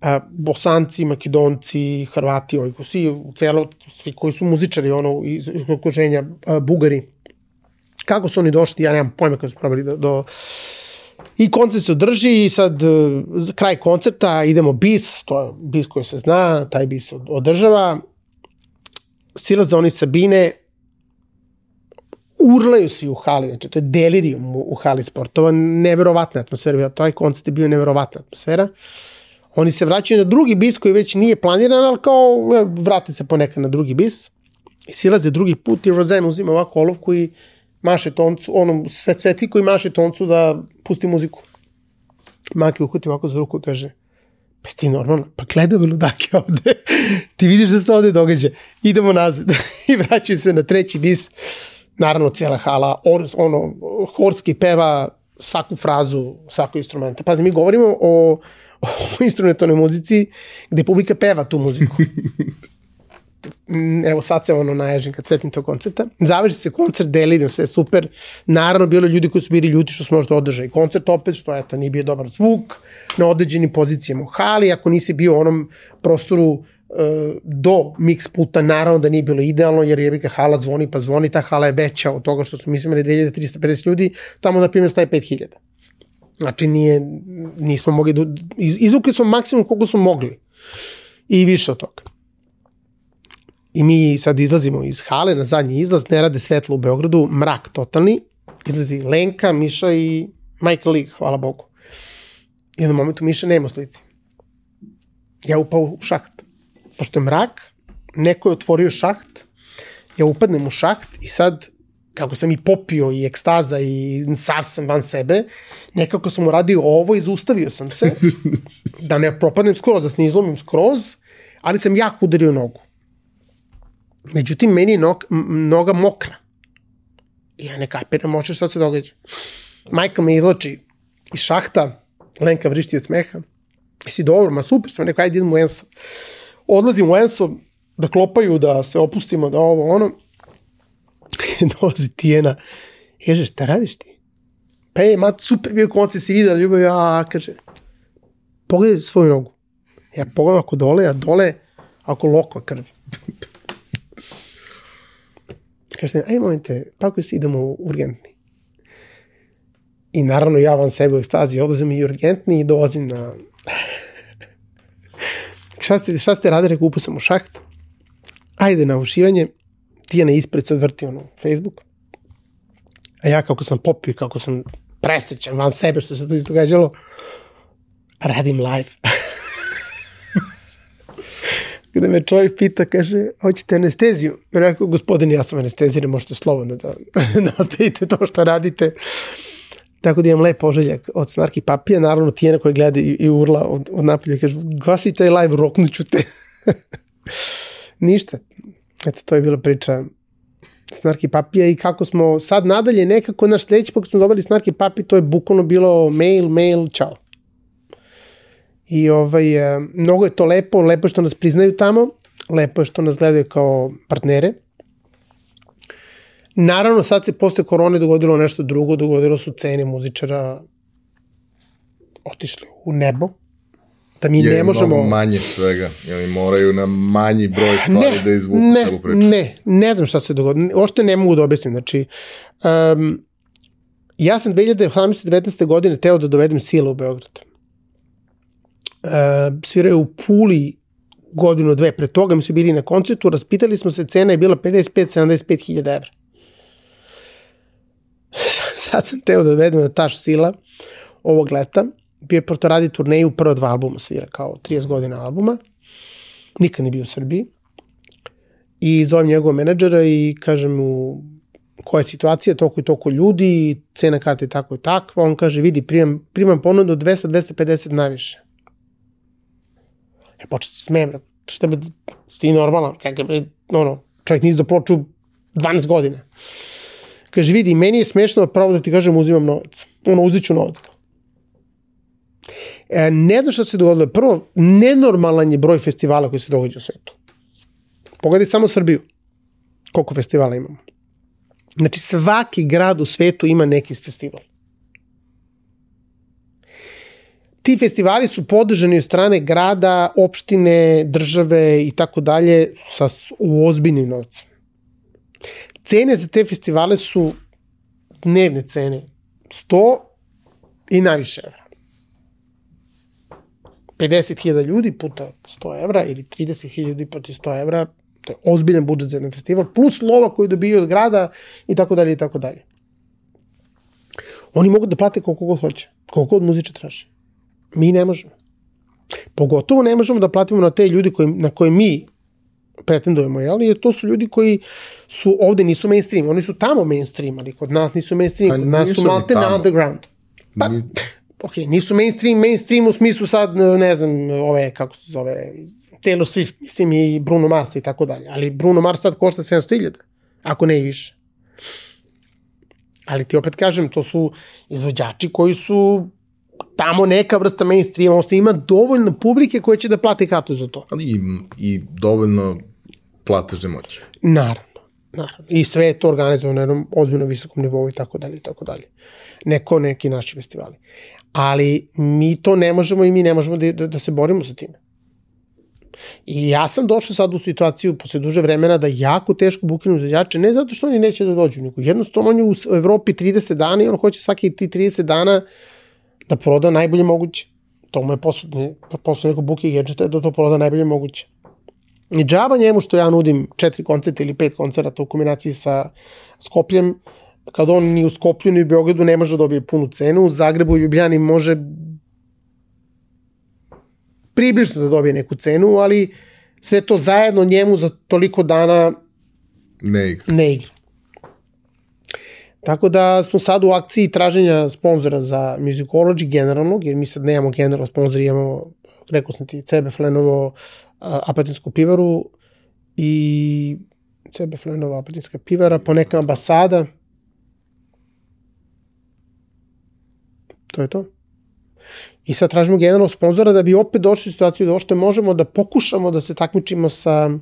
a, Bosanci, Makedonci, Hrvati, ovi koji svi, celo, svi koji su muzičari ono, iz, okruženja, Bugari. Kako su oni došli, ja nemam pojma kako su probali do, do I koncert se održi i sad za kraj koncerta idemo bis, to je bis koji se zna, taj bis se održava. Silaze oni Sabine, urlaju svi u hali, znači to je delirium u, hali sportova, neverovatna atmosfera, taj koncert je bio neverovatna atmosfera. Oni se vraćaju na drugi bis koji već nije planiran, ali kao vrate se ponekad na drugi bis. I silaze drugi put i Rozen uzima ovako olovku i maše toncu, onom sve sveti koji maše toncu da pusti muziku. Maki uhvati ovako za ruku i kaže, pa ti normalno, pa gledaj ove ludake ovde, ti vidiš da se ovde događa, idemo nazad i vraćaju se na treći bis, naravno cijela hala, or, ono, horski peva svaku frazu, svako instrumenta. Pazi, mi govorimo o, o instrumentalnoj muzici gde publika peva tu muziku. Mm, evo sad se ono naježim kad setim tog koncerta. Završi se koncert, delirio sve super. Naravno, bilo ljudi koji su bili ljuti što su možda održali koncert opet, što eto, nije bio dobar zvuk na određenim pozicijama u hali, ako nisi bio u onom prostoru uh, do mix puta, naravno da nije bilo idealno, jer je hala zvoni pa zvoni, ta hala je veća od toga što smo mi imali 2350 ljudi, tamo na primjer staje 5000. Znači nije, nismo mogli, da, izvukli smo maksimum koliko smo mogli. I više od toga. I mi sad izlazimo iz hale na zadnji izlaz, ne rade svetlo u Beogradu, mrak totalni, izlazi Lenka, Miša i Michael League, hvala Bogu. I na momentu Miša nema slici. Ja upao u šaht. Pošto je mrak, neko je otvorio šaht, ja upadnem u šaht i sad kako sam i popio i ekstaza i sav sam van sebe, nekako sam uradio ovo i zaustavio sam se, da ne propadnem skroz, da se ne izlomim skroz, ali sam jako udario nogu. Međutim, meni je nog, noga mokra. I ja ne kapiram može šta se događa. Majka me izlači iz šahta, Lenka vrišti od smeha. si dobro, ma super, sam rekao, ajde idem u Enso. Odlazim u Enso, da klopaju, da se opustimo, da ovo, ono. Dolazi Tijena. I kaže, šta radiš ti? Pa je, mat, super bio koncert, si vidio ljubav, ja, kaže, pogledaj svoju nogu. Ja pogledam ako dole, a dole, ako lokva krvi. Kaže, aj momente, pa ako si idemo u urgentni. I naravno ja vam sebe u ekstazi odlazim i urgentni i dolazim na... šta, ste, šta ste radili, rekao, upao sam u šaht. Ajde na ušivanje. Tijana ispred sad vrti ono Facebook. A ja kako sam popio, kako sam presrećan van sebe što se to izdogađalo, radim live. Kada me čovjek pita, kaže, hoćete anesteziju? Rekao, gospodin, ja sam anestezir, možete slobodno da nastavite to što radite. Tako da imam lep poželjak od Snarki Papija, naravno Tijena koja gleda i, i urla od, od napolja, kaže, glasi taj live, roknuću te. Ništa. Eto, to je bila priča Snarki Papija i kako smo sad nadalje nekako naš sledeći put smo dobili Snarki Papi, to je bukvalno bilo mail, mail, čao. I ovaj, e, mnogo je to lepo, lepo je što nas priznaju tamo, lepo je što nas gledaju kao partnere. Naravno, sad se posle korone dogodilo nešto drugo, dogodilo su cene muzičara otišle u nebo. Da mi je ne možemo... mnogo manje svega, ili moraju na manji broj stvari ne, da izvuku ne, celu priču. Ne, ne znam šta se dogodilo. Ošte ne mogu da objasnim. Znači, um, ja sam 2018-19. godine teo da dovedem sile u Beograd sviraju u Puli godinu, dve pre toga, mi su bili na koncertu, raspitali smo se, cena je bila 55-75 hiljada evra. Sad sam teo da dovedem na taš sila ovog leta, bio je pošto radi turneju, prva dva albuma svira, kao 30 godina albuma, nikad nije bio u Srbiji, i zovem njegovog menadžera i kažem mu koja je situacija, toliko i toliko ljudi, cena karte je tako i takva, on kaže, vidi, primam, primam ponudu 200-250 najviše. Ja početi se smijem, šta bi, ti normalan, kakav ono, čovjek nisi do ploču 12 godina. Kaže, vidi, meni je smešno pravo da ti kažem uzimam novac. Ono, uzet ću novac. E, ne znam šta se dogodilo. Prvo, nenormalan je broj festivala koji se događa u svetu. Pogledaj samo Srbiju. Koliko festivala imamo. Znači, svaki grad u svetu ima neki festival. Ti festivali su podržani od strane grada, opštine, države i tako dalje sa u ozbiljnim novcem. Cene za te festivale su dnevne cene. 100 i najviše evra. 50.000 ljudi puta 100 evra ili 30.000 ljudi puta 100 evra, to je ozbiljan budžet za jedan festival, plus lova koju dobiju od grada i tako dalje i tako dalje. Oni mogu da plate koliko god hoće, koliko god muziča traži. Mi ne možemo. Pogotovo ne možemo da platimo na te ljudi koji, na koje mi pretendujemo, jel? Jer to su ljudi koji su ovde nisu mainstream, oni su tamo mainstream, ali kod nas nisu mainstream, pa kod nas su malte na underground. Pa, Ni... ok, nisu mainstream, mainstream u smislu sad, ne znam, ove, kako se zove, Taylor Swift, mislim i Bruno Mars i tako dalje, ali Bruno Mars sad košta 700.000, ako ne i više. Ali ti opet kažem, to su izvođači koji su tamo neka vrsta mainstreama, odnosno ima dovoljno publike koje će da plate kartu za to. Ali i, i dovoljno platežne moći. Naravno, naravno. I sve je to organizovano na jednom ozbiljno visokom nivou i tako dalje i tako dalje. Neko, neki naši festivali. Ali mi to ne možemo i mi ne možemo da, da, da se borimo sa time. I ja sam došao sad u situaciju posle duže vremena da jako teško bukinu izvođače, ne zato što oni neće da dođu, nego jednostavno on je u Evropi 30 dana i on hoće svaki ti 30 dana uh, da proda najbolje moguće. To mu je posao, posao nekog buke gadgeta da to proda najbolje moguće. I džaba njemu što ja nudim četiri koncerta ili pet koncerta u kombinaciji sa Skopljem, kad on ni u Skoplju ni u Beogradu ne može da dobije punu cenu, u Zagrebu i Ljubljani može približno da dobije neku cenu, ali sve to zajedno njemu za toliko dana Ne igra. ne igra. Tako da smo sad u akciji traženja sponzora za Musicology generalnog, jer mi sad nemamo generalno sponzor, imamo, rekao sam ti, CB Flenovo, Apatinsku pivaru i CB Flenova Apatinska pivara, poneka ambasada. To je to. I sad tražimo generalno sponzora da bi opet došli u situaciju da ošte možemo da pokušamo da se takmičimo sa uh,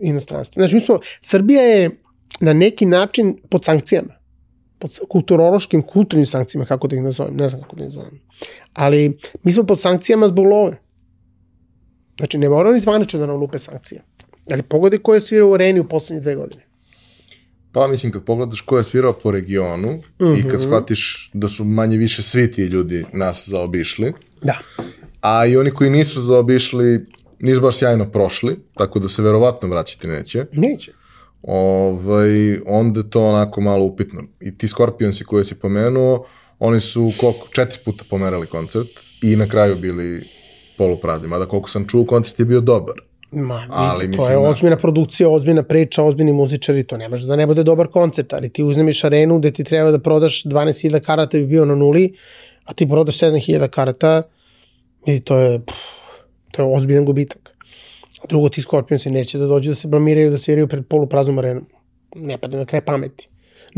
inostranstvom. Znači, mi smo, Srbija je na neki način pod sankcijama. Pod kulturološkim, kulturnim sankcijama, kako da ih nazovem, ne znam kako da ih nazovem. Ali mi smo pod sankcijama zbog love. Znači, ne mora ni zvanično da nam lupe sankcije. Ali pogledaj ko je svirao u areni u poslednje dve godine. Pa mislim, kad pogledaš ko je svirao po regionu mm -hmm. i Mhm. kad shvatiš da su manje više svi ti ljudi nas zaobišli, Da. a i oni koji nisu zaobišli nisu baš sjajno prošli, tako da se verovatno vraćati neće, Neće. Ovaj, onda je to onako malo upitno. I ti Scorpionsi koje si pomenuo, oni su koliko, četiri puta pomerali koncert i na kraju bili poluprazni. Mada koliko sam čuo, koncert je bio dobar. Ma, Ali, ali, to mislim, je da. ozbiljna produkcija, ozbiljna priča, ozbiljni muzičari, to ne može da ne bude dobar koncert, ali ti uzmeš arenu gde ti treba da prodaš 12.000 karata bi bio na nuli, a ti prodaš 7.000 karata i to je, pff, to je ozbiljan gubitak. Drugo, ti Scorpionsi neće da dođu da se blamiraju, da sviraju pred polupraznom arenom. Ne pada na kraj pameti.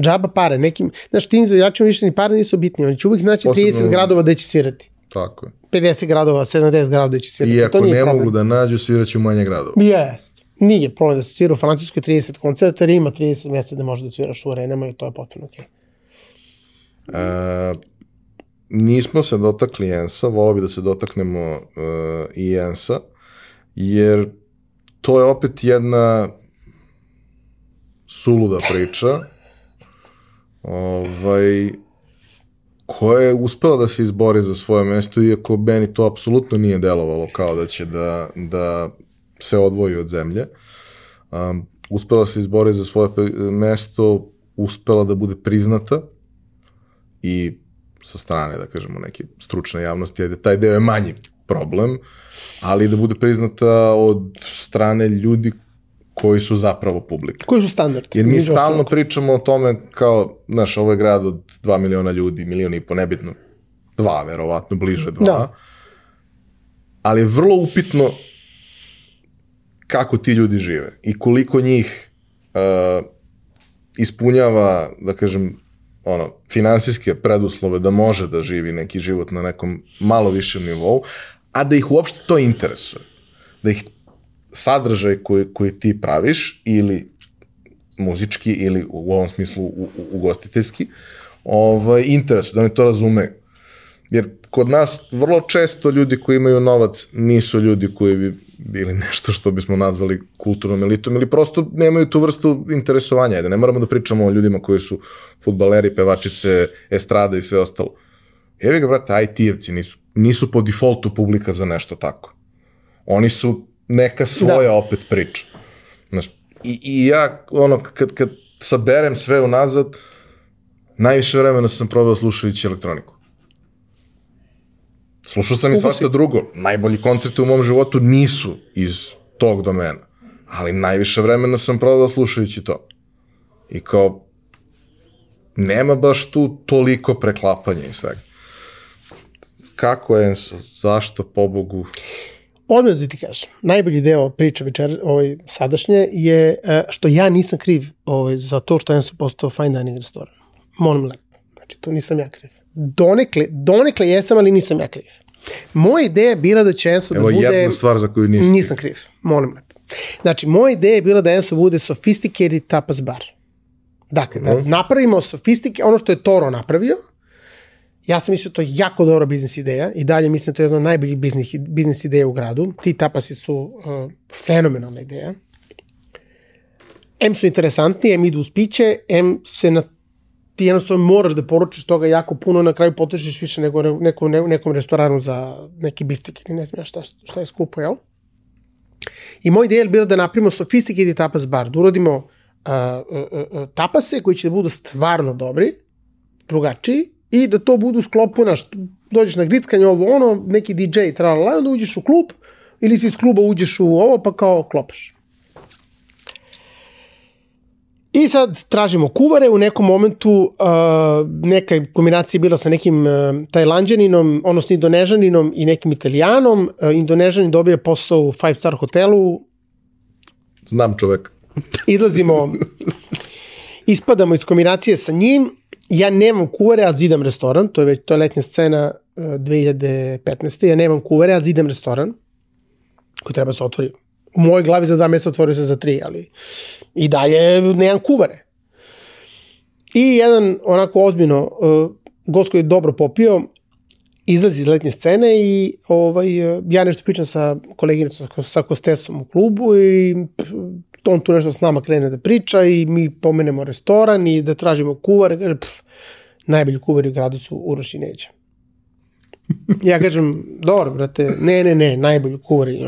Džaba pare, nekim, znaš, tim izvođačima više ni pare nisu bitni, oni će uvijek naći Posebno- 30 gradova gde će svirati. Tako je. 50 gradova, 70 gradova gde će svirati. I to ako nije ne problem. mogu da nađu, sviraću manje gradova. Jest. Nije problem da se svira u Francuskoj 30 koncerta, jer ima 30 mjesta da možeš da sviraš u arenama i to je potpuno okej. E, nismo se dotakli Jensa, volao bi da se dotaknemo e, i Jensa, jer to je opet jedna suluda priča, ovaj, koja je uspela da se izbori za svoje mesto, iako meni to apsolutno nije delovalo kao da će da, da se odvoji od zemlje. Um, uspela se izbori za svoje mesto, uspela da bude priznata, i sa strane, da kažemo, neke stručne javnosti, ajde, taj deo je manji problem, ali da bude priznata od strane ljudi koji su zapravo publika. Koji su standardi? Jer mi stalno ostalog. pričamo o tome kao, znaš, ovo je grad od 2 miliona ljudi, milion i po, nebitno, dva, verovatno, bliže dva. Da. Ali je vrlo upitno kako ti ljudi žive i koliko njih uh, ispunjava, da kažem, ono, finansijske preduslove da može da živi neki život na nekom malo višem nivou, a da ih uopšte to interesuje. Da ih sadržaj koji, koji ti praviš ili muzički ili u ovom smislu u, ugostiteljski, ovaj, interesuje, da oni to razumeju. Jer kod nas vrlo često ljudi koji imaju novac nisu ljudi koji bi bili nešto što bismo nazvali kulturnom elitom ili prosto nemaju tu vrstu interesovanja. Ajde, ne moramo da pričamo o ljudima koji su futbaleri, pevačice, estrada i sve ostalo. Evi ga, brate, IT-evci nisu, nisu po defaultu publika za nešto tako. Oni su neka svoja da. opet priča. Znaš, i, i ja, ono, kad, kad saberem sve unazad, najviše vremena sam proveo slušajući elektroniku. Slušao sam i svašta drugo. Najbolji koncerti u mom životu nisu iz tog domena. Ali najviše vremena sam proveo slušajući to. I kao, nema baš tu toliko preklapanja i svega. Kako je, Enzo? zašto, pobogu? Odmah da ti kažem, najbolji deo priče večer, ovaj, sadašnje je e, što ja nisam kriv ovaj, za to što sam postao fine dining restoran. Molim lepo. Znači, to nisam ja kriv. Donekle, donekle jesam, ali nisam ja kriv. Moja ideja je bila da će Enso da Evo bude... jedna stvar za koju nisi. Nisam kriv, molim lepo. Znači, moja ideja je bila da Enso bude sophisticated tapas bar. Dakle, da napravimo sofistike, ono što je Toro napravio, ja sam mislio da to je jako dobra biznis ideja i dalje mislim da to je jedna od najboljih biznis, biznis ideja u gradu. Ti tapasi su uh, fenomenalna ideja. M su interesantni, M idu uz piće, M se na ti jednostavno moraš da poručiš toga jako puno, na kraju potrošiš više nego ne- neko, ne, nekom restoranu za neki biftek ili ne znam ja šta, šta je skupo, jel? I moj ideja je bila da napravimo sophisticated tapas bar, da uradimo uh, uh, uh, tapase koji će da budu stvarno dobri, drugačiji, i da to budu sklopu, naš, dođeš na grickanje ovo ono, neki DJ, tralala, onda uđeš u klub, ili si iz kluba uđeš u ovo, pa kao klopaš. I sad tražimo kuvare, u nekom momentu uh, neka kombinacija bila sa nekim uh, tajlanđaninom, odnosno indonežaninom i nekim italijanom. Uh, indonežanin dobije posao u five star hotelu. Znam čovek. Izlazimo, ispadamo iz kombinacije sa njim. Ja nemam kuvare, a zidam restoran. To je već to je letnja scena uh, 2015. Ja nemam kuvare, a zidam restoran koji treba se otvori u mojoj glavi za dva mjeseca otvorio se za tri, ali i dalje nemam kuvare. I jedan onako ozbiljno uh, gost koji je dobro popio, izlazi iz letnje scene i ovaj, uh, ja nešto pričam sa koleginicom, sa Kostesom u klubu i on tu nešto s nama krene da priča i mi pomenemo restoran i da tražimo kuvare. Kaže, pff, najbolji kuvari u gradu su Uroš i Neđa. Ja kažem, dobro, brate, ne, ne, ne, najbolji kuvari.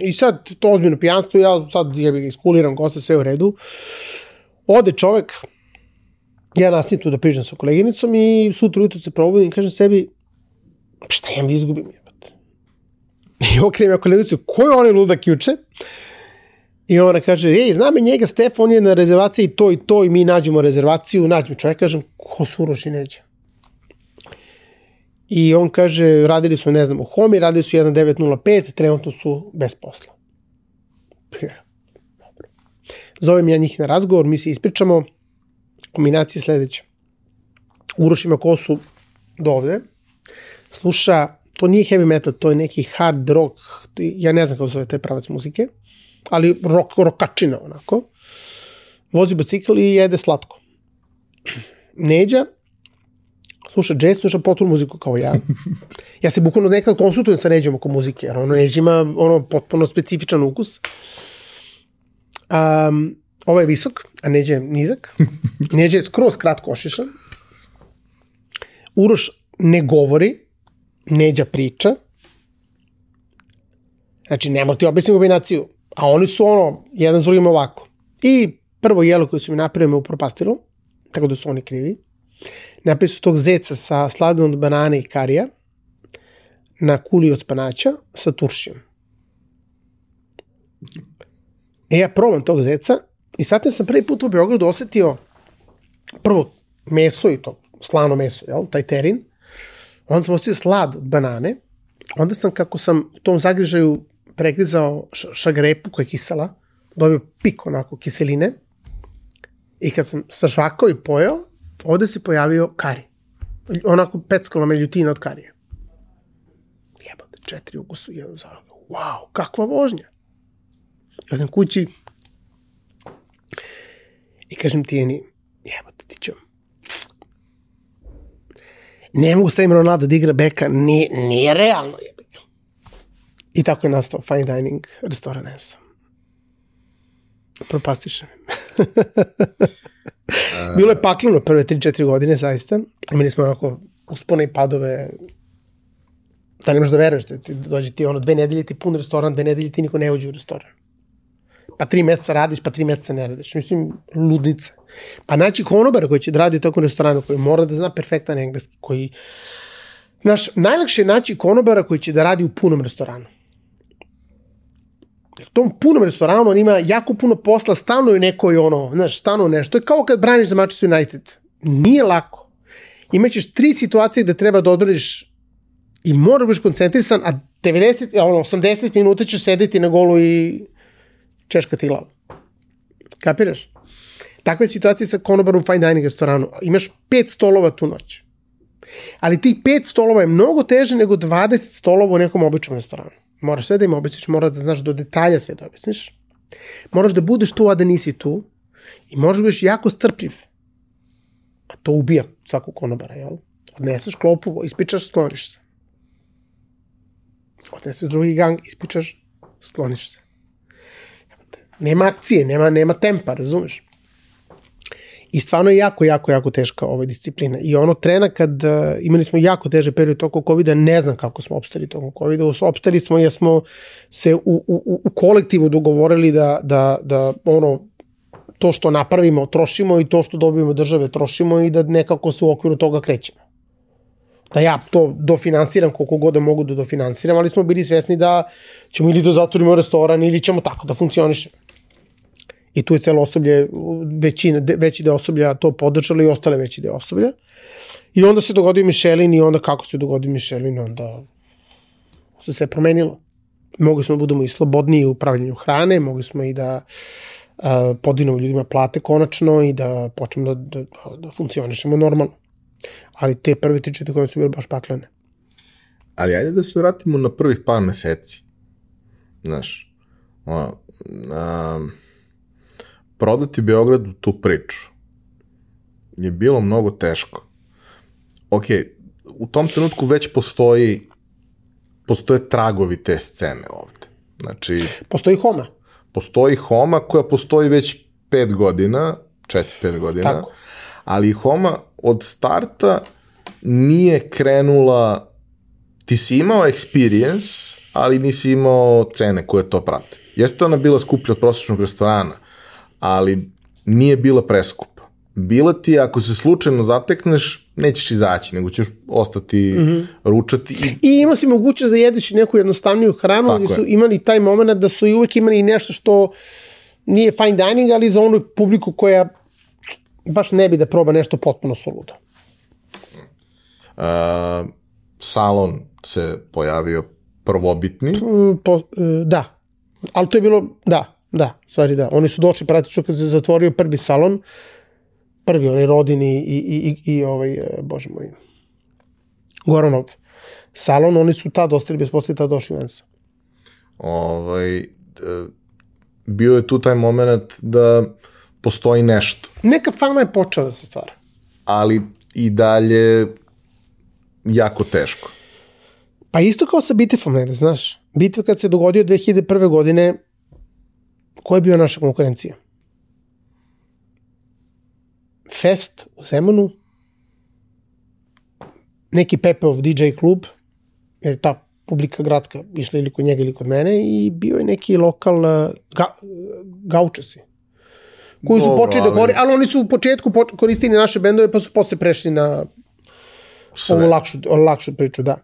I sad to ozbiljno pijanstvo, ja sad ja bih iskuliram gosta, sve u redu. Ode čovek, ja nastavim tu da pričam sa koleginicom i sutra ujutro se probudim i kažem sebi, šta ja mi izgubim? I okrenem ja koleginicu, ko je onaj ludak juče? I ona kaže, ej, znam njega, Stefan je na rezervaciji to i to i mi nađemo rezervaciju, nađemo čovjek, kažem, ko su Uroš i neđe? I on kaže, radili su, ne znam, u Homi, radili su 1905, trenutno su bez posla. Zovem ja njih na razgovor, mi se ispričamo, kombinacija sledeća. Uroš ima kosu do ovde, sluša, to nije heavy metal, to je neki hard rock, ja ne znam kako zove taj pravac muzike, ali rock, rokačina onako. Vozi bicikl i jede slatko. Neđa sluša jazz, sluša potpuno muziku kao ja. Ja se bukvalno nekad konsultujem sa Neđom oko muzike, jer ono Neđ ima ono potpuno specifičan ukus. Um, ovo je visok, a Neđe je nizak. Neđe je skroz kratko ošišan. Uroš ne govori, Neđa priča. Znači, ne mora ti objasniti kombinaciju. A oni su ono, jedan s drugim ovako. I prvo jelo koje su mi napravili me upropastilo, tako da su oni krivi napravili su tog zeca sa sladom od banane i karija na kuli od spanaća sa turšijom. E ja probam tog zeca i sad sam prvi put u Beogradu osetio prvo meso i to slano meso, jel, taj terin. Onda sam osetio slad od banane. Onda sam, kako sam u tom zagrižaju pregrizao šagrepu koja je kisela, dobio pik onako kiseline. I kad sam sažvakao i pojao, ovde se pojavio kari. Onako peckala me ljutina od karije. Jebate, četiri ukusu, jedan za Wow, kakva vožnja. I odem kući i kažem Tijeni, jebate, ti ću ne mogu stavim Ronaldo da igra beka, nije, nije realno jebate. I tako je nastao fine dining restoran Enso. Propastiše me. Bilo je pakleno prve 3-4 godine, zaista. Imali smo onako uspone i padove da ne možeš da veruješ, da ti dođe ti ono dve nedelje ti pun restoran, dve nedelje ti niko ne uđe u restoran. Pa tri meseca radiš, pa tri meseca ne radiš. Mislim, ludnica. Pa naći konobara koji će da radi u takvom restoranu, koji mora da zna perfektan engleski, koji... Znaš, najlakše je naći konobara koji će da radi u punom restoranu. Jer tom punom restoranu on ima jako puno posla, stanuje nekoj ono, znaš, stanuje nešto. To je kao kad braniš za Manchester United. Nije lako. Imaćeš tri situacije gde treba da odbraniš i moraš biti koncentrisan, a 90, ono, 80 minuta ćeš sedeti na golu i češkati glavu. Kapiraš? Takva je situacija sa konobarom fine dining restoranu. Imaš pet stolova tu noć. Ali tih pet stolova je mnogo teže nego 20 stolova u nekom običnom restoranu. Moraš sve da im objasniš, moraš da znaš do detalja sve da objasniš. Moraš da budeš tu, a da nisi tu. I moraš da budeš jako strpljiv. A to ubija svakog konobara, jel? Odneseš klopu, ispičaš, skloniš se. Odneseš drugi gang, ispičaš, skloniš se. Nema akcije, nema, nema tempa, razumeš? I stvarno je jako, jako, jako teška ova disciplina. I ono trena kad uh, imali smo jako teže period toko covid ne znam kako smo opstali tokom COVID-a. Opstali smo jer smo se u, u, u kolektivu dogovorili da, da, da ono, to što napravimo trošimo i to što dobijemo države trošimo i da nekako se u okviru toga krećemo. Da ja to dofinansiram koliko god da mogu da dofinansiram, ali smo bili svesni da ćemo ili da zatvorimo restoran ili ćemo tako da funkcionišemo. I tu je celo osoblje, većina, veći deo osoblja to podržalo i ostale veći deo osoblja. I onda se dogodio Mišelin i onda kako se dogodio Mišelin, onda se sve promenilo. Mogli smo da budemo i slobodniji u upravljanju hrane, mogli smo i da uh, podinamo ljudima plate konačno i da počnemo da, da, da funkcionišemo normalno. Ali te prve četiri koje su bile baš paklene. Ali ajde da se vratimo na prvih par meseci. Znaš, a, a, prodati Beogradu tu priču je bilo mnogo teško. Ok, u tom trenutku već postoji postoje tragovi te scene ovde. Znači... Postoji Homa. Postoji Homa koja postoji već pet godina, četiri, pet godina, Tako. ali Homa od starta nije krenula, ti si imao experience, ali nisi imao cene koje to prate. Jeste ona bila skuplja od prosječnog restorana, ali nije bila preskupa. Bila ti, ako se slučajno zatekneš, nećeš izaći, nego ćeš ostati mm -hmm. ručati. I, I ima si mogućnost da jedeš i neku jednostavniju hranu, ali su imali taj moment da su i uvek imali nešto što nije fine dining, ali za onu publiku koja baš ne bi da proba nešto potpuno suludo. Uh, salon se pojavio prvobitni. Mm, po, uh, da, ali to je bilo, da, Da, stvari da. Oni su došli praktično kad se zatvorio prvi salon, prvi oni rodini i, i, i, i ovaj, e, bože moj, Goranov salon, oni su tad ostali bez posle tad došli u Ensa. Ovaj, e, bio je tu taj moment da postoji nešto. Neka fama je počela da se stvara. Ali i dalje jako teško. Pa isto kao sa Bitefom, ne da znaš. Bitva kad se dogodio 2001. godine, Ko je bio naša konkurencija? Fest u Zemunu, neki Pepeov DJ klub, jer ta publika gradska išla ili kod njega ili kod mene i bio je neki lokal ga, gaučasi koji su počeli da govori, ali oni su u početku koristili naše bendove pa su posle prešli na Sve. ovu lakšu, lakšu priču, da.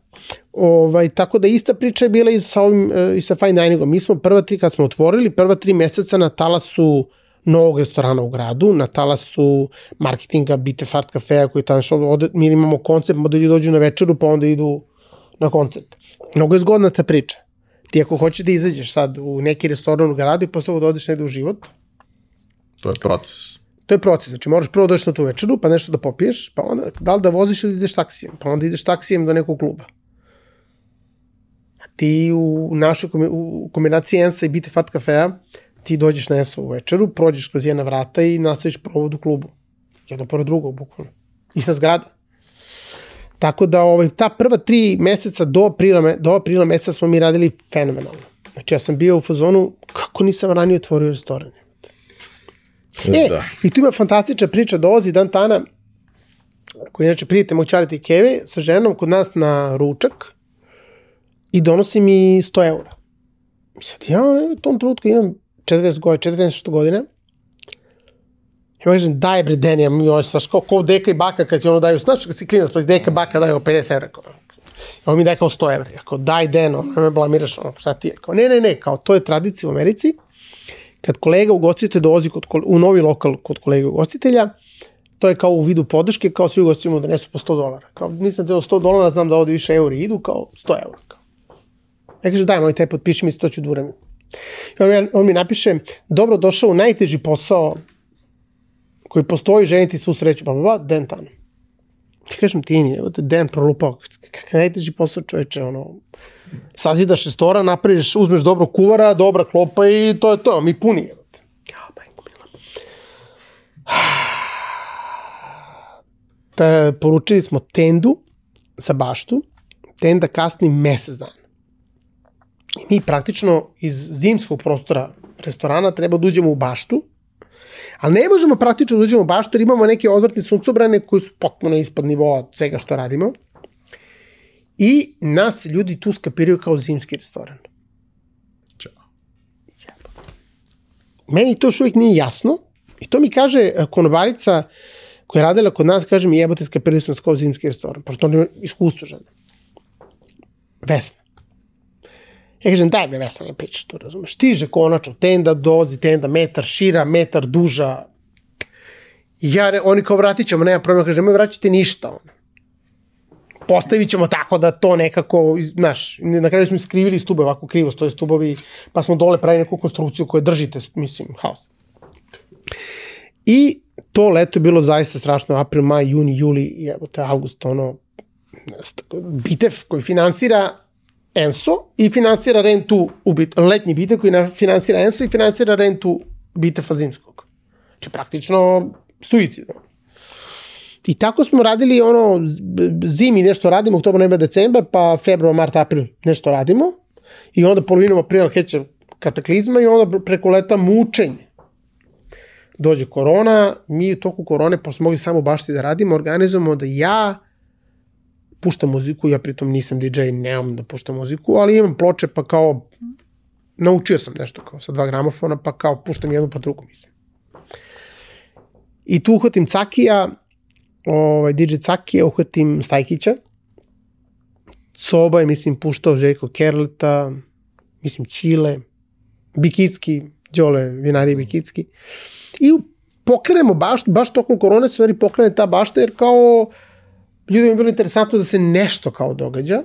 Ovaj, tako da ista priča je bila i sa, ovim, e, i sa Fine Diningom. Mi smo prva tri, kad smo otvorili, prva tri meseca na talasu novog restorana u gradu, na talasu marketinga Bite Fart kafeja koji tamo što ode, mi imamo koncept, da ljudi dođu na večeru pa onda idu na koncert. Mnogo je zgodna ta priča. Ti ako hoćeš da izađeš sad u neki restoran u gradu i posle da odeš negde u život, to je proces. To je proces, znači moraš prvo doći na tu večeru, pa nešto da popiješ, pa onda da li da voziš ili ideš taksijem, pa onda ideš taksijem do nekog kluba. A ti u našoj u kombinaciji Ensa i Bite Fat kafeja, ti dođeš na Ensa u večeru, prođeš kroz jedna vrata i nastaviš provod u klubu. Jedno pored drugog, bukvalno. Ista zgrada. Tako da ovaj, ta prva tri meseca do aprila, do aprila meseca smo mi radili fenomenalno. Znači ja sam bio u fazonu, kako nisam ranije otvorio restoran. E, da. i tu ima fantastična priča, dolazi Dan Tana, koji inače prijete mog čariti keve, sa ženom kod nas na ručak i donosi mi 100 eura. I sad ja u tom trenutku imam 40 godina, 40 godina, ja kažem, daj bre, Deni, ja mi ovo saš, kao, kao deka i baka kad ti ono daju, znaš kad si klinac, pa deka i baka daju 50 evra, kao, ovo mi daj kao 100 evra, ja kao, daj Deno, me blamiraš, ono, šta ti je, kao, ne, ne, ne, kao, to je tradicija u Americi, kad kolega ugostitelj dolazi kod, u novi lokal kod kolega ugostitelja, to je kao u vidu podrške, kao svi ugostimo da nesu po 100 dolara. Kao, nisam teo 100 dolara, znam da ovde više euri idu, kao 100 eura. Kao. Ja kaže, daj moj taj potpiši mi, to ću da. I on, on mi napiše, dobro došao u najteži posao koji postoji, ženiti svu sreću, pa ba, den tamo. Kažem, ti te den prolupao, kakav najteži posao čoveče, ono, sazidaš restoran, napraviš, uzmeš dobro kuvara, dobra klopa i to je to, mi puni. Ja, majko mila. Ta, poručili smo tendu sa baštu, tenda kasni mesec dana. I mi praktično iz zimskog prostora restorana treba da uđemo u baštu, Ali ne možemo praktično da uđemo baš, jer imamo neke odvrtne suncobrane koji su potpuno ispod nivoa svega što radimo. I nas ljudi tu skapiraju kao zimski restoran. Ćao. Meni to još uvijek nije jasno. I to mi kaže e, konobarica koja je radila kod nas, kaže mi jebate skapirali su nas kao zimski restoran, pošto on ima iskustvo žene. Vesna. Ja kažem, daj me Vesna ne pričaš to, razumeš. Stiže konačno, tenda dozi, tenda metar šira, metar duža. I ja, oni kao vratit ćemo, nema problema, kaže, me vraćate ništa. Ono. Postavit ćemo tako da to nekako, znaš, na kraju smo skrivili stube, ovako krivo stoje stubovi, pa smo dole pravili neku konstrukciju koja držite, mislim, haos. I to leto je bilo zaista strašno, april, maj, juni, juli, evo te avgust, ono, bitev koji finansira Enso i finansira rentu u bit, letnji bitev koji finansira Enso i finansira rentu bitefa zimskog. Znači praktično suicidno. I tako smo radili ono zimi nešto radimo, oktober, novembar, decembar, pa februar, mart, april nešto radimo i onda polovinom aprila kreće kataklizma i onda preko leta mučenje. Dođe korona, mi u toku korone, pošto smo mogli samo bašti da radimo, organizujemo da ja puštam muziku, ja pritom nisam DJ, nemam da puštam muziku, ali imam ploče pa kao, naučio sam nešto kao sa dva gramofona, pa kao puštam jednu pa drugu, mislim. I tu uhvatim Cakija, ovaj, DJ Cakija, uhvatim Stajkića, Soba je, mislim, puštao Željko Kerleta, mislim, Čile, Bikicki, Đole, vinari Bikicki. I pokrenemo baš, baš tokom korone stvari pokrene ta bašta, jer kao ljudima je bilo interesantno da se nešto kao događa.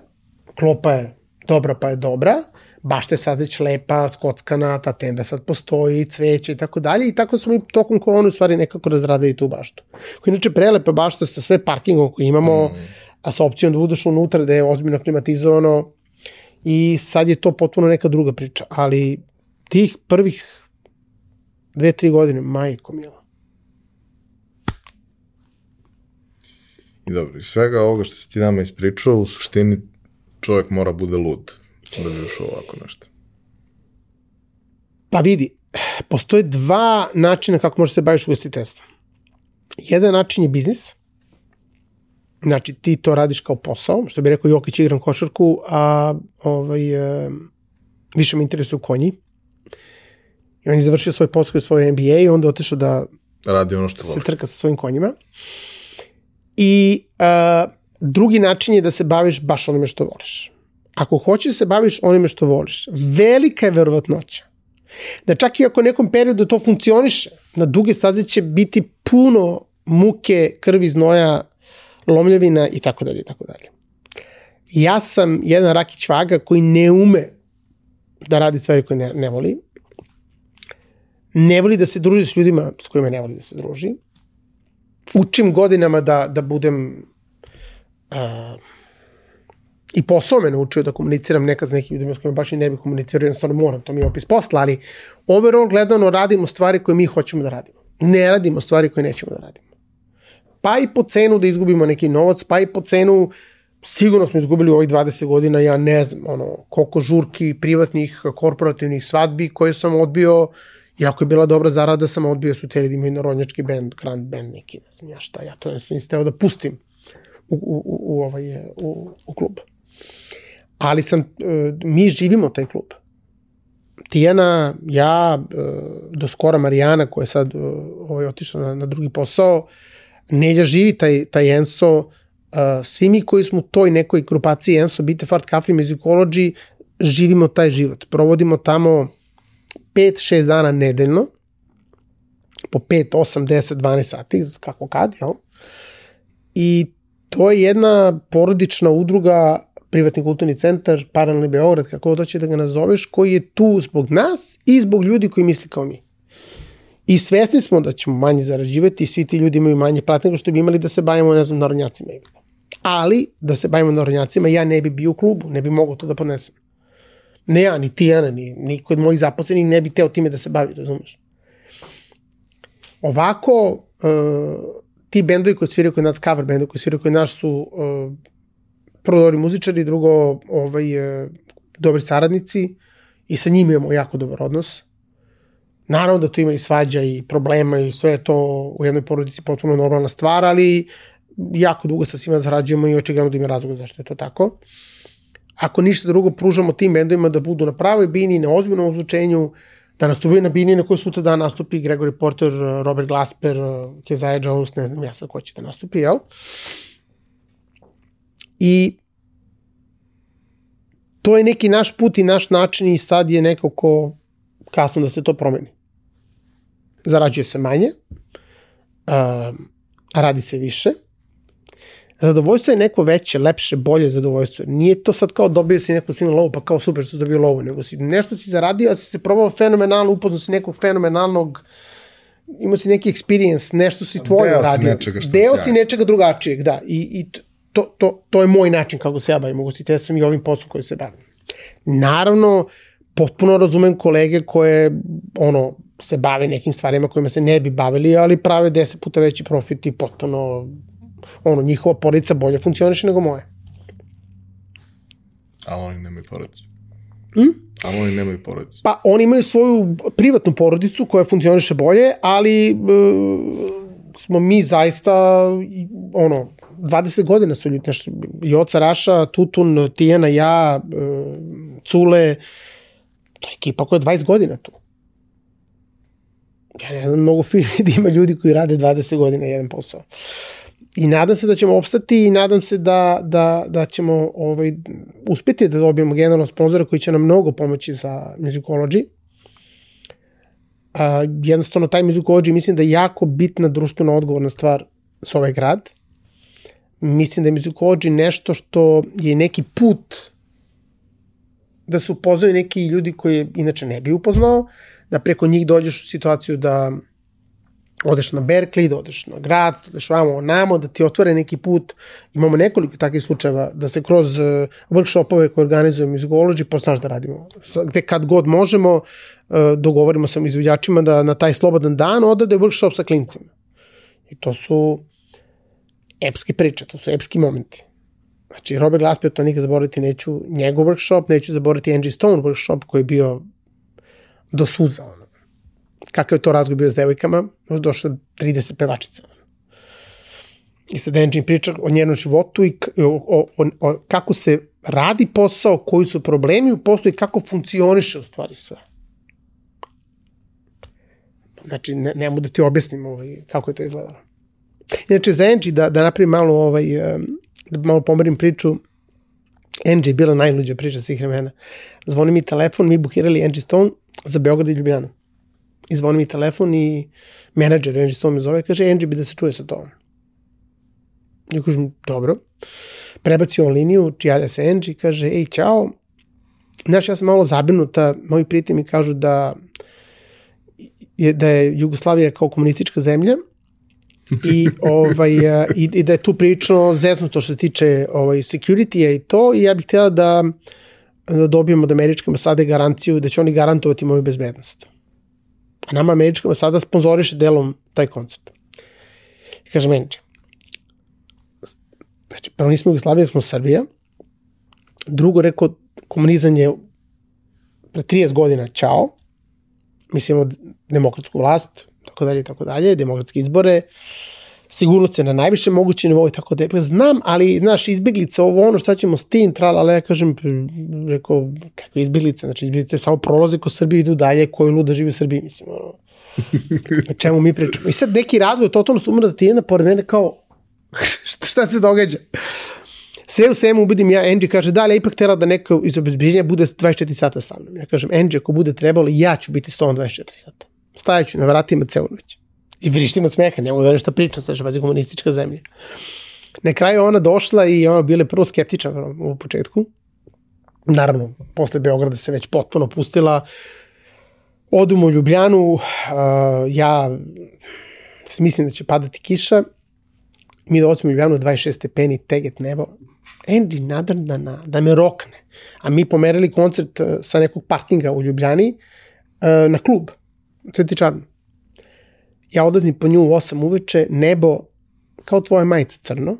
Klopa je dobra pa je dobra, bašta je sad već lepa, skockana, ta tenda sad postoji, cveće i tako dalje i tako smo i tokom korone u stvari nekako razradili tu baštu. Koja inače prelepa bašta sa sve parkingom koji imamo, mm. a sa opcijom da budeš unutra da je ozbiljno klimatizovano i sad je to potpuno neka druga priča, ali tih prvih dve, tri godine, majko mila. I dobro, iz svega ovoga što si ti nama ispričao, u suštini čovjek mora bude lud da bi ušao ovako nešto. Pa vidi, postoje dva načina kako možeš se baviš ugostiteljstvom. Jedan način je biznis, znači ti to radiš kao posao, što bi rekao Jokić igram košarku, a ovaj, e, više me interesuju konji. I on je završio svoj posao i svoj MBA i onda otišao da radi ono što se trka sa svojim konjima. I uh, drugi način je da se baviš baš onime što voliš. Ako hoćeš da se baviš onime što voliš, velika je verovatnoća da čak i ako nekom periodu to funkcioniše, na duge staze će biti puno muke, krvi, znoja, lomljevina i tako dalje i tako dalje. Ja sam jedan rakić vaga koji ne ume da radi stvari koje ne, ne voli. Ne voli da se druži s ljudima s kojima ne voli da se druži učim godinama da, da budem uh, i posao me naučio da komuniciram nekad s nekim ljudima s kojima baš i ne bih komunicirao, jednostavno moram, to mi je opis posla, ali overall gledano radimo stvari koje mi hoćemo da radimo. Ne radimo stvari koje nećemo da radimo. Pa i po cenu da izgubimo neki novac, pa i po cenu sigurno smo izgubili u ovih 20 godina, ja ne znam, ono, koliko žurki privatnih, korporativnih svadbi koje sam odbio, Iako je bila dobra zarada, sam odbio su teli da imaju narodnjački band, grand band neki, ne znam ja šta, ja to nisam steo da pustim u, u, u, u, ovaj, u, u klub. Ali sam, e, mi živimo taj klub. Tijana, ja, e, do skora Marijana koja je sad e, ovaj, otišla na, na drugi posao, Nelja živi taj, taj Enso, svi mi koji smo u toj nekoj grupaciji Enso, Bite Fart Cafe Musicology, živimo taj život. Provodimo tamo 5-6 dana nedeljno, po 5, 8, 10, 12 sati, kako kad, jel? I to je jedna porodična udruga, privatni kulturni centar, paralelni Beograd, kako da će da ga nazoveš, koji je tu zbog nas i zbog ljudi koji misli kao mi. I svesni smo da ćemo manje zarađivati i svi ti ljudi imaju manje prat nego što bi imali da se bavimo, ne znam, narodnjacima. Ali, da se bavimo narodnjacima, ja ne bi bio u klubu, ne bi mogao to da podnesem. Ne ja, ni ti, Ana, ni niko od mojih zaposlenih ne bi teo time da se bavi, razumeš? Ovako, uh, ti bendovi koji sviraju kod nas, cover bendovi koji sviraju kod nas su uh, prvo dobri muzičari, drugo ovaj, uh, dobri saradnici i sa njima imamo jako dobar odnos. Naravno da tu ima i svađa i problema i sve to u jednoj porodici potpuno normalna stvar, ali jako dugo sa svima zarađujemo i očigledno da ima razloga zašto je to tako. Ako ništa drugo, pružamo tim bendovima da budu na pravoj bini, na ozbiljnom ozvučenju, da nastupaju na bini na kojoj sutra dan nastupi Gregory Porter, Robert Glasper, Keziah Jones, ne znam ja sad ko će da nastupi, jel? I to je neki naš put i naš način i sad je nekako kasno da se to promeni. Zarađuje se manje, a radi se više, zadovoljstvo je neko veće, lepše, bolje zadovoljstvo. Nije to sad kao dobio si neku sinu lovu, pa kao super što si dobio lovu, nego si nešto si zaradio, a si se probao fenomenalno, upoznao si nekog fenomenalnog, imao si neki experience, nešto si tvoje Deo si radio. nečega što Deo si nečega drugačijeg, da. I, i to, to, to je moj način kako se ja bavim ugostiteljstvom i ovim poslom koji se bavim. Naravno, potpuno razumem kolege koje ono, se bave nekim stvarima kojima se ne bi bavili, ali prave deset puta veći profit i potpuno ono, njihova porodica bolje funkcioniše nego moje. Ali oni nemaju porodicu. Hm? Ali oni nemaju porodicu. Pa oni imaju svoju privatnu porodicu koja funkcioniše bolje, ali e, smo mi zaista ono 20 godina su ljudi nešto Joca Raša, Tutun, Tijana, ja, e, Cule, to je ekipa koja je 20 godina tu. Ja ne znam mnogo firmi da ima ljudi koji rade 20 godina jedan posao. I nadam se da ćemo opstati i nadam se da, da, da ćemo ovaj, uspeti da dobijemo generalno sponzora koji će nam mnogo pomoći za Musicology. A, jednostavno, taj Musicology mislim da je jako bitna društvena odgovorna stvar s ovaj grad. Mislim da je Musicology nešto što je neki put da se upoznaju neki ljudi koji inače ne bi upoznao, da preko njih dođeš u situaciju da odeš na Berkeley, da odeš na grad, da odeš vamo, namo, da ti otvore neki put. Imamo nekoliko takvih slučajeva da se kroz uh, workshopove koje organizujemo iz Gology posnaš da radimo. Gde kad god možemo, uh, dogovorimo sa izvođačima da na taj slobodan dan odade workshop sa klincima. I to su epske priče, to su epski momenti. Znači, Robert Glasper, to nikad zaboraviti neću, njegov workshop, neću zaboraviti Angie Stone workshop koji je bio do suza, ono kakav je to razgovor bio s devojkama, došlo 30 pevačica. I sad Angie priča o njenom životu i o, o, o, o kako se radi posao, koji su problemi u poslu i kako funkcioniše u stvari sve. Znači, ne, nemo da ti objasnim ovaj, kako je to izgledalo. Inače, za Angie, da, da napravim malo, ovaj, da malo pomerim priču, Angie je bila najluđa priča svih vremena. Zvoni mi telefon, mi bukirali Angie Stone za Beograd i Ljubljanu i zvoni mi telefon i menadžer Angie Stone me zove, kaže Angie bi da se čuje sa tobom. Ja kažem, dobro. Prebaci on liniju, javlja se Angie, kaže, ej, čao. Znaš, ja sam malo zabrinuta, moji prijatelji mi kažu da je, da je Jugoslavija kao komunistička zemlja i, ovaj, i, i da je tu prilično zeznuto što se tiče ovaj, security-a i to i ja bih htjela da, da dobijemo od američke ambasade garanciju da će oni garantovati moju bezbednost. A nama američka sada sponzoriše delom taj koncert. I kaže meni, znači, prvo nismo Jugoslavija, smo Srbija. Drugo, rekao, komunizam je pre 30 godina čao. Mislimo demokratsku vlast, tako dalje, tako dalje, demokratske izbore, sigurno se na najviše moguće nivou i tako dalje. Znam, ali, znaš, izbjeglice, ovo ono, šta ćemo s tim, tral, ali ja kažem, rekao, kakve izbjeglice, znači izbjeglice samo prolaze ko Srbije idu dalje, koji luda živi u Srbiji, mislim, ono, čemu mi pričamo. I sad neki razvoj, totalno su umre da ti jedna pored mene kao, šta se događa? Sve u svemu ubedim ja, Angie kaže, da, ali ipak tela da neko iz obezbiđenja bude 24 sata sa mnom. Ja kažem, Angie, ako bude trebalo, ja ću biti 124 sata. Stajaću na vratima celu noć. I vrištim od smeha, ne mogu da nešto pričam, sa pazi komunistička zemlja. Na kraju ona došla i ona bila prvo skeptična u početku. Naravno, posle Beograda se već potpuno pustila. Odum u Ljubljanu, uh, ja mislim da će padati kiša. Mi dolazimo u Ljubljanu 26 stepeni, teget nebo. Andy nadrda na, da me rokne. A mi pomerili koncert sa nekog parkinga u Ljubljani uh, na klub, Cveti Čarno ja odlazim po nju u 8 uveče, nebo kao tvoja majica crno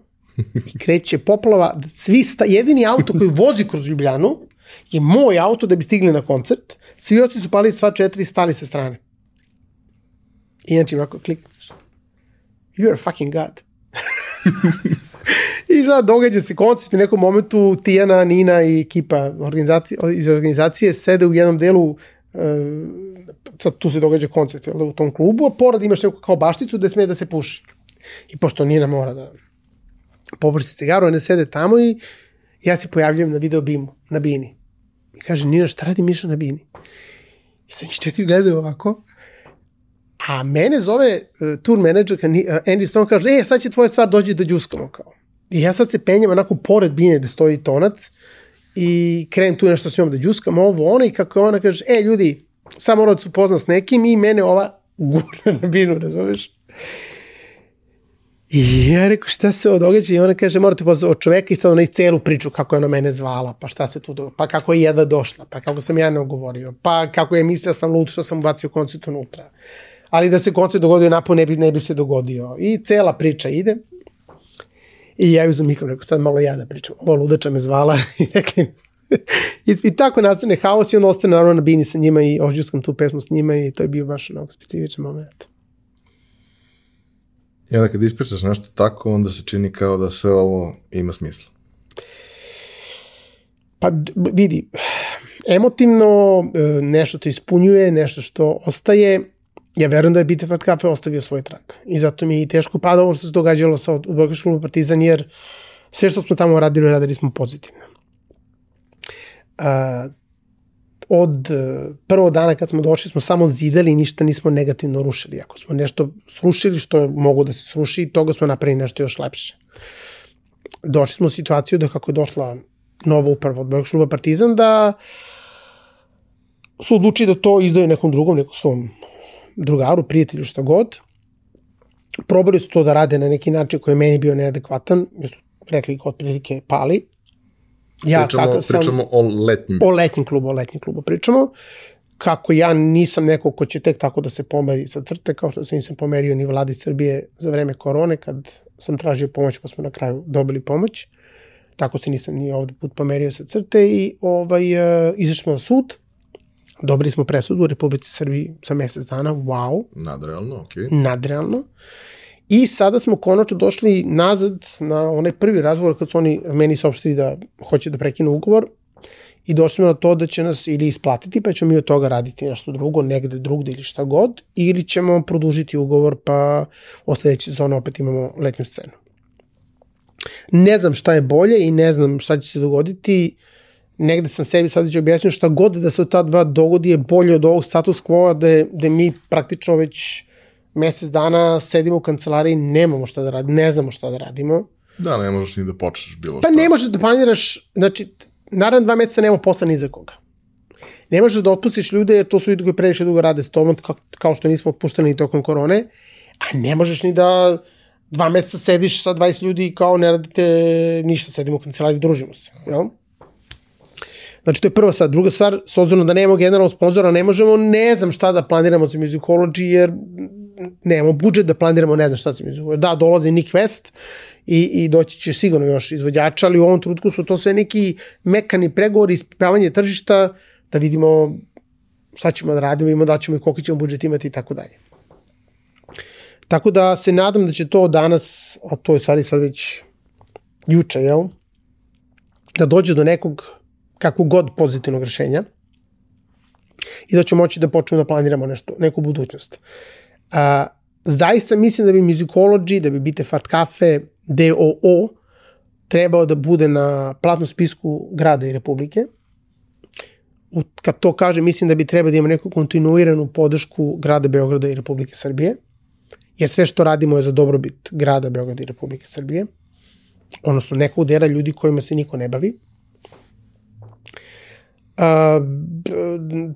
i kreće poplava, svi sta, jedini auto koji vozi kroz Ljubljanu je moj auto da bi stigli na koncert, svi oci su pali sva četiri stali sa strane. I znači ovako klikneš. You are fucking God. I sad događa se koncert u nekom momentu Tijana, Nina i ekipa organizacije, iz organizacije sede u jednom delu sad tu se događa koncert jel, u tom klubu, a pored imaš neku kao bašticu gde sme da se puši. I pošto Nina mora da pobrši cigaru, one sede tamo i ja se pojavljujem na video bimu, na bini. I kaže, Nina, šta radi Miša na bini? I sad njih četiri gledaju ovako, a mene zove uh, tour menadžer, uh, Andy Stone kaže, e, sad će tvoja stvar dođi da džuskamo kao. I ja sad se penjem onako pored bine gde stoji tonac i krenem tu nešto s njom da džuskam ovo, ono i kako ona kaže, e, ljudi, samo mora da se upozna s nekim i mene ova gura na binu, razumeš? I ja rekao, šta se ovo događa? I ona kaže, morate poznati od čoveka i sad ona iz celu priču kako je ona mene zvala, pa šta se tu događa, pa kako je jedva došla, pa kako sam ja ne ogovorio, pa kako je mislila sam lud što sam ubacio koncert unutra. Ali da se koncert dogodio napoj ne bi, ne bi se dogodio. I cela priča ide. I ja uzem mikrofon, rekao, sad malo ja da pričam. Ovo ludača me zvala i rekli, I, I tako nastane haos i onda ostane naravno na bini sa njima i ođuskam tu pesmu s njima i to je bio baš onako specifičan moment. I onda kad ispričaš nešto tako, onda se čini kao da sve ovo ima smisla. Pa vidi, emotivno e, nešto te ispunjuje, nešto što ostaje, ja verujem da je Bitefat Kafe ostavio svoj trak. I zato mi je i teško pada ovo što se događalo sa odbojkaš klubu Partizan, jer sve što smo tamo radili, radili smo pozitivno. Uh, od prvog dana kad smo došli smo samo zidali i ništa nismo negativno rušili. Ako smo nešto srušili što je mogo da se sruši, toga smo napravili nešto još lepše. Došli smo u situaciju da kako je došla nova uprava od Bojeg šluba Partizan, da su odlučili da to izdaju nekom drugom, nekom svom drugaru, prijatelju, šta god. Probali su to da rade na neki način koji je meni bio neadekvatan, jer su rekli otprilike pali Ja, pričamo, kako sam, pričamo o letnjem. O letnjem klubu, o letnjem klubu pričamo. Kako ja nisam neko ko će tek tako da se pomeri sa crte, kao što se nisam pomerio ni vladi Srbije za vreme korone, kad sam tražio pomoć pa smo na kraju dobili pomoć. Tako se nisam ni ovde put pomerio sa crte i ovaj, uh, izašli smo na sud, dobili smo presudu u Republici Srbiji za mesec dana, wow. Nadrealno, okej. Okay. Nadrealno. I sada smo konačno došli nazad na onaj prvi razgovor kad su oni meni saopštili da hoće da prekinu ugovor i došli smo na to da će nas ili isplatiti pa ćemo mi od toga raditi nešto drugo, negde drugde ili šta god, ili ćemo produžiti ugovor pa o sledeće sezone opet imamo letnju scenu. Ne znam šta je bolje i ne znam šta će se dogoditi, negde sam sebi sad već objasnio šta god da se od ta dva dogodi je bolje od ovog status quo da, da mi praktično već mesec dana sedimo u kancelariji, nemamo šta da radimo, ne znamo šta da radimo. Da, ne možeš ni da počneš bilo šta. Pa ne možeš da planiraš, znači, naravno dva meseca nema posla ni za koga. Ne možeš da otpustiš ljude, to su ljudi koji previše dugo rade s tomom, kao, kao što nismo otpušteni tokom korone, a ne možeš ni da dva meseca sediš sa 20 ljudi i kao ne radite ništa, sedimo u kancelariji, družimo se, jel? Znači, to je prva stvar. Druga stvar, s obzirom da nemamo generalnog sponzora, ne možemo, ne znam šta da planiramo za Musicology, jer nemamo budžet da planiramo, ne znam šta mi zove. Da, dolazi Nick West i, i doći će sigurno još izvođača, ali u ovom trutku su to sve neki mekani pregovori, ispipavanje tržišta, da vidimo šta ćemo da radimo, imamo da ćemo i koliko ćemo budžet imati i tako dalje. Tako da se nadam da će to danas, a to je stvari sad već juče, jel? Da dođe do nekog kakvog god pozitivnog rešenja i da ćemo moći da počnemo da planiramo nešto, neku budućnost. A, zaista mislim da bi Musicology, da bi Bite Fart Cafe, DOO, trebao da bude na platnom spisku grada i republike. U, kad to kaže, mislim da bi trebao da ima neku kontinuiranu podršku grada Beograda i Republike Srbije, jer sve što radimo je za dobrobit grada Beograda i Republike Srbije, odnosno nekog dela ljudi kojima se niko ne bavi. A,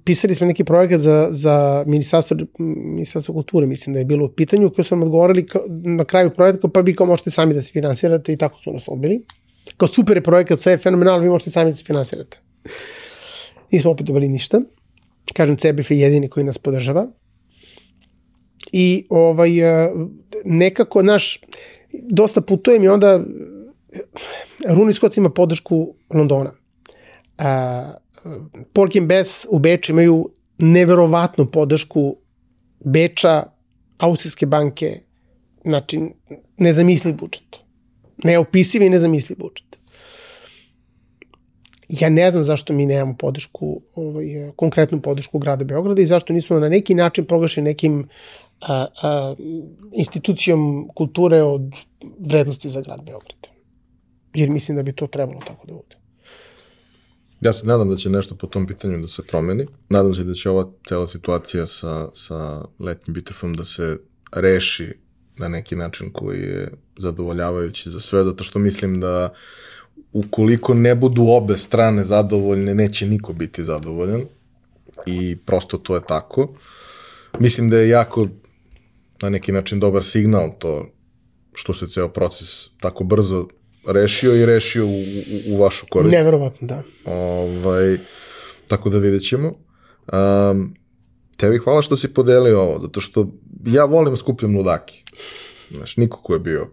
pisali smo neki projekat za, za ministarstvo, ministarstvo kulture, mislim da je bilo u pitanju, koji su nam odgovorili kao, na kraju projekta, pa vi kao možete sami da se finansirate i tako su nas odbili. Kao super je projekat, sve je fenomenalno, vi možete sami da se finansirate. Nismo opet dobili ništa. Kažem, CBF je jedini koji nas podržava. I ovaj, nekako, naš, dosta putujem i onda Runi Scott ima podršku Londona. Pork and Bess u Beču imaju neverovatnu podršku Beča, austrijske banke, znači, nezamisli budžet. Neopisivi i nezamisli budžet. Ja ne znam zašto mi nemamo podršku, ovaj, konkretnu podršku grada Beograda i zašto nismo na neki način proglašeni nekim a, a, institucijom kulture od vrednosti za grad Beograd. Jer mislim da bi to trebalo tako da bude. Ja se nadam da će nešto po tom pitanju da se promeni. Nadam se da će ova cela situacija sa, sa letnjim bitefom da se reši na neki način koji je zadovoljavajući za sve, zato što mislim da ukoliko ne budu obe strane zadovoljne, neće niko biti zadovoljan i prosto to je tako. Mislim da je jako na neki način dobar signal to što se ceo proces tako brzo rešio i rešio u, u, u vašu korist. Neverovatno, da. Ovaj, tako da vidjet ćemo. Um, tebi hvala što si podelio ovo, zato što ja volim skupljam ludaki. Znaš, niko ko je bio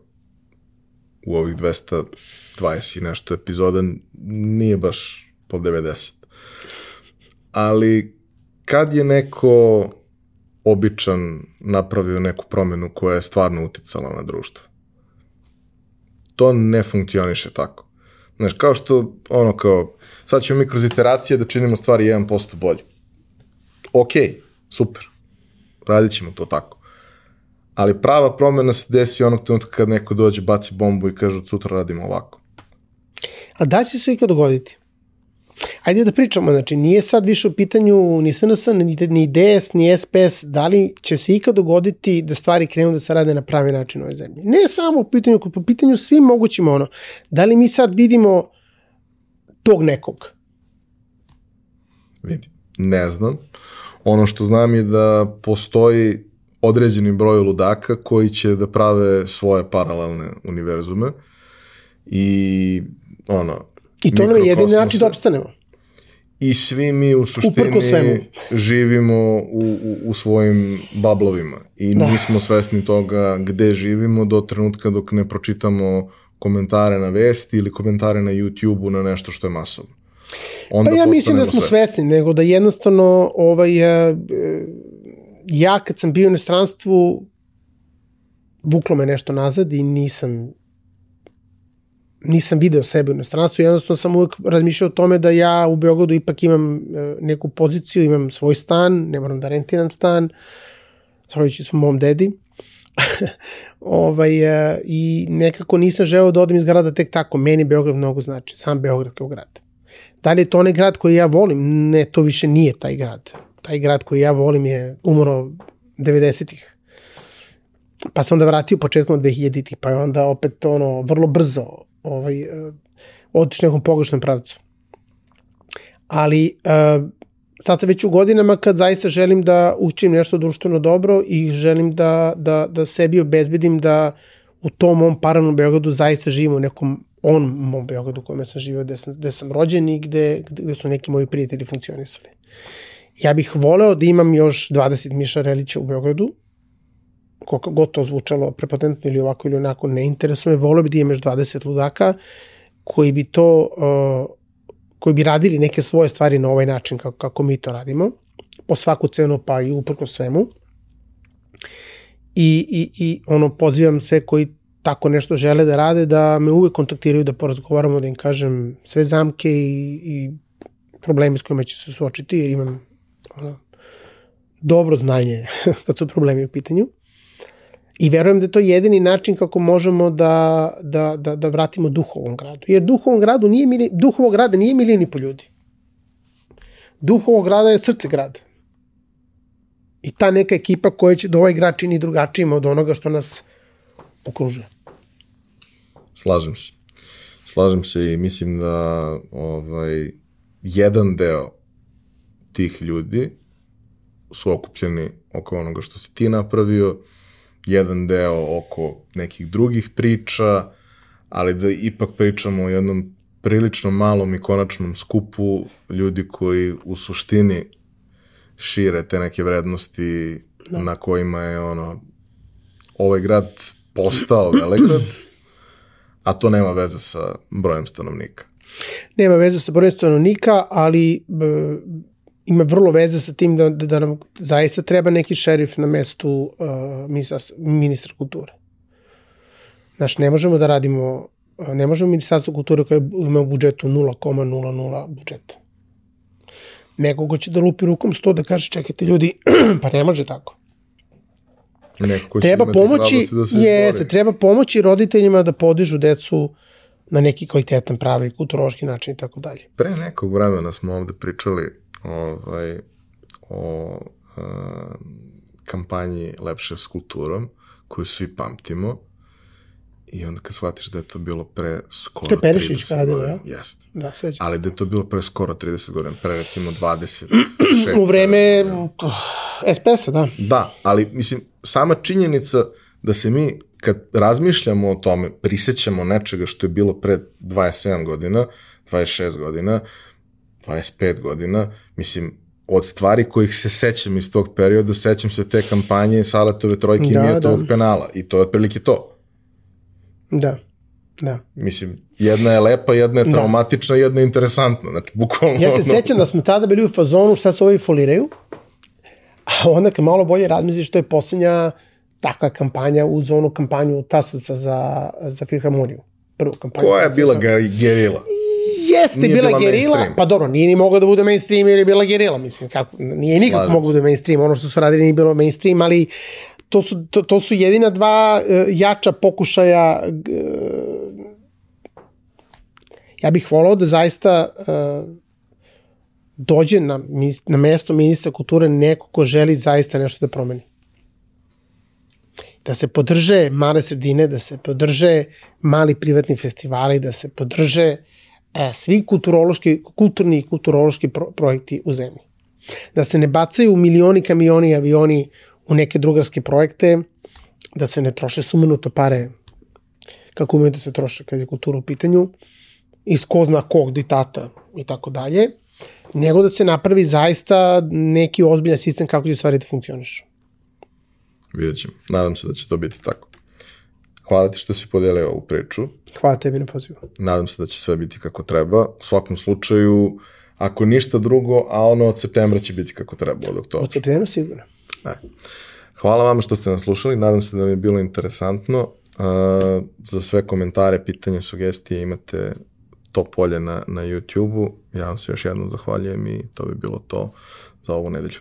u ovih 220 i nešto epizoda nije baš po 90. Ali kad je neko običan napravio neku promenu koja je stvarno uticala na društvo, to ne funkcioniše tako. Znaš, kao što, ono kao, sad ćemo mi kroz iteracije da činimo stvari 1% bolje. Ok, super. Radit ćemo to tako. Ali prava promena se desi onog trenutka kad neko dođe, baci bombu i kaže od sutra radimo ovako. A da će se ikad dogoditi? Ajde da pričamo, znači nije sad više u pitanju ni SNS, ni, ni DS, ni SPS, da li će se ikad dogoditi da stvari krenu da se rade na pravi način u ovoj zemlji. Ne samo u pitanju, po pitanju svim mogućim ono, da li mi sad vidimo tog nekog? Vidi, ne znam. Ono što znam je da postoji određeni broj ludaka koji će da prave svoje paralelne univerzume i ono, I to nam je jedini način da opstanemo. I svi mi u suštini živimo u, u, u svojim bablovima i da. nismo svesni toga gde živimo do trenutka dok ne pročitamo komentare na vesti ili komentare na YouTube-u na nešto što je masovno. Onda pa ja mislim da smo svesni. svesni, nego da jednostavno ovaj, ja kad sam bio u inostranstvu vuklo me nešto nazad i nisam nisam video sebe u inostranstvu, jednostavno sam uvek razmišljao o tome da ja u Beogradu ipak imam e, neku poziciju, imam svoj stan, ne moram da rentiram stan, zahvaljujući sam mom dedi. ovaj, e, I nekako nisam želeo da odem iz grada tek tako. Meni Beograd mnogo znači, sam Beograd kao grad. Da li je to onaj grad koji ja volim? Ne, to više nije taj grad. Taj grad koji ja volim je umro 90-ih. Pa se onda vratio početkom 2000-ih, pa je onda opet ono, vrlo brzo ovaj, uh, otići nekom pogrešnom pravcu. Ali uh, sad sam već u godinama kad zaista želim da učim nešto društveno dobro i želim da, da, da sebi obezbedim da u tom mom paralelnom Beogradu zaista živim u nekom on mom Beogradu u kojem sam živio, gde sam, gde sam rođen i gde, gde su neki moji prijatelji funkcionisali. Ja bih voleo da imam još 20 Miša Relića u Beogradu, koliko god to zvučalo prepotentno ili ovako ili onako, ne interesuje volio bi da imaš 20 ludaka koji bi to, uh, koji bi radili neke svoje stvari na ovaj način kako, kako mi to radimo, po svaku cenu pa i uprko svemu. I, i, I ono, pozivam sve koji tako nešto žele da rade, da me uvek kontaktiraju, da porazgovaramo, da im kažem sve zamke i, i probleme s kojima će se suočiti, jer imam ono, dobro znanje kad su problemi u pitanju. I verujem da je to jedini način kako možemo da, da, da, da vratimo duh ovom gradu. Jer duh ovom gradu nije, mili, duh ovog grada nije milion i po ljudi. Duh ovog grada je srce grada. I ta neka ekipa koja će da ovaj grad čini drugačijim od onoga što nas okružuje. Slažem se. Slažem se i mislim da ovaj, jedan deo tih ljudi su okupljeni oko onoga što si ti napravio, jedan deo oko nekih drugih priča, ali da ipak pričamo o jednom prilično malom i konačnom skupu ljudi koji u suštini šire te neke vrednosti da. na kojima je ono ovaj grad postao velegrad, a to nema veze sa brojem stanovnika. Nema veze sa brojem stanovnika, ali ima vrlo veze sa tim da, da, da nam zaista treba neki šerif na mestu uh, ministra, ministra kulture. Znaš, ne možemo da radimo, uh, ne možemo ministarstvo kulture koje ima u budžetu 0,00 budžeta. Neko ko će da lupi rukom sto da kaže čekajte ljudi, pa ne može tako. Neko Treba pomoći, da se je, izbori. se treba pomoći roditeljima da podižu decu na neki kvalitetan pravi kulturološki način i tako dalje. Pre nekog vremena smo ovde pričali ovaj, o uh, kampanji Lepše s kulturom, koju svi pamtimo, i onda kad shvatiš da je to bilo pre skoro To je Perišić 30 radio, godina. ja? Jeste. Da, sećam se. Ali da je to bilo pre skoro 30 godina, pre recimo 26. U vreme 7 godina. SPS-a, da. Da, ali mislim, sama činjenica da se mi, kad razmišljamo o tome, prisećamo nečega što je bilo pre 27 godina, 26 godina, 25 godina, mislim, od stvari kojih se sećam iz tog perioda, sećam se te kampanje Saletove trojke Da, i Mijatovog da. penala. I to je otprilike to. Da, da. Mislim, jedna je lepa, jedna je Da. traumatična, jedna je interesantna. Znači, bukvalno... Ja se ono- sećam da smo tada bili u fazonu šta se ovi foliraju, a onda kad malo bolje razmisliš, to je posljednja takva kampanja uz onu kampanju Tasovca za, za Filharmoniju. Prvu kampanju. Koja je bila gerila? Jeste Nije bila, bila gerila, mainstream. pa dobro, nije ni mogla da bude mainstream jer je bila gerila, mislim, kako, nije nikako Slažem moglo da bude mainstream, ono što su radili nije bilo mainstream, ali to su, to, to su jedina dva uh, jača pokušaja g, ja bih volao da zaista uh, dođe na, na mesto ministra kulture neko ko želi zaista nešto da promeni. Da se podrže male sredine, da se podrže mali privatni festivali, da se podrže e, svi kulturološki, kulturni i kulturološki pro, projekti u zemlji. Da se ne bacaju milioni kamioni i avioni u neke drugarske projekte, da se ne troše sumanuto pare kako umeju da se troše kad je kultura u pitanju, iz ko zna kog ditata i tako dalje, nego da se napravi zaista neki ozbiljan sistem kako će stvari da funkcionišu. Vidjet ćemo. Nadam se da će to biti tako. Hvala ti što si podelio ovu priču. Hvala tebi na pozivu. Nadam se da će sve biti kako treba. U svakom slučaju, ako ništa drugo, a ono od septembra će biti kako treba od oktobra. Od septembra sigurno. Ne. Hvala vama što ste nas slušali, nadam se da vam je bilo interesantno. Uh, za sve komentare, pitanja, sugestije imate to polje na, na YouTube-u. Ja vam se još jednom zahvaljujem i to bi bilo to za ovu nedelju.